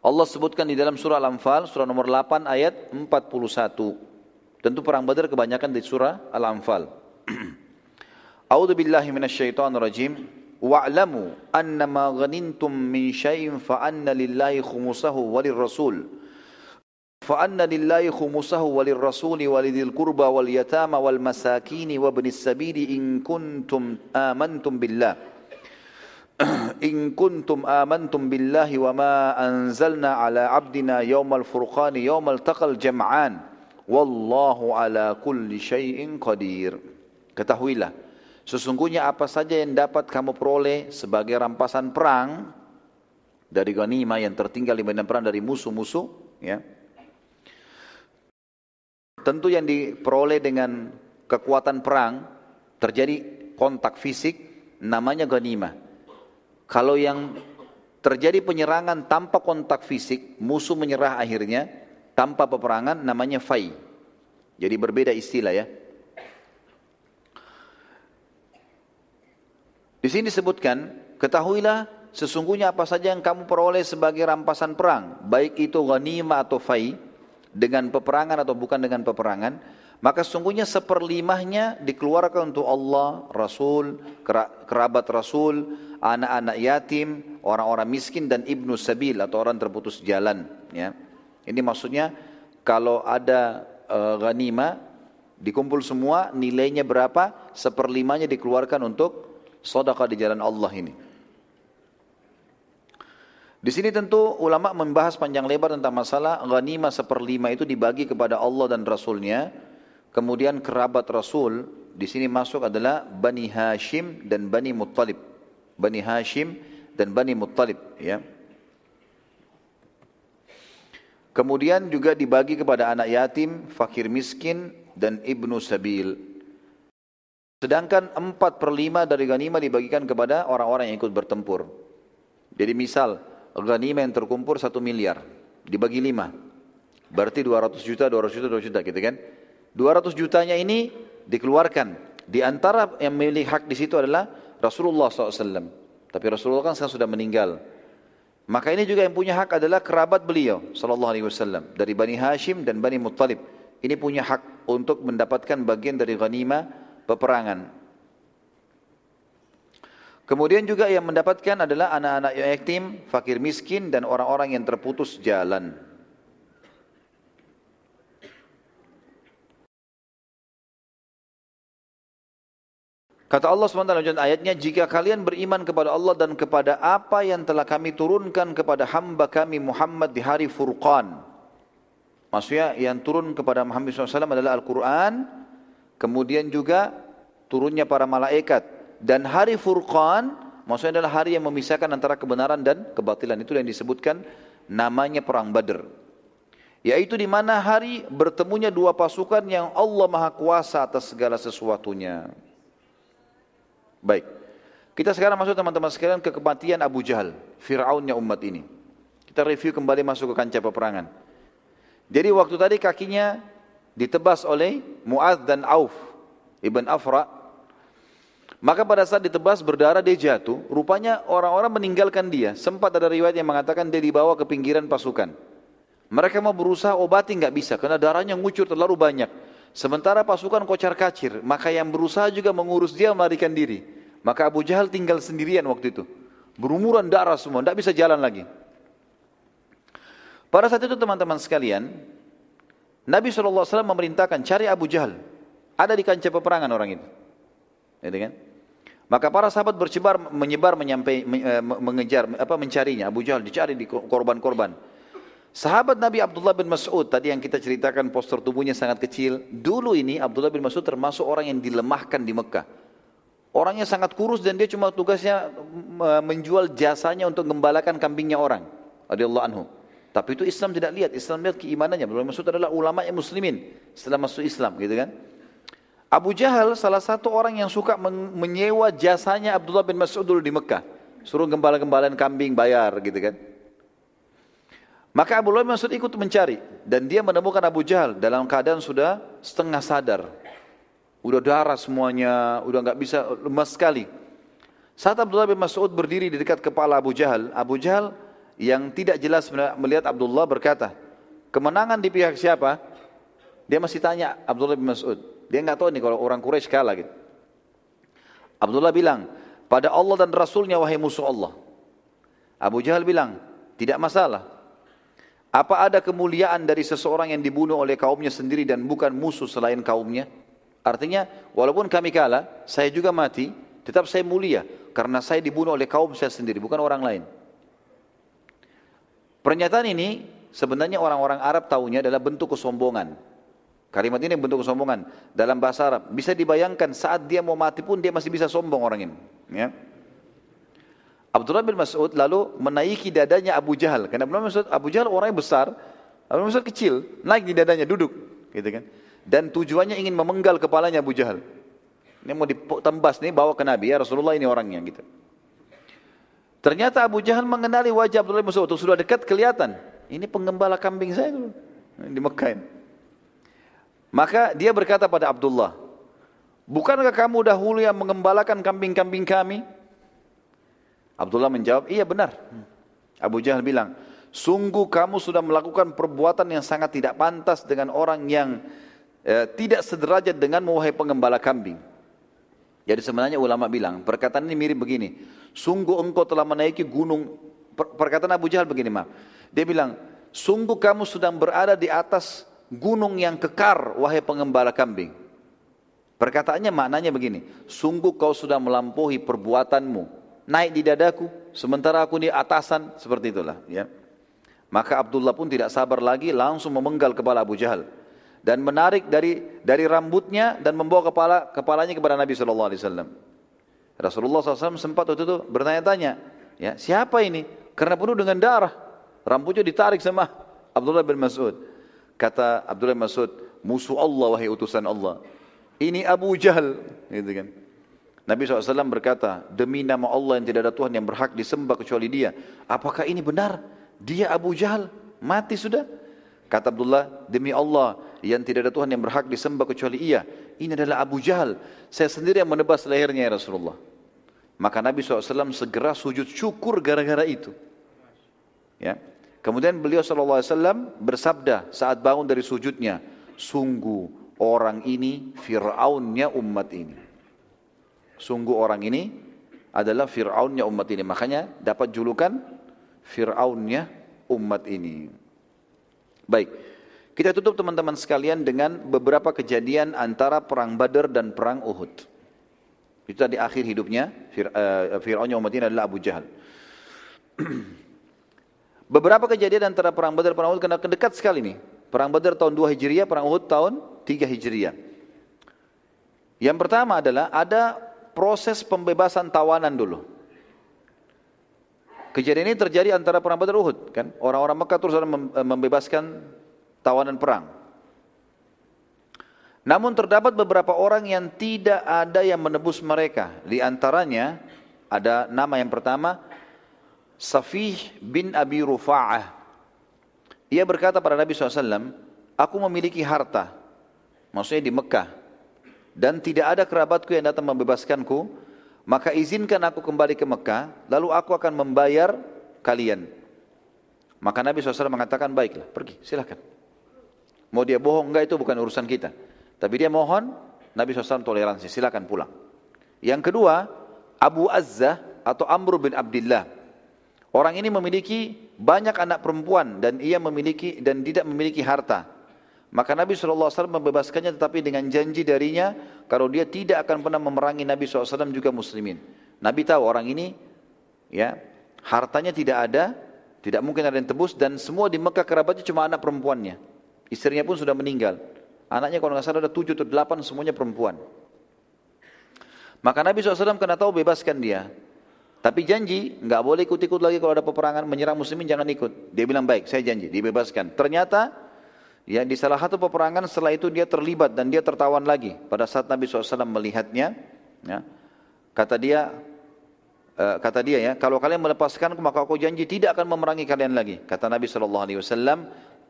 Allah sebutkan di dalam surah Al-Anfal, surah nomor 8 ayat 41. Tentu perang Badar kebanyakan di surah Al-Anfal. [CLEARS THROAT] A'udzu billahi minasyaitonir rajim. Wa'lamu annama ghanintum min syai'in fa anna lillahi khumusahu walir rasul. Fa anna lillahi khumusahu walir rasuli walidil qurba wal yatama wal masakin wa ibnis sabili in kuntum amantum billah. [CLEARS THROAT] in kuntum amantum billahi wa ma anzalna ala abdina yawmal furqani yawmal taqal jam'an. Wallahu ala kulli syai'in qadir. Ketahuilah sesungguhnya apa saja yang dapat kamu peroleh sebagai rampasan perang dari ghanimah yang tertinggal di medan perang dari musuh-musuh ya. Tentu yang diperoleh dengan kekuatan perang terjadi kontak fisik namanya ghanimah. Kalau yang terjadi penyerangan tanpa kontak fisik, musuh menyerah akhirnya tanpa peperangan namanya fai. Jadi berbeda istilah ya. Di sini disebutkan, ketahuilah sesungguhnya apa saja yang kamu peroleh sebagai rampasan perang, baik itu ghanimah atau fai, dengan peperangan atau bukan dengan peperangan, maka sesungguhnya seperlimahnya dikeluarkan untuk Allah, Rasul, kerabat Rasul, anak-anak yatim, orang-orang miskin dan ibnu sabil atau orang terputus jalan. Ya. Ini maksudnya kalau ada uh, ghanimah dikumpul semua nilainya berapa seperlimanya dikeluarkan untuk sedekah di jalan Allah ini. Di sini tentu ulama membahas panjang lebar tentang masalah ghanimah seperlima itu dibagi kepada Allah dan Rasulnya. Kemudian kerabat Rasul di sini masuk adalah Bani Hashim dan Bani Muttalib. Bani Hashim dan Bani Muttalib. Ya. Kemudian juga dibagi kepada anak yatim, fakir miskin, dan ibnu sabil. Sedangkan empat per lima dari ghanimah dibagikan kepada orang-orang yang ikut bertempur. Jadi misal ghanimah yang terkumpul satu miliar dibagi lima. Berarti 200 juta, 200 juta, 200 juta gitu kan. 200 jutanya ini dikeluarkan. Di antara yang memiliki hak di situ adalah Rasulullah SAW. Tapi Rasulullah kan sekarang sudah meninggal. Maka ini juga yang punya hak adalah kerabat beliau sallallahu alaihi wasallam dari Bani Hashim dan Bani Muttalib. Ini punya hak untuk mendapatkan bagian dari ghanimah peperangan. Kemudian juga yang mendapatkan adalah anak-anak yatim, fakir miskin dan orang-orang yang terputus jalan. Kata Allah SWT dalam ayatnya, jika kalian beriman kepada Allah dan kepada apa yang telah kami turunkan kepada hamba kami Muhammad di hari Furqan. Maksudnya yang turun kepada Muhammad SAW adalah Al-Quran, Kemudian juga turunnya para malaikat dan hari Furqan maksudnya adalah hari yang memisahkan antara kebenaran dan kebatilan itu yang disebutkan namanya perang Badr. Yaitu di mana hari bertemunya dua pasukan yang Allah Maha Kuasa atas segala sesuatunya. Baik. Kita sekarang masuk teman-teman sekalian ke kematian Abu Jahal, Fir'aunnya umat ini. Kita review kembali masuk ke kancah peperangan. Jadi waktu tadi kakinya ditebas oleh Mu'adz dan Auf Ibn Afra. Maka pada saat ditebas berdarah dia jatuh, rupanya orang-orang meninggalkan dia. Sempat ada riwayat yang mengatakan dia dibawa ke pinggiran pasukan. Mereka mau berusaha obati nggak bisa karena darahnya ngucur terlalu banyak. Sementara pasukan kocar kacir, maka yang berusaha juga mengurus dia melarikan diri. Maka Abu Jahal tinggal sendirian waktu itu. Berumuran darah semua, tidak bisa jalan lagi. Pada saat itu teman-teman sekalian, Nabi SAW memerintahkan cari Abu Jahal. Ada di kancah peperangan orang itu. Gitu kan? Maka para sahabat bercebar menyebar menyampai eh, mengejar apa mencarinya Abu Jahal dicari di korban-korban. Sahabat Nabi Abdullah bin Mas'ud tadi yang kita ceritakan postur tubuhnya sangat kecil. Dulu ini Abdullah bin Mas'ud termasuk orang yang dilemahkan di Mekah. Orangnya sangat kurus dan dia cuma tugasnya menjual jasanya untuk gembalakan kambingnya orang. Radhiyallahu anhu. Tapi itu Islam tidak lihat, Islam lihat keimanannya. Abdullah bin Mas'ud adalah ulama yang muslimin setelah masuk Islam gitu kan. Abu Jahal salah satu orang yang suka menyewa jasanya Abdullah bin Mas'ud dulu di Mekah. Suruh gembala-gembalaan kambing bayar gitu kan. Maka Abu bin Mas'ud ikut mencari dan dia menemukan Abu Jahal dalam keadaan sudah setengah sadar. Udah darah semuanya, udah nggak bisa lemas sekali. Saat Abdullah bin Mas'ud berdiri di dekat kepala Abu Jahal, Abu Jahal yang tidak jelas melihat Abdullah berkata, kemenangan di pihak siapa? Dia masih tanya Abdullah bin Mas'ud. Dia nggak tahu nih kalau orang Quraisy kalah gitu. Abdullah bilang, pada Allah dan Rasulnya wahai musuh Allah. Abu Jahal bilang, tidak masalah. Apa ada kemuliaan dari seseorang yang dibunuh oleh kaumnya sendiri dan bukan musuh selain kaumnya? Artinya, walaupun kami kalah, saya juga mati, tetap saya mulia karena saya dibunuh oleh kaum saya sendiri, bukan orang lain. Pernyataan ini sebenarnya orang-orang Arab tahunya adalah bentuk kesombongan. Kalimat ini bentuk kesombongan dalam bahasa Arab. Bisa dibayangkan saat dia mau mati pun dia masih bisa sombong orang ini. Ya. Abdullah bin Mas'ud lalu menaiki dadanya Abu Jahal. Karena Abdullah bin Mas'ud, Abu Jahal orangnya besar, Abu Mas'ud kecil, naik di dadanya, duduk. gitu kan. Dan tujuannya ingin memenggal kepalanya Abu Jahal. Ini mau ditembas nih bawa ke Nabi ya Rasulullah ini orangnya gitu. Ternyata Abu Jahal mengenali wajah Abdullah bin Mas'ud. Sudah dekat kelihatan. Ini penggembala kambing saya dulu. Di Mekah ini. Maka dia berkata pada Abdullah, Bukankah kamu dahulu yang mengembalakan kambing-kambing kami? Abdullah menjawab, iya benar. Abu Jahal bilang, sungguh kamu sudah melakukan perbuatan yang sangat tidak pantas dengan orang yang eh, tidak sederajat dengan wahai pengembala kambing. Jadi sebenarnya ulama bilang, perkataan ini mirip begini. Sungguh engkau telah menaiki gunung, perkataan Abu Jahal begini maaf. Dia bilang, sungguh kamu sedang berada di atas gunung yang kekar, wahai pengembala kambing. Perkataannya maknanya begini, sungguh kau sudah melampaui perbuatanmu, naik di dadaku, sementara aku di atasan, seperti itulah. Ya. Maka Abdullah pun tidak sabar lagi, langsung memenggal kepala Abu Jahal dan menarik dari dari rambutnya dan membawa kepala kepalanya kepada Nabi Shallallahu Alaihi Wasallam. Rasulullah SAW sempat waktu itu bertanya-tanya, ya siapa ini? Karena penuh dengan darah, rambutnya ditarik sama Abdullah bin Mas'ud. Kata Abdullah bin Mas'ud, musuh Allah wahai utusan Allah. Ini Abu Jahal, gitu kan. Nabi SAW berkata, demi nama Allah yang tidak ada Tuhan yang berhak disembah kecuali dia. Apakah ini benar? Dia Abu Jahal, mati sudah. Kata Abdullah, demi Allah yang tidak ada Tuhan yang berhak disembah kecuali ia. Ini adalah Abu Jahal. Saya sendiri yang menebas lehernya ya Rasulullah. Maka Nabi SAW segera sujud syukur gara-gara itu. Ya. Kemudian beliau SAW bersabda saat bangun dari sujudnya, sungguh orang ini Fir'aunnya umat ini. Sungguh orang ini adalah Fir'aunnya umat ini. Makanya dapat julukan Fir'aunnya umat ini. Baik, kita tutup teman-teman sekalian dengan beberapa kejadian antara perang Badar dan perang Uhud. Itu tadi akhir hidupnya eh, Fir'aun yang umat ini adalah Abu Jahal. [CLEARS THROAT] beberapa kejadian antara perang Badar dan perang Uhud kena dekat sekali nih. Perang Badar tahun 2 Hijriah, perang Uhud tahun 3 Hijriah. Yang pertama adalah ada proses pembebasan tawanan dulu. Kejadian ini terjadi antara perang Badar Uhud kan. Orang-orang Mekah terus eh, membebaskan tawanan perang. Namun terdapat beberapa orang yang tidak ada yang menebus mereka. Di antaranya ada nama yang pertama Safih bin Abi Rufa'ah. Ia berkata pada Nabi SAW, aku memiliki harta, maksudnya di Mekah, dan tidak ada kerabatku yang datang membebaskanku, maka izinkan aku kembali ke Mekah, lalu aku akan membayar kalian. Maka Nabi SAW mengatakan, baiklah, pergi, silahkan. Mau dia bohong, enggak itu bukan urusan kita. Tapi dia mohon, Nabi SAW toleransi, silahkan pulang. Yang kedua, Abu Azzah atau Amr bin Abdullah. Orang ini memiliki banyak anak perempuan dan ia memiliki dan tidak memiliki harta. Maka Nabi SAW membebaskannya tetapi dengan janji darinya kalau dia tidak akan pernah memerangi Nabi SAW juga muslimin. Nabi tahu orang ini ya hartanya tidak ada, tidak mungkin ada yang tebus dan semua di Mekah kerabatnya cuma anak perempuannya. Istrinya pun sudah meninggal. Anaknya kalau nggak salah ada tujuh atau delapan semuanya perempuan. Maka Nabi SAW kena tahu bebaskan dia. Tapi janji nggak boleh ikut-ikut lagi kalau ada peperangan menyerang muslimin jangan ikut. Dia bilang baik, saya janji, dibebaskan. Ternyata ya di salah satu peperangan setelah itu dia terlibat dan dia tertawan lagi. Pada saat Nabi SAW melihatnya, ya, kata dia, uh, kata dia ya, kalau kalian melepaskan maka aku janji tidak akan memerangi kalian lagi. Kata Nabi SAW,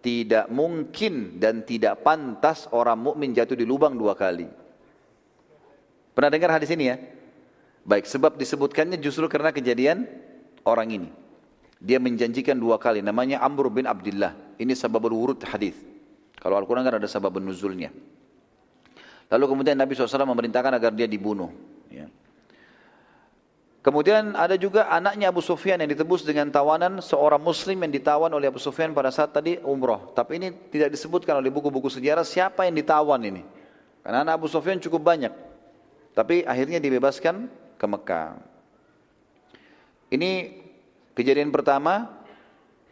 tidak mungkin dan tidak pantas orang mukmin jatuh di lubang dua kali. Pernah dengar hadis ini ya? Baik, sebab disebutkannya justru karena kejadian orang ini. Dia menjanjikan dua kali, namanya Amr bin Abdullah. Ini sebab urut hadis. Kalau Al-Quran kan ada sebab nuzulnya. Lalu kemudian Nabi SAW memerintahkan agar dia dibunuh. Ya. Kemudian ada juga anaknya Abu Sufyan yang ditebus dengan tawanan seorang muslim yang ditawan oleh Abu Sufyan pada saat tadi umroh. Tapi ini tidak disebutkan oleh buku-buku sejarah siapa yang ditawan ini. Karena anak Abu Sufyan cukup banyak. Tapi akhirnya dibebaskan ke Mekah. Ini kejadian pertama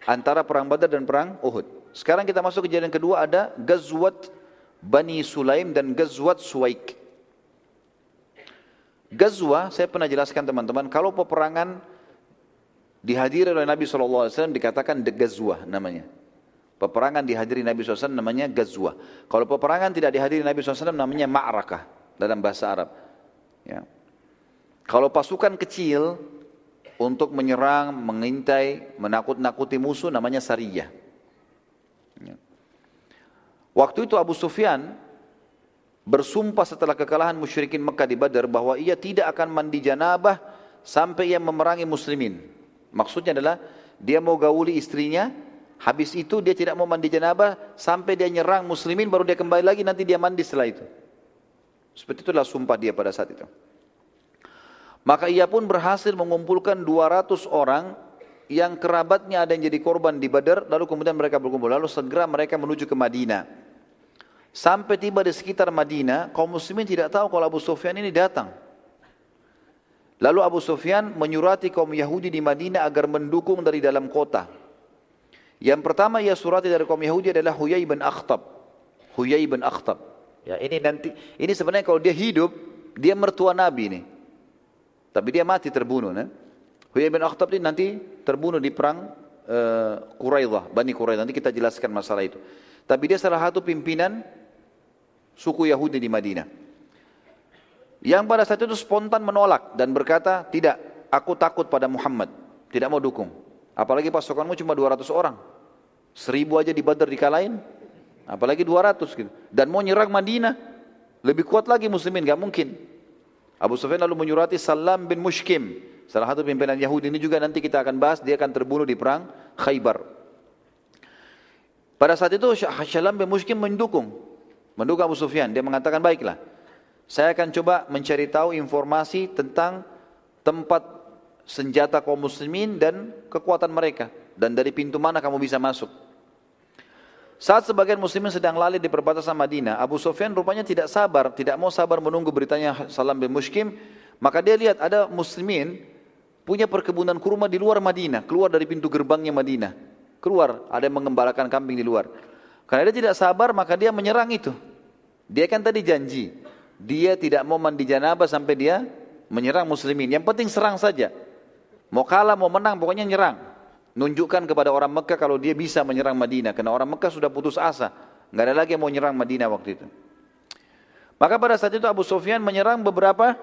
antara perang Badar dan perang Uhud. Sekarang kita masuk kejadian kedua ada Gazwat Bani Sulaim dan Gazwat Suwaik. Gazwa, saya pernah jelaskan teman-teman, kalau peperangan dihadiri oleh Nabi SAW dikatakan the Gazwa namanya. Peperangan dihadiri Nabi SAW namanya Gazwa. Kalau peperangan tidak dihadiri Nabi SAW namanya Ma'rakah dalam bahasa Arab. Ya. Kalau pasukan kecil untuk menyerang, mengintai, menakut-nakuti musuh namanya sariyah. Waktu itu Abu Sufyan bersumpah setelah kekalahan musyrikin Mekah di Badar bahwa ia tidak akan mandi janabah sampai ia memerangi muslimin. Maksudnya adalah dia mau gauli istrinya, habis itu dia tidak mau mandi janabah sampai dia nyerang muslimin baru dia kembali lagi nanti dia mandi setelah itu. Seperti itulah sumpah dia pada saat itu. Maka ia pun berhasil mengumpulkan 200 orang yang kerabatnya ada yang jadi korban di Badar, lalu kemudian mereka berkumpul. Lalu segera mereka menuju ke Madinah. Sampai tiba di sekitar Madinah, kaum muslimin tidak tahu kalau Abu Sufyan ini datang. Lalu Abu Sufyan menyurati kaum Yahudi di Madinah agar mendukung dari dalam kota. Yang pertama ia surati dari kaum Yahudi adalah Huyai bin Akhtab. Huyai bin Akhtab. Ya, ini nanti ini sebenarnya kalau dia hidup, dia mertua Nabi ini. Tapi dia mati terbunuh. Nah. Huyai bin Akhtab ini nanti terbunuh di perang uh, Quraidah, Bani Quraidah. Nanti kita jelaskan masalah itu. Tapi dia salah satu pimpinan suku Yahudi di Madinah. Yang pada saat itu spontan menolak dan berkata, tidak, aku takut pada Muhammad. Tidak mau dukung. Apalagi pasukanmu cuma 200 orang. Seribu aja di Badar dikalahin. Apalagi 200 gitu. Dan mau nyerang Madinah. Lebih kuat lagi muslimin, gak mungkin. Abu Sufyan lalu menyurati Salam bin Mushkim, salah satu pimpinan Yahudi ini juga nanti kita akan bahas, dia akan terbunuh di perang Khaybar. Pada saat itu Salam bin Mushkim mendukung, mendukung Abu Sufyan. Dia mengatakan baiklah, saya akan coba mencari tahu informasi tentang tempat senjata kaum muslimin dan kekuatan mereka. Dan dari pintu mana kamu bisa masuk. Saat sebagian muslimin sedang lalai di perbatasan Madinah, Abu Sufyan rupanya tidak sabar, tidak mau sabar menunggu beritanya Salam bin Mushkim, maka dia lihat ada muslimin punya perkebunan kurma di luar Madinah, keluar dari pintu gerbangnya Madinah. Keluar, ada yang mengembalakan kambing di luar. Karena dia tidak sabar, maka dia menyerang itu. Dia kan tadi janji, dia tidak mau mandi janabah sampai dia menyerang muslimin. Yang penting serang saja. Mau kalah, mau menang, pokoknya nyerang. Nunjukkan kepada orang Mekah kalau dia bisa menyerang Madinah. Karena orang Mekah sudah putus asa. Nggak ada lagi yang mau menyerang Madinah waktu itu. Maka pada saat itu Abu Sufyan menyerang beberapa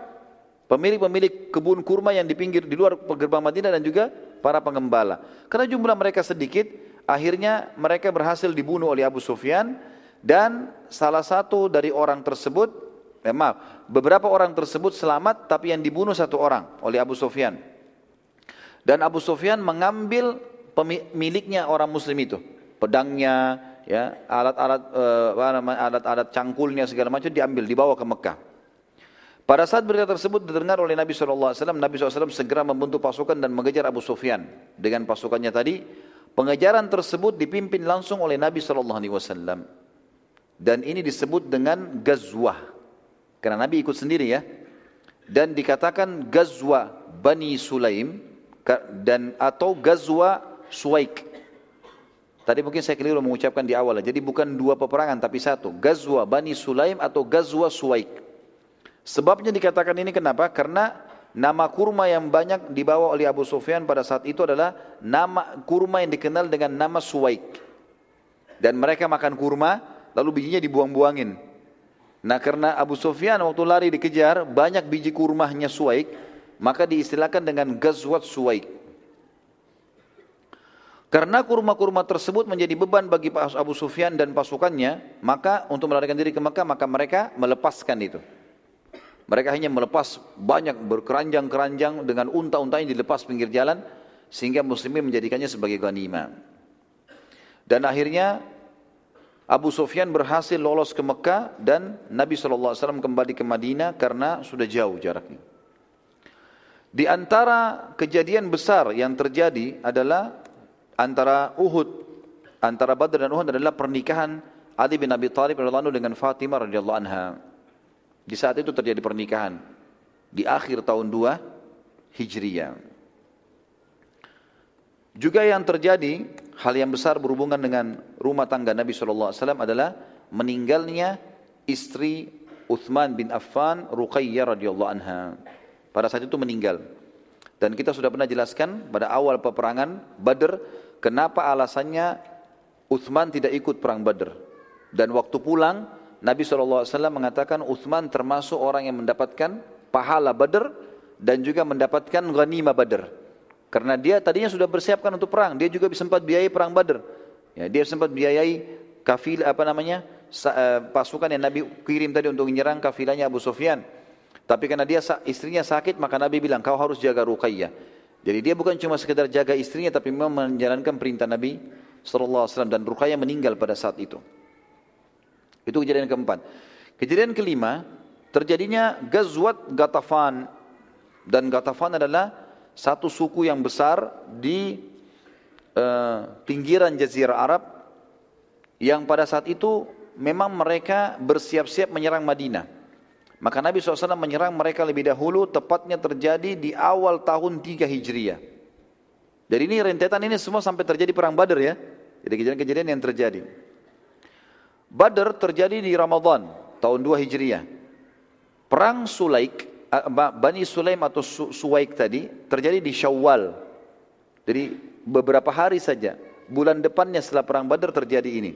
pemilik-pemilik kebun kurma yang di pinggir di luar gerbang Madinah dan juga para pengembala. Karena jumlah mereka sedikit, akhirnya mereka berhasil dibunuh oleh Abu Sufyan dan salah satu dari orang tersebut, eh, maaf, beberapa orang tersebut selamat tapi yang dibunuh satu orang oleh Abu Sufyan. Dan Abu Sufyan mengambil pemiliknya orang muslim itu, pedangnya, ya, alat-alat uh, alat-alat cangkulnya segala macam diambil dibawa ke Mekah. Pada saat berita tersebut didengar oleh Nabi SAW, Nabi SAW segera membentuk pasukan dan mengejar Abu Sufyan dengan pasukannya tadi. Pengejaran tersebut dipimpin langsung oleh Nabi SAW. Dan ini disebut dengan gazwah. Karena Nabi ikut sendiri ya. Dan dikatakan gazwah Bani Sulaim dan atau Gazwa Suwaik. Tadi mungkin saya keliru mengucapkan di awal. Jadi bukan dua peperangan tapi satu. Gazwa Bani Sulaim atau Gazwa Suwaik. Sebabnya dikatakan ini kenapa? Karena Nama kurma yang banyak dibawa oleh Abu Sufyan pada saat itu adalah nama kurma yang dikenal dengan nama Suwaik. Dan mereka makan kurma, lalu bijinya dibuang-buangin. Nah karena Abu Sufyan waktu lari dikejar, banyak biji kurmanya Suwaik, maka diistilahkan dengan Gazwat Suwaik. Karena kurma-kurma tersebut menjadi beban bagi Abu Sufyan dan pasukannya, maka untuk melarikan diri ke Mekah, maka mereka melepaskan itu. Mereka hanya melepas banyak berkeranjang-keranjang dengan unta-unta yang dilepas pinggir jalan sehingga muslimin menjadikannya sebagai ghanimah. Dan akhirnya Abu Sufyan berhasil lolos ke Mekah dan Nabi SAW kembali ke Madinah karena sudah jauh jaraknya. Di antara kejadian besar yang terjadi adalah antara Uhud, antara Badr dan Uhud adalah pernikahan Ali bin Abi Thalib radhiyallahu dengan Fatimah radhiyallahu anha. Di saat itu terjadi pernikahan. Di akhir tahun 2 Hijriyah. Juga yang terjadi, hal yang besar berhubungan dengan rumah tangga Nabi SAW adalah meninggalnya istri Uthman bin Affan Ruqayyah radhiyallahu anha. Pada saat itu meninggal. Dan kita sudah pernah jelaskan pada awal peperangan Badr, kenapa alasannya Uthman tidak ikut perang Badr. Dan waktu pulang, Nabi SAW mengatakan Uthman termasuk orang yang mendapatkan pahala Badr dan juga mendapatkan ghanimah Badr. Karena dia tadinya sudah bersiapkan untuk perang, dia juga sempat biayai perang Badr. Ya, dia sempat biayai kafil apa namanya eh, pasukan yang Nabi kirim tadi untuk menyerang kafilahnya Abu Sufyan. Tapi karena dia istrinya sakit, maka Nabi bilang kau harus jaga Ruqayyah. Jadi dia bukan cuma sekedar jaga istrinya, tapi memang menjalankan perintah Nabi SAW dan Ruqayyah meninggal pada saat itu. Itu kejadian keempat. Kejadian kelima, terjadinya Gazwat Gatafan. Dan Gatafan adalah satu suku yang besar di uh, pinggiran Jazirah Arab yang pada saat itu memang mereka bersiap-siap menyerang Madinah. Maka Nabi SAW menyerang mereka lebih dahulu, tepatnya terjadi di awal tahun 3 Hijriah. Jadi ini rentetan ini semua sampai terjadi perang Badar ya. Jadi kejadian-kejadian yang terjadi. Badr terjadi di Ramadan tahun 2 Hijriah. Perang Sulaik, eh, Bani Sulaim atau Suwaik tadi terjadi di Syawal. Jadi beberapa hari saja. Bulan depannya setelah perang Badr terjadi ini.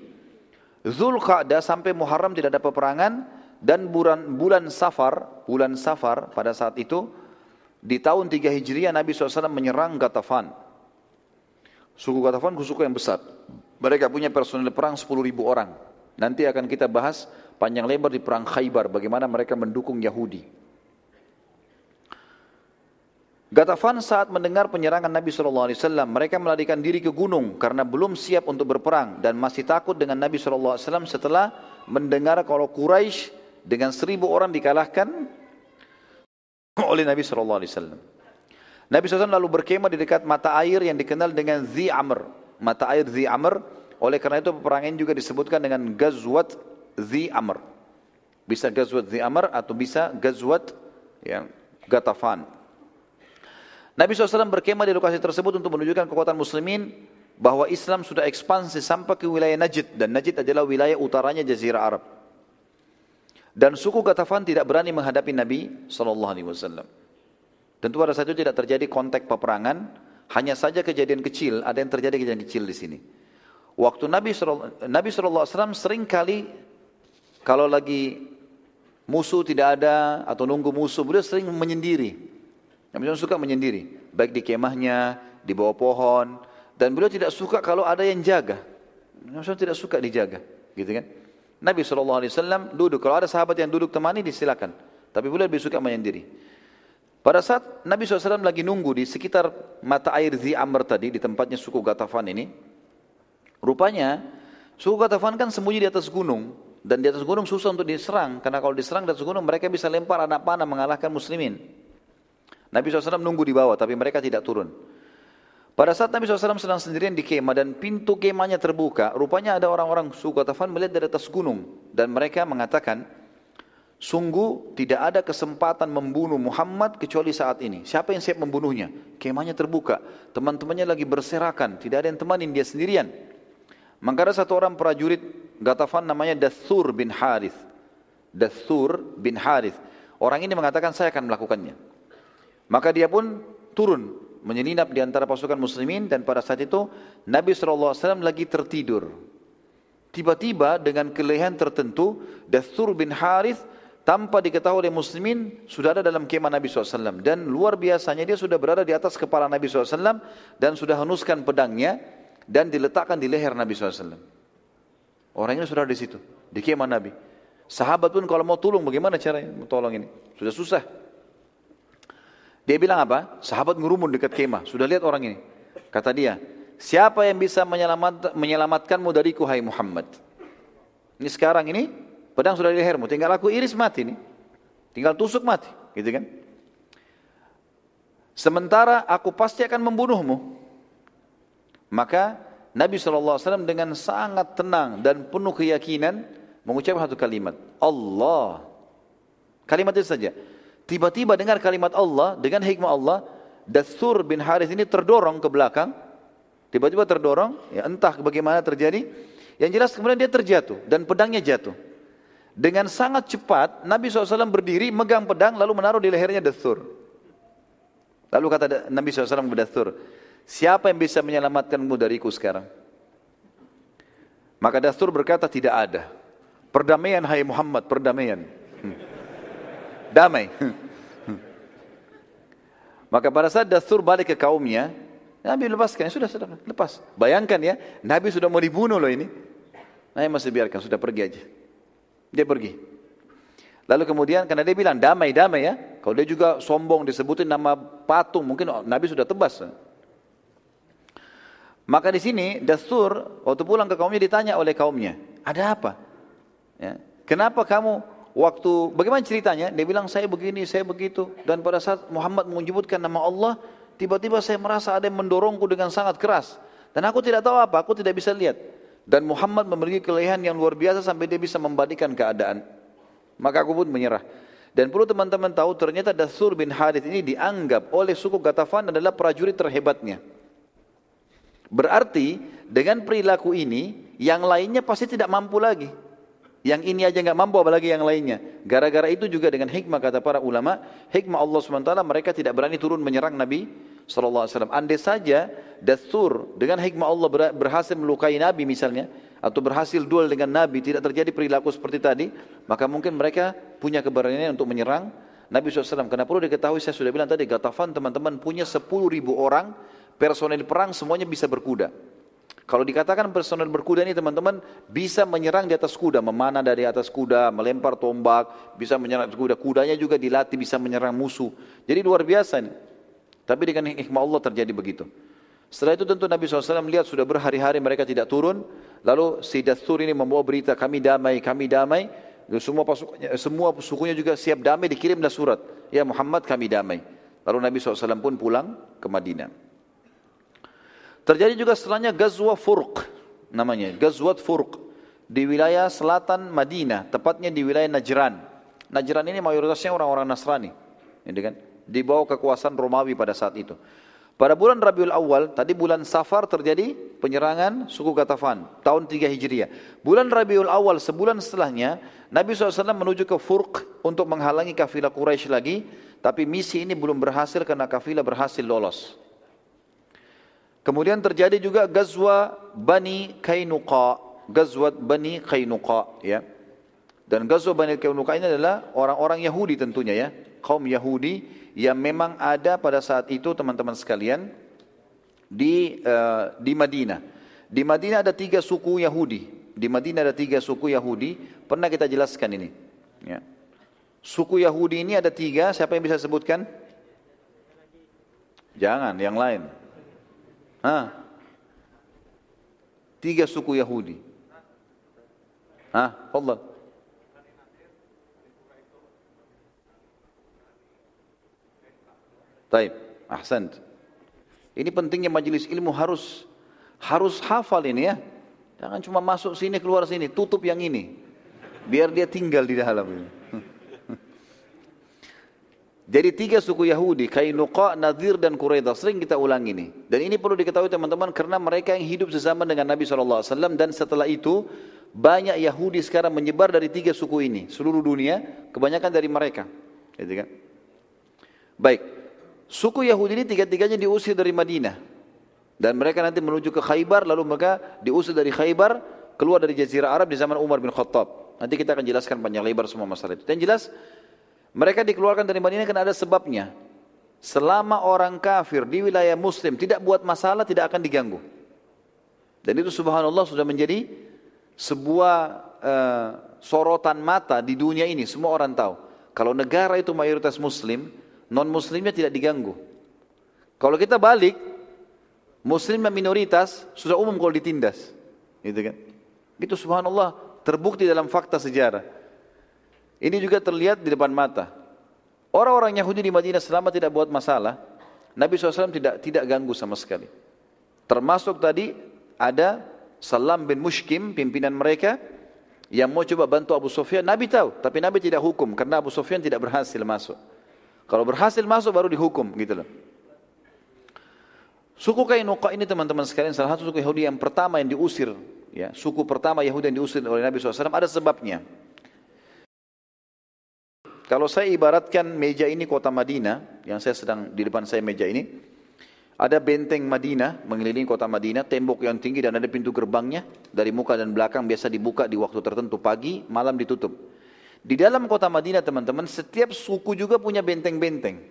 Zulqa'dah sampai Muharram tidak ada peperangan dan bulan bulan Safar, bulan Safar pada saat itu di tahun 3 Hijriah Nabi SAW menyerang Gatafan. Suku Gatafan suku yang besar. Mereka punya personil perang 10 ribu orang. Nanti akan kita bahas panjang lebar di perang Khaybar bagaimana mereka mendukung Yahudi. Gatafan saat mendengar penyerangan Nabi SAW, mereka melarikan diri ke gunung karena belum siap untuk berperang dan masih takut dengan Nabi SAW setelah mendengar kalau Quraisy dengan seribu orang dikalahkan [COUGHS] oleh Nabi SAW. Nabi SAW lalu berkemah di dekat mata air yang dikenal dengan Zi Amr. Mata air Zi Amr oleh karena itu peperangan juga disebutkan dengan Gazwat Zi Amr. Bisa Gazwat Zi Amr atau bisa Gazwat yang Gatafan. Nabi SAW berkemah di lokasi tersebut untuk menunjukkan kekuatan muslimin bahwa Islam sudah ekspansi sampai ke wilayah Najd dan Najd adalah wilayah utaranya Jazirah Arab. Dan suku Gatafan tidak berani menghadapi Nabi SAW. Tentu pada saat itu tidak terjadi kontak peperangan, hanya saja kejadian kecil, ada yang terjadi kejadian kecil di sini. Waktu Nabi Nabi SAW sering kali kalau lagi musuh tidak ada atau nunggu musuh, beliau sering menyendiri. Nabi SAW suka menyendiri, baik di kemahnya, di bawah pohon, dan beliau tidak suka kalau ada yang jaga. Nabi SAW tidak suka dijaga, gitu kan? Nabi SAW duduk, kalau ada sahabat yang duduk temani disilakan. Tapi beliau lebih suka menyendiri. Pada saat Nabi SAW lagi nunggu di sekitar mata air Zi Amr tadi, di tempatnya suku Gatafan ini, Rupanya suku Gatafan kan sembunyi di atas gunung dan di atas gunung susah untuk diserang karena kalau diserang di atas gunung mereka bisa lempar anak panah mengalahkan muslimin. Nabi SAW nunggu di bawah tapi mereka tidak turun. Pada saat Nabi SAW sedang sendirian di kemah dan pintu kemahnya terbuka, rupanya ada orang-orang suku Gatafan melihat dari atas gunung dan mereka mengatakan, sungguh tidak ada kesempatan membunuh Muhammad kecuali saat ini. Siapa yang siap membunuhnya? Kemahnya terbuka, teman-temannya lagi berserakan, tidak ada yang temanin dia sendirian. Maka ada satu orang prajurit Gatafan namanya Dathur bin Harith. Dathur bin Harith. Orang ini mengatakan saya akan melakukannya. Maka dia pun turun menyelinap di antara pasukan muslimin dan pada saat itu Nabi SAW lagi tertidur. Tiba-tiba dengan kelehan tertentu, Dathur bin Harith tanpa diketahui oleh muslimin sudah ada dalam kemah Nabi SAW. Dan luar biasanya dia sudah berada di atas kepala Nabi SAW dan sudah henuskan pedangnya dan diletakkan di leher Nabi SAW. Orang ini sudah di situ, di kemah Nabi. Sahabat pun kalau mau tolong bagaimana caranya tolong ini? Sudah susah. Dia bilang apa? Sahabat ngurumun dekat kemah. Sudah lihat orang ini. Kata dia, siapa yang bisa menyelamat, menyelamatkanmu dariku hai Muhammad? Ini sekarang ini pedang sudah di lehermu. Tinggal aku iris mati nih. Tinggal tusuk mati. Gitu kan? Sementara aku pasti akan membunuhmu. Maka Nabi SAW dengan sangat tenang dan penuh keyakinan mengucapkan satu kalimat. Allah. Kalimat itu saja. Tiba-tiba dengar kalimat Allah dengan hikmah Allah, Dathur bin Harith ini terdorong ke belakang. Tiba-tiba terdorong, ya entah bagaimana terjadi. Yang jelas kemudian dia terjatuh dan pedangnya jatuh. Dengan sangat cepat Nabi SAW berdiri megang pedang lalu menaruh di lehernya Dathur. Lalu kata Nabi SAW kepada Dathur, siapa yang bisa menyelamatkanmu dariku sekarang? Maka Dathur berkata tidak ada. Perdamaian hai Muhammad, perdamaian. Hmm. Damai. Hmm. Maka pada saat Dathur balik ke kaumnya, Nabi lepaskan, ya sudah, sudah, lepas. Bayangkan ya, Nabi sudah mau dibunuh loh ini. Nabi masih biarkan, sudah pergi aja. Dia pergi. Lalu kemudian karena dia bilang damai damai ya, kalau dia juga sombong disebutin nama patung, mungkin Nabi sudah tebas. Maka di sini Dastur waktu pulang ke kaumnya ditanya oleh kaumnya, ada apa? Ya. Kenapa kamu waktu bagaimana ceritanya? Dia bilang saya begini, saya begitu. Dan pada saat Muhammad menyebutkan nama Allah, tiba-tiba saya merasa ada yang mendorongku dengan sangat keras. Dan aku tidak tahu apa, aku tidak bisa lihat. Dan Muhammad memiliki kelehan yang luar biasa sampai dia bisa membalikan keadaan. Maka aku pun menyerah. Dan perlu teman-teman tahu ternyata Dasur bin Hadith ini dianggap oleh suku Gatafan adalah prajurit terhebatnya. Berarti dengan perilaku ini yang lainnya pasti tidak mampu lagi. Yang ini aja nggak mampu apalagi yang lainnya. Gara-gara itu juga dengan hikmah kata para ulama, hikmah Allah SWT mereka tidak berani turun menyerang Nabi SAW. Andai saja Dathur dengan hikmah Allah berhasil melukai Nabi misalnya, atau berhasil duel dengan Nabi, tidak terjadi perilaku seperti tadi, maka mungkin mereka punya keberanian untuk menyerang Nabi SAW. Karena perlu diketahui, saya sudah bilang tadi, Gatafan teman-teman punya 10 ribu orang, personel perang semuanya bisa berkuda. Kalau dikatakan personel berkuda ini teman-teman bisa menyerang di atas kuda, memanah dari atas kuda, melempar tombak, bisa menyerang kuda. Kudanya juga dilatih bisa menyerang musuh. Jadi luar biasa ini. Tapi dengan hikmah Allah terjadi begitu. Setelah itu tentu Nabi SAW melihat sudah berhari-hari mereka tidak turun. Lalu si Dathur ini membawa berita kami damai, kami damai. Semua pasukannya, semua sukunya juga siap damai dikirimlah surat. Ya Muhammad kami damai. Lalu Nabi SAW pun pulang ke Madinah. Terjadi juga setelahnya Gazwa Furq namanya, Gazwat Furq di wilayah selatan Madinah, tepatnya di wilayah Najran. Najran ini mayoritasnya orang-orang Nasrani, gitu kan? Di bawah kekuasaan Romawi pada saat itu. Pada bulan Rabiul Awal, tadi bulan Safar terjadi penyerangan suku Gatafan, tahun 3 Hijriah. Bulan Rabiul Awal, sebulan setelahnya, Nabi SAW menuju ke Furq untuk menghalangi kafilah Quraisy lagi, tapi misi ini belum berhasil karena kafilah berhasil lolos. Kemudian terjadi juga Gazwa Bani Kainuqa, Gazwat Bani Kainuqa ya. Dan Gazwa Bani Kainuqa ini adalah orang-orang Yahudi tentunya ya, kaum Yahudi yang memang ada pada saat itu teman-teman sekalian di uh, di Madinah. Di Madinah ada tiga suku Yahudi. Di Madinah ada tiga suku Yahudi. Pernah kita jelaskan ini. Ya. Suku Yahudi ini ada tiga. Siapa yang bisa sebutkan? Jangan, yang lain. Hah? Tiga suku Yahudi. Hah? Allah. Taib, ahsan. Ini pentingnya majelis ilmu harus harus hafal ini ya. Jangan cuma masuk sini keluar sini, tutup yang ini. Biar dia tinggal di dalam ini. Jadi tiga suku Yahudi, Kainuqa, Nadir dan Quraidah. Sering kita ulang ini. Dan ini perlu diketahui teman-teman karena mereka yang hidup sesama dengan Nabi SAW. Dan setelah itu banyak Yahudi sekarang menyebar dari tiga suku ini. Seluruh dunia, kebanyakan dari mereka. Gitu kan? Baik. Suku Yahudi ini tiga-tiganya diusir dari Madinah. Dan mereka nanti menuju ke Khaybar, lalu mereka diusir dari Khaybar, keluar dari Jazirah Arab di zaman Umar bin Khattab. Nanti kita akan jelaskan panjang lebar semua masalah itu. Dan jelas, mereka dikeluarkan dari Madinah karena ada sebabnya. Selama orang kafir di wilayah muslim tidak buat masalah, tidak akan diganggu. Dan itu subhanallah sudah menjadi sebuah uh, sorotan mata di dunia ini. Semua orang tahu. Kalau negara itu mayoritas muslim, non muslimnya tidak diganggu. Kalau kita balik, muslim yang minoritas sudah umum kalau ditindas. Gitu kan? Itu subhanallah terbukti dalam fakta sejarah. Ini juga terlihat di depan mata. Orang-orang Yahudi di Madinah selama tidak buat masalah, Nabi SAW tidak tidak ganggu sama sekali. Termasuk tadi ada Salam bin Mushkim, pimpinan mereka, yang mau coba bantu Abu Sufyan, Nabi tahu, tapi Nabi tidak hukum karena Abu Sufyan tidak berhasil masuk. Kalau berhasil masuk baru dihukum gitu loh. Suku Kainuqa ini teman-teman sekalian salah satu suku Yahudi yang pertama yang diusir, ya, suku pertama Yahudi yang diusir oleh Nabi SAW ada sebabnya. Kalau saya ibaratkan meja ini kota Madinah, yang saya sedang di depan saya meja ini, ada benteng Madinah mengelilingi kota Madinah, tembok yang tinggi dan ada pintu gerbangnya dari muka dan belakang biasa dibuka di waktu tertentu pagi, malam ditutup. Di dalam kota Madinah teman-teman, setiap suku juga punya benteng-benteng.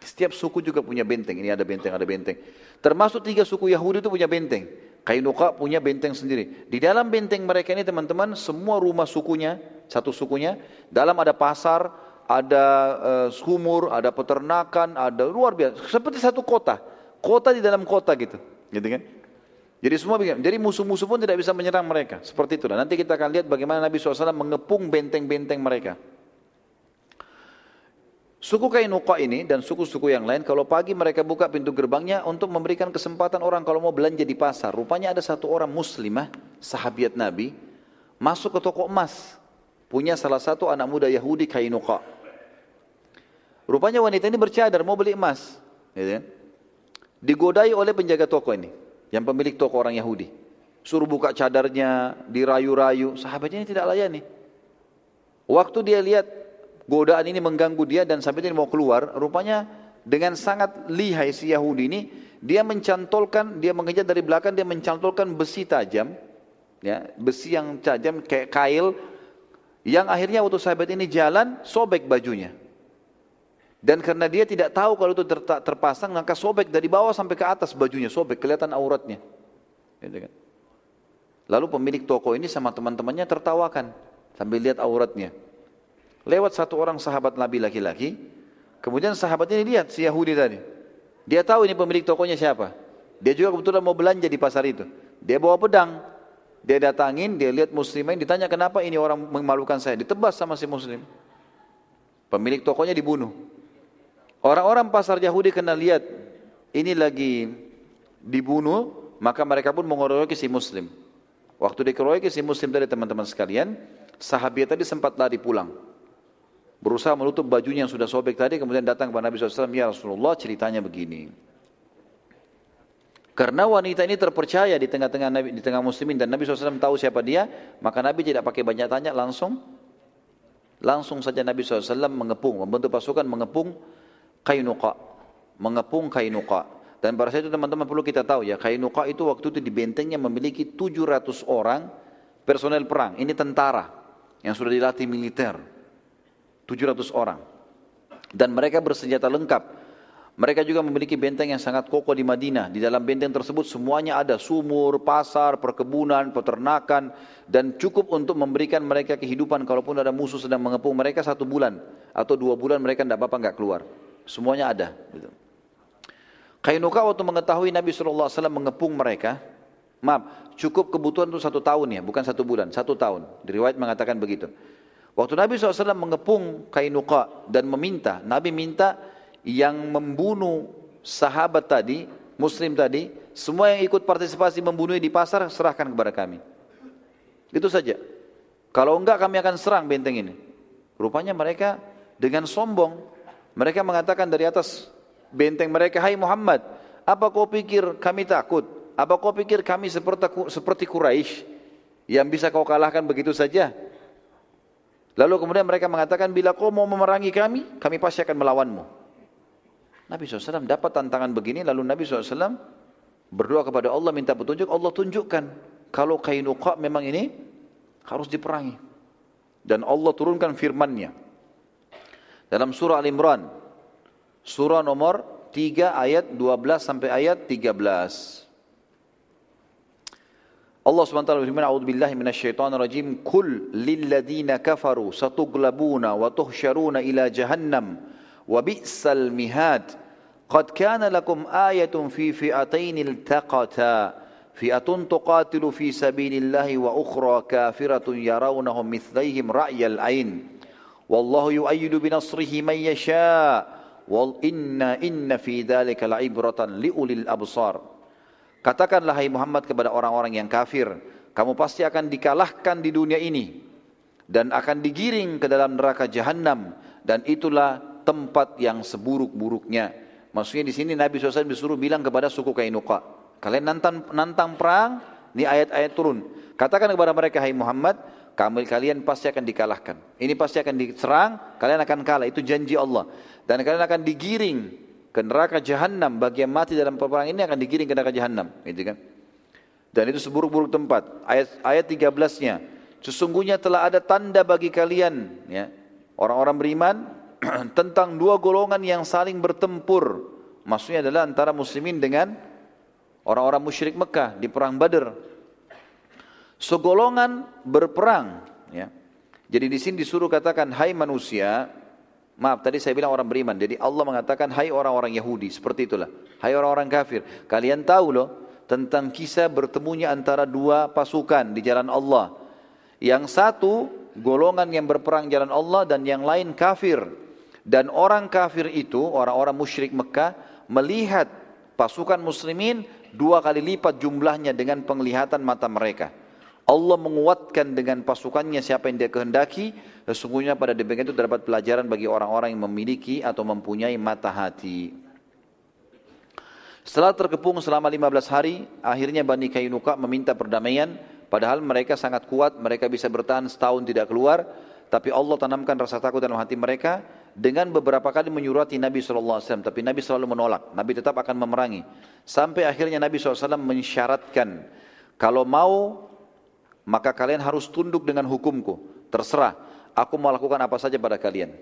Setiap suku juga punya benteng. Ini ada benteng, ada benteng. Termasuk tiga suku Yahudi itu punya benteng. Kainuka punya benteng sendiri. Di dalam benteng mereka ini teman-teman, semua rumah sukunya, satu sukunya, dalam ada pasar, ada uh, sumur, ada peternakan, ada luar biasa. Seperti satu kota. Kota di dalam kota gitu. Gitu kan? Jadi semua. Jadi musuh-musuh pun tidak bisa menyerang mereka. Seperti itulah. Nanti kita akan lihat bagaimana Nabi SAW mengepung benteng-benteng mereka. Suku Kainuqa ini dan suku-suku yang lain kalau pagi mereka buka pintu gerbangnya untuk memberikan kesempatan orang kalau mau belanja di pasar. Rupanya ada satu orang muslimah, sahabiat Nabi, masuk ke toko emas. Punya salah satu anak muda Yahudi Kainuqa. Rupanya wanita ini bercadar mau beli emas. Gitu kan? Digodai oleh penjaga toko ini. Yang pemilik toko orang Yahudi. Suruh buka cadarnya, dirayu-rayu. Sahabatnya ini tidak layani. Waktu dia lihat godaan ini mengganggu dia dan sampai dia mau keluar. Rupanya dengan sangat lihai si Yahudi ini. Dia mencantolkan, dia mengejar dari belakang, dia mencantolkan besi tajam. Ya, besi yang tajam kayak kail. Yang akhirnya waktu sahabat ini jalan, sobek bajunya. Dan karena dia tidak tahu kalau itu ter terpasang, maka sobek dari bawah sampai ke atas bajunya, sobek, kelihatan auratnya. Gitu kan. Lalu pemilik toko ini sama teman-temannya tertawakan sambil lihat auratnya. Lewat satu orang sahabat Nabi laki-laki, kemudian sahabat ini lihat si Yahudi tadi. Dia tahu ini pemilik tokonya siapa. Dia juga kebetulan mau belanja di pasar itu. Dia bawa pedang. Dia datangin, dia lihat muslimin, ditanya kenapa ini orang memalukan saya. Ditebas sama si muslim. Pemilik tokonya dibunuh. Orang-orang pasar Yahudi kena lihat ini lagi dibunuh, maka mereka pun mengeroyoki si muslim. Waktu dikeroyoki si muslim tadi teman-teman sekalian, sahabat tadi sempat lari pulang. Berusaha menutup bajunya yang sudah sobek tadi, kemudian datang kepada Nabi SAW, Ya Rasulullah ceritanya begini. Karena wanita ini terpercaya di tengah-tengah Nabi, di tengah muslimin dan Nabi SAW tahu siapa dia, maka Nabi tidak pakai banyak tanya, langsung langsung saja Nabi SAW mengepung, membentuk pasukan mengepung Kainuqa, mengepung Kainuqa. Dan pada saat itu teman-teman perlu kita tahu ya, Kainuqa itu waktu itu di bentengnya memiliki 700 orang personel perang. Ini tentara yang sudah dilatih militer. 700 orang. Dan mereka bersenjata lengkap. Mereka juga memiliki benteng yang sangat kokoh di Madinah. Di dalam benteng tersebut semuanya ada sumur, pasar, perkebunan, peternakan, dan cukup untuk memberikan mereka kehidupan kalaupun ada musuh sedang mengepung mereka satu bulan atau dua bulan mereka tidak apa-apa nggak keluar. Semuanya ada. Gitu. Kainuka waktu mengetahui Nabi SAW mengepung mereka, maaf, cukup kebutuhan itu satu tahun ya, bukan satu bulan, satu tahun. Diriwayat mengatakan begitu. Waktu Nabi SAW mengepung Kainuka dan meminta, Nabi minta yang membunuh sahabat tadi, muslim tadi, semua yang ikut partisipasi membunuh di pasar, serahkan kepada kami. Itu saja. Kalau enggak kami akan serang benteng ini. Rupanya mereka dengan sombong mereka mengatakan dari atas benteng mereka, Hai Muhammad, apa kau pikir kami takut? Apa kau pikir kami seperti, seperti Quraisy yang bisa kau kalahkan begitu saja? Lalu kemudian mereka mengatakan, bila kau mau memerangi kami, kami pasti akan melawanmu. Nabi SAW dapat tantangan begini lalu Nabi SAW berdoa kepada Allah minta petunjuk Allah tunjukkan kalau Kainuqa memang ini harus diperangi. Dan Allah turunkan firman-Nya. Dalam surah Al-Imran surah nomor 3 ayat 12 sampai ayat 13 الله سبحانه وتعالى يقول أعوذ بالله من الشيطان الرجيم كل للذين كفروا ستغلبون وتهشرون إلى جهنم وبئس المهاد. قد كان لكم آية في فئتين التقتا فئة تقاتل في سبيل الله وأخرى كافرة يرونهم مثليهم رأي العين. والله يؤيد بنصره من يشاء وإن إن في ذلك لعبرة لأولي الأبصار. Katakanlah hai Muhammad kepada orang-orang yang kafir, kamu pasti akan dikalahkan di dunia ini dan akan digiring ke dalam neraka jahanam dan itulah tempat yang seburuk-buruknya. Maksudnya di sini Nabi SAW disuruh bilang kepada suku Kainuka, kalian nantang, nantang perang, ini ayat-ayat turun. Katakan kepada mereka, hai Muhammad, kami kalian pasti akan dikalahkan. Ini pasti akan diserang, kalian akan kalah. Itu janji Allah. Dan kalian akan digiring ke neraka jahanam bagi yang mati dalam peperangan ini akan digiring ke neraka jahanam gitu kan? Dan itu seburuk-buruk tempat. Ayat ayat 13-nya sesungguhnya telah ada tanda bagi kalian ya. Orang-orang beriman [CLEARS THROAT] tentang dua golongan yang saling bertempur. Maksudnya adalah antara muslimin dengan orang-orang musyrik Mekah di perang Badar segolongan berperang ya. Jadi di sini disuruh katakan hai manusia Maaf, tadi saya bilang orang beriman. Jadi Allah mengatakan, hai orang-orang Yahudi, seperti itulah. Hai orang-orang kafir. Kalian tahu loh tentang kisah bertemunya antara dua pasukan di jalan Allah. Yang satu, golongan yang berperang jalan Allah dan yang lain kafir. Dan orang kafir itu, orang-orang musyrik Mekah, melihat pasukan muslimin dua kali lipat jumlahnya dengan penglihatan mata mereka. Allah menguatkan dengan pasukannya siapa yang dia kehendaki. Sesungguhnya pada demikian itu terdapat pelajaran bagi orang-orang yang memiliki atau mempunyai mata hati. Setelah terkepung selama 15 hari, akhirnya Bani Kainuka meminta perdamaian. Padahal mereka sangat kuat, mereka bisa bertahan setahun tidak keluar. Tapi Allah tanamkan rasa takut dalam hati mereka dengan beberapa kali menyurati Nabi SAW. Tapi Nabi selalu menolak. Nabi tetap akan memerangi. Sampai akhirnya Nabi SAW mensyaratkan. Kalau mau maka kalian harus tunduk dengan hukumku. Terserah, aku mau lakukan apa saja pada kalian.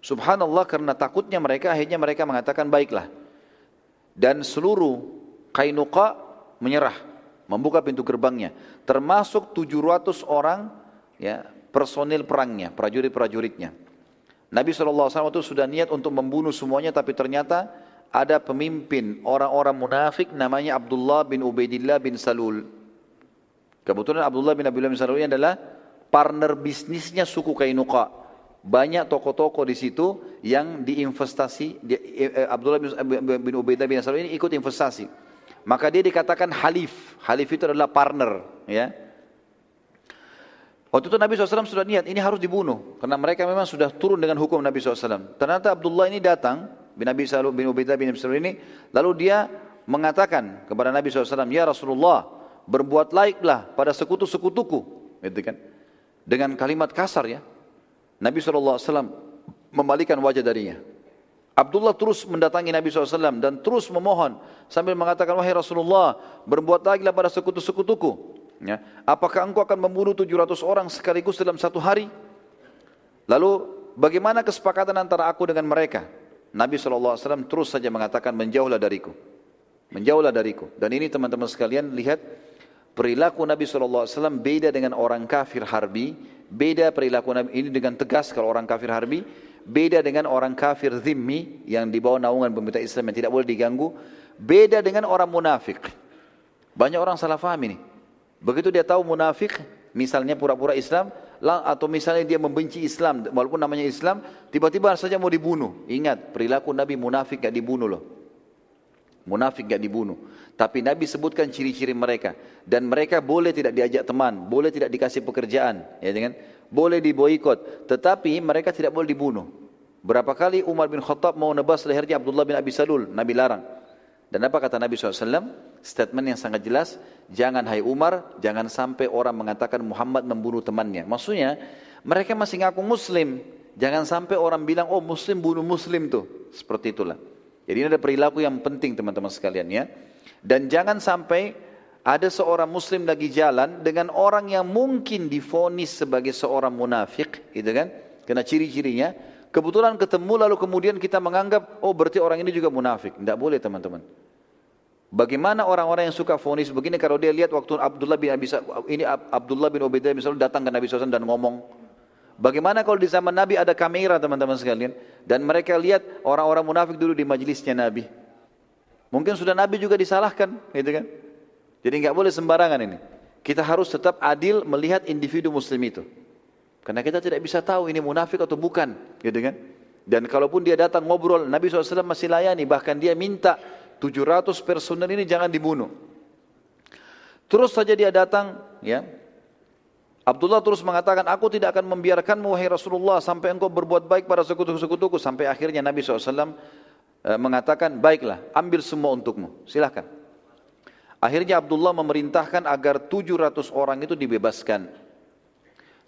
Subhanallah karena takutnya mereka akhirnya mereka mengatakan baiklah. Dan seluruh Kainuqa menyerah, membuka pintu gerbangnya, termasuk 700 orang ya personil perangnya, prajurit-prajuritnya. Nabi SAW itu sudah niat untuk membunuh semuanya tapi ternyata ada pemimpin orang-orang munafik namanya Abdullah bin Ubaidillah bin Salul. Kebetulan Abdullah bin Abdullah bin Salul adalah partner bisnisnya suku Kainuqa. Banyak toko-toko di situ yang diinvestasi. Di, eh, Abdullah bin, Ubaidah bin Salul ini ikut investasi. Maka dia dikatakan halif. Halif itu adalah partner. Ya. Waktu itu Nabi SAW sudah niat, ini harus dibunuh. Karena mereka memang sudah turun dengan hukum Nabi SAW. Ternyata Abdullah ini datang, bin Nabi SAW, bin Ubaidah bin Salul ini, lalu dia mengatakan kepada Nabi SAW, Ya Rasulullah, berbuat laiklah pada sekutu-sekutuku, gitu kan? Dengan kalimat kasar ya. Nabi SAW membalikan wajah darinya. Abdullah terus mendatangi Nabi SAW dan terus memohon sambil mengatakan, wahai Rasulullah, berbuat laiklah pada sekutu-sekutuku. Ya. Apakah engkau akan membunuh 700 orang sekaligus dalam satu hari? Lalu bagaimana kesepakatan antara aku dengan mereka? Nabi SAW terus saja mengatakan menjauhlah dariku. Menjauhlah dariku. Dan ini teman-teman sekalian lihat Perilaku Nabi SAW beda dengan orang kafir harbi, beda perilaku Nabi ini dengan tegas kalau orang kafir harbi, beda dengan orang kafir zimmi yang dibawa naungan pemerintah Islam yang tidak boleh diganggu, beda dengan orang munafik. Banyak orang salah faham ini. Begitu dia tahu munafik, misalnya pura-pura Islam, atau misalnya dia membenci Islam, walaupun namanya Islam, tiba-tiba saja mau dibunuh. Ingat, perilaku Nabi munafik gak dibunuh loh. Munafik gak dibunuh. Tapi Nabi sebutkan ciri-ciri mereka. Dan mereka boleh tidak diajak teman, boleh tidak dikasih pekerjaan. ya kan? Boleh diboikot, tetapi mereka tidak boleh dibunuh. Berapa kali Umar bin Khattab mau nebas lehernya Abdullah bin Abi Salul, Nabi larang. Dan apa kata Nabi SAW? Statement yang sangat jelas, jangan hai Umar, jangan sampai orang mengatakan Muhammad membunuh temannya. Maksudnya, mereka masih ngaku muslim, Jangan sampai orang bilang, oh muslim bunuh muslim tuh. Seperti itulah. Jadi ini ada perilaku yang penting teman-teman sekalian ya. Dan jangan sampai ada seorang muslim lagi jalan dengan orang yang mungkin difonis sebagai seorang munafik, gitu kan? Karena ciri-cirinya, kebetulan ketemu lalu kemudian kita menganggap, oh berarti orang ini juga munafik. Tidak boleh teman-teman. Bagaimana orang-orang yang suka fonis begini kalau dia lihat waktu Abdullah bin Abi ini Abdullah bin Ubaidah misalnya datang ke Nabi SAW dan ngomong, Bagaimana kalau di zaman Nabi ada kamera teman-teman sekalian dan mereka lihat orang-orang munafik dulu di majelisnya Nabi. Mungkin sudah Nabi juga disalahkan, gitu kan? Jadi nggak boleh sembarangan ini. Kita harus tetap adil melihat individu muslim itu. Karena kita tidak bisa tahu ini munafik atau bukan, gitu kan? Dan kalaupun dia datang ngobrol, Nabi SAW masih layani, bahkan dia minta 700 personel ini jangan dibunuh. Terus saja dia datang, ya, Abdullah terus mengatakan, aku tidak akan membiarkanmu wahai Rasulullah sampai engkau berbuat baik pada sekutu-sekutuku. Sampai akhirnya Nabi SAW eh, mengatakan, baiklah ambil semua untukmu, silahkan. Akhirnya Abdullah memerintahkan agar 700 orang itu dibebaskan.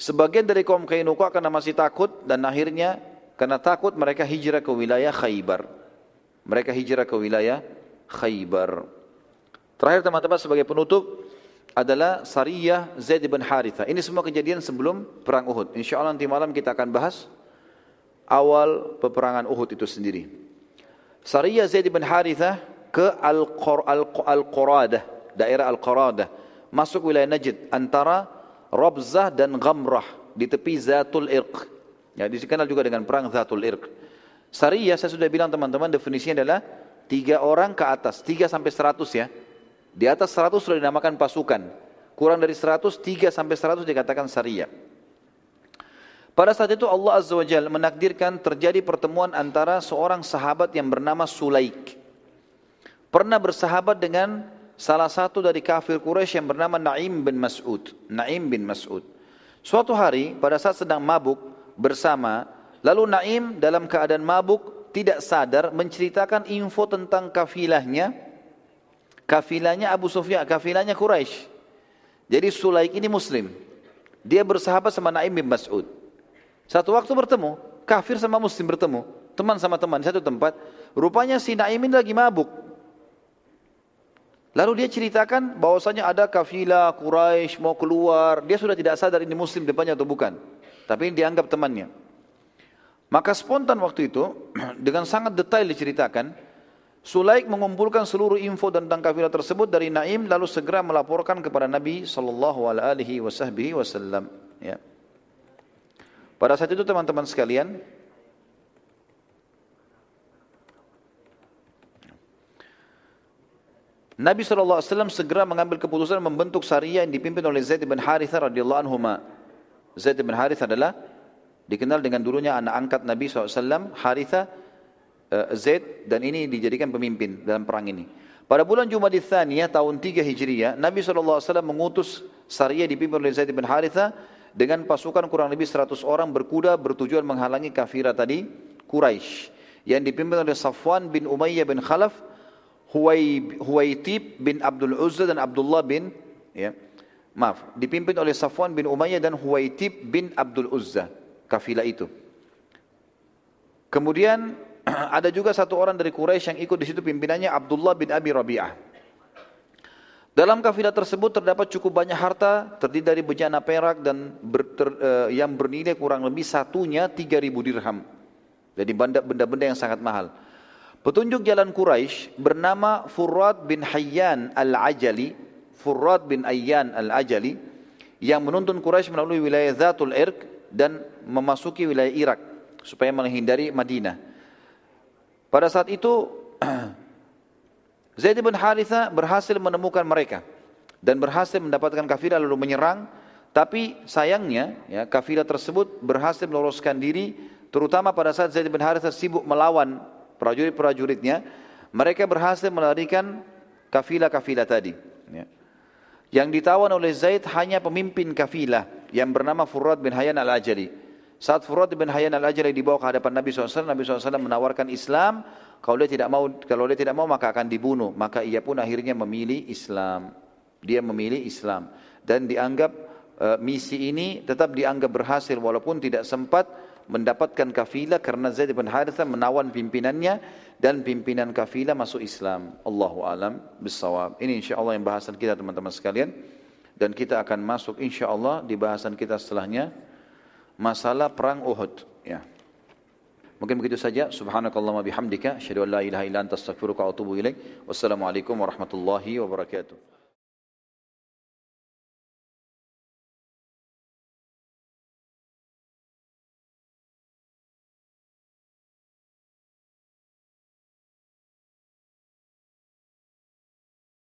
Sebagian dari kaum Kainuqa karena masih takut dan akhirnya karena takut mereka hijrah ke wilayah Khaybar. Mereka hijrah ke wilayah Khaybar. Terakhir teman-teman sebagai penutup, adalah Sariyah Zaid bin Haritha. Ini semua kejadian sebelum perang Uhud. Insya Allah nanti malam kita akan bahas awal peperangan Uhud itu sendiri. Sariyah Zaid bin Haritha ke Al-Quradah, daerah Al-Quradah. Masuk wilayah Najd antara Rabzah dan Ghamrah di tepi Zatul Irq. Ya, dikenal juga dengan perang Zatul Irq. Sariyah saya sudah bilang teman-teman definisinya adalah tiga orang ke atas, tiga sampai seratus ya. Di atas 100 sudah dinamakan pasukan. Kurang dari 100, 3 sampai 100 dikatakan syariah. Pada saat itu Allah Azza wa Jalla menakdirkan terjadi pertemuan antara seorang sahabat yang bernama Sulaik. Pernah bersahabat dengan salah satu dari kafir Quraisy yang bernama Naim bin Mas'ud. Naim bin Mas'ud. Suatu hari pada saat sedang mabuk bersama, lalu Naim dalam keadaan mabuk tidak sadar menceritakan info tentang kafilahnya kafilahnya Abu Sufyan, kafilahnya Quraisy. Jadi Sulaik ini muslim. Dia bersahabat sama Naim bin Mas'ud. Satu waktu bertemu, kafir sama muslim bertemu, teman sama teman satu tempat. Rupanya si Naim ini lagi mabuk. Lalu dia ceritakan bahwasanya ada kafilah Quraisy mau keluar. Dia sudah tidak sadar ini muslim depannya atau bukan. Tapi ini dianggap temannya. Maka spontan waktu itu [CLEARS THROAT] dengan sangat detail diceritakan Sulaik mengumpulkan seluruh info tentang kafilah tersebut dari Naim lalu segera melaporkan kepada Nabi sallallahu alaihi wasallam ya. Pada saat itu teman-teman sekalian Nabi SAW segera mengambil keputusan membentuk syariah yang dipimpin oleh Zaid bin Haritha radhiyallahu anhu. Zaid bin Haritha adalah dikenal dengan dulunya anak angkat Nabi SAW, Haritha uh, Zaid dan ini dijadikan pemimpin dalam perang ini. Pada bulan Jumadil Thaniyah tahun 3 Hijriah, Nabi SAW mengutus Sariyah dipimpin oleh Zaid bin Haritha dengan pasukan kurang lebih 100 orang berkuda bertujuan menghalangi kafirah tadi Quraisy yang dipimpin oleh Safwan bin Umayyah bin Khalaf, Huwaitib bin Abdul Uzza dan Abdullah bin ya, maaf, dipimpin oleh Safwan bin Umayyah dan Huwaitib bin Abdul Uzza kafilah itu. Kemudian [CLEARS THROAT] ada juga satu orang dari Quraisy yang ikut di situ pimpinannya Abdullah bin Abi Rabi'ah. Dalam kafilah tersebut terdapat cukup banyak harta terdiri dari bejana perak dan ber, ter, uh, yang bernilai kurang lebih satunya 3000 dirham. Jadi benda-benda yang sangat mahal. Petunjuk jalan Quraisy bernama Furrad bin Hayyan al-Ajali, Furrad bin Ayyan al-Ajali yang menuntun Quraisy melalui wilayah Zatul Irq dan memasuki wilayah Irak supaya menghindari Madinah. Pada saat itu [CLEARS THROAT] Zaid bin Haritha berhasil menemukan mereka dan berhasil mendapatkan kafilah lalu menyerang tapi sayangnya ya, kafilah tersebut berhasil meloloskan diri terutama pada saat Zaid bin Haritha sibuk melawan prajurit-prajuritnya mereka berhasil melarikan kafilah-kafilah tadi ya. yang ditawan oleh Zaid hanya pemimpin kafilah yang bernama Furad bin Hayyan al-Ajali saat Furat bin Hayyan al-Ajali dibawa ke hadapan Nabi SAW, Nabi SAW menawarkan Islam. Kalau dia tidak mau, kalau dia tidak mau maka akan dibunuh. Maka ia pun akhirnya memilih Islam. Dia memilih Islam dan dianggap uh, misi ini tetap dianggap berhasil walaupun tidak sempat mendapatkan kafilah karena Zaid bin Harithah menawan pimpinannya dan pimpinan kafilah masuk Islam. Allahu alam bisawab. Ini insyaallah yang bahasan kita teman-teman sekalian dan kita akan masuk insyaallah di bahasan kita setelahnya masalah perang Uhud ya. Mungkin begitu saja. Subhanakallahumma bihamdika asyhadu an la ilaha illa anta astaghfiruka wa atubu ilaik. Wassalamualaikum warahmatullahi wabarakatuh.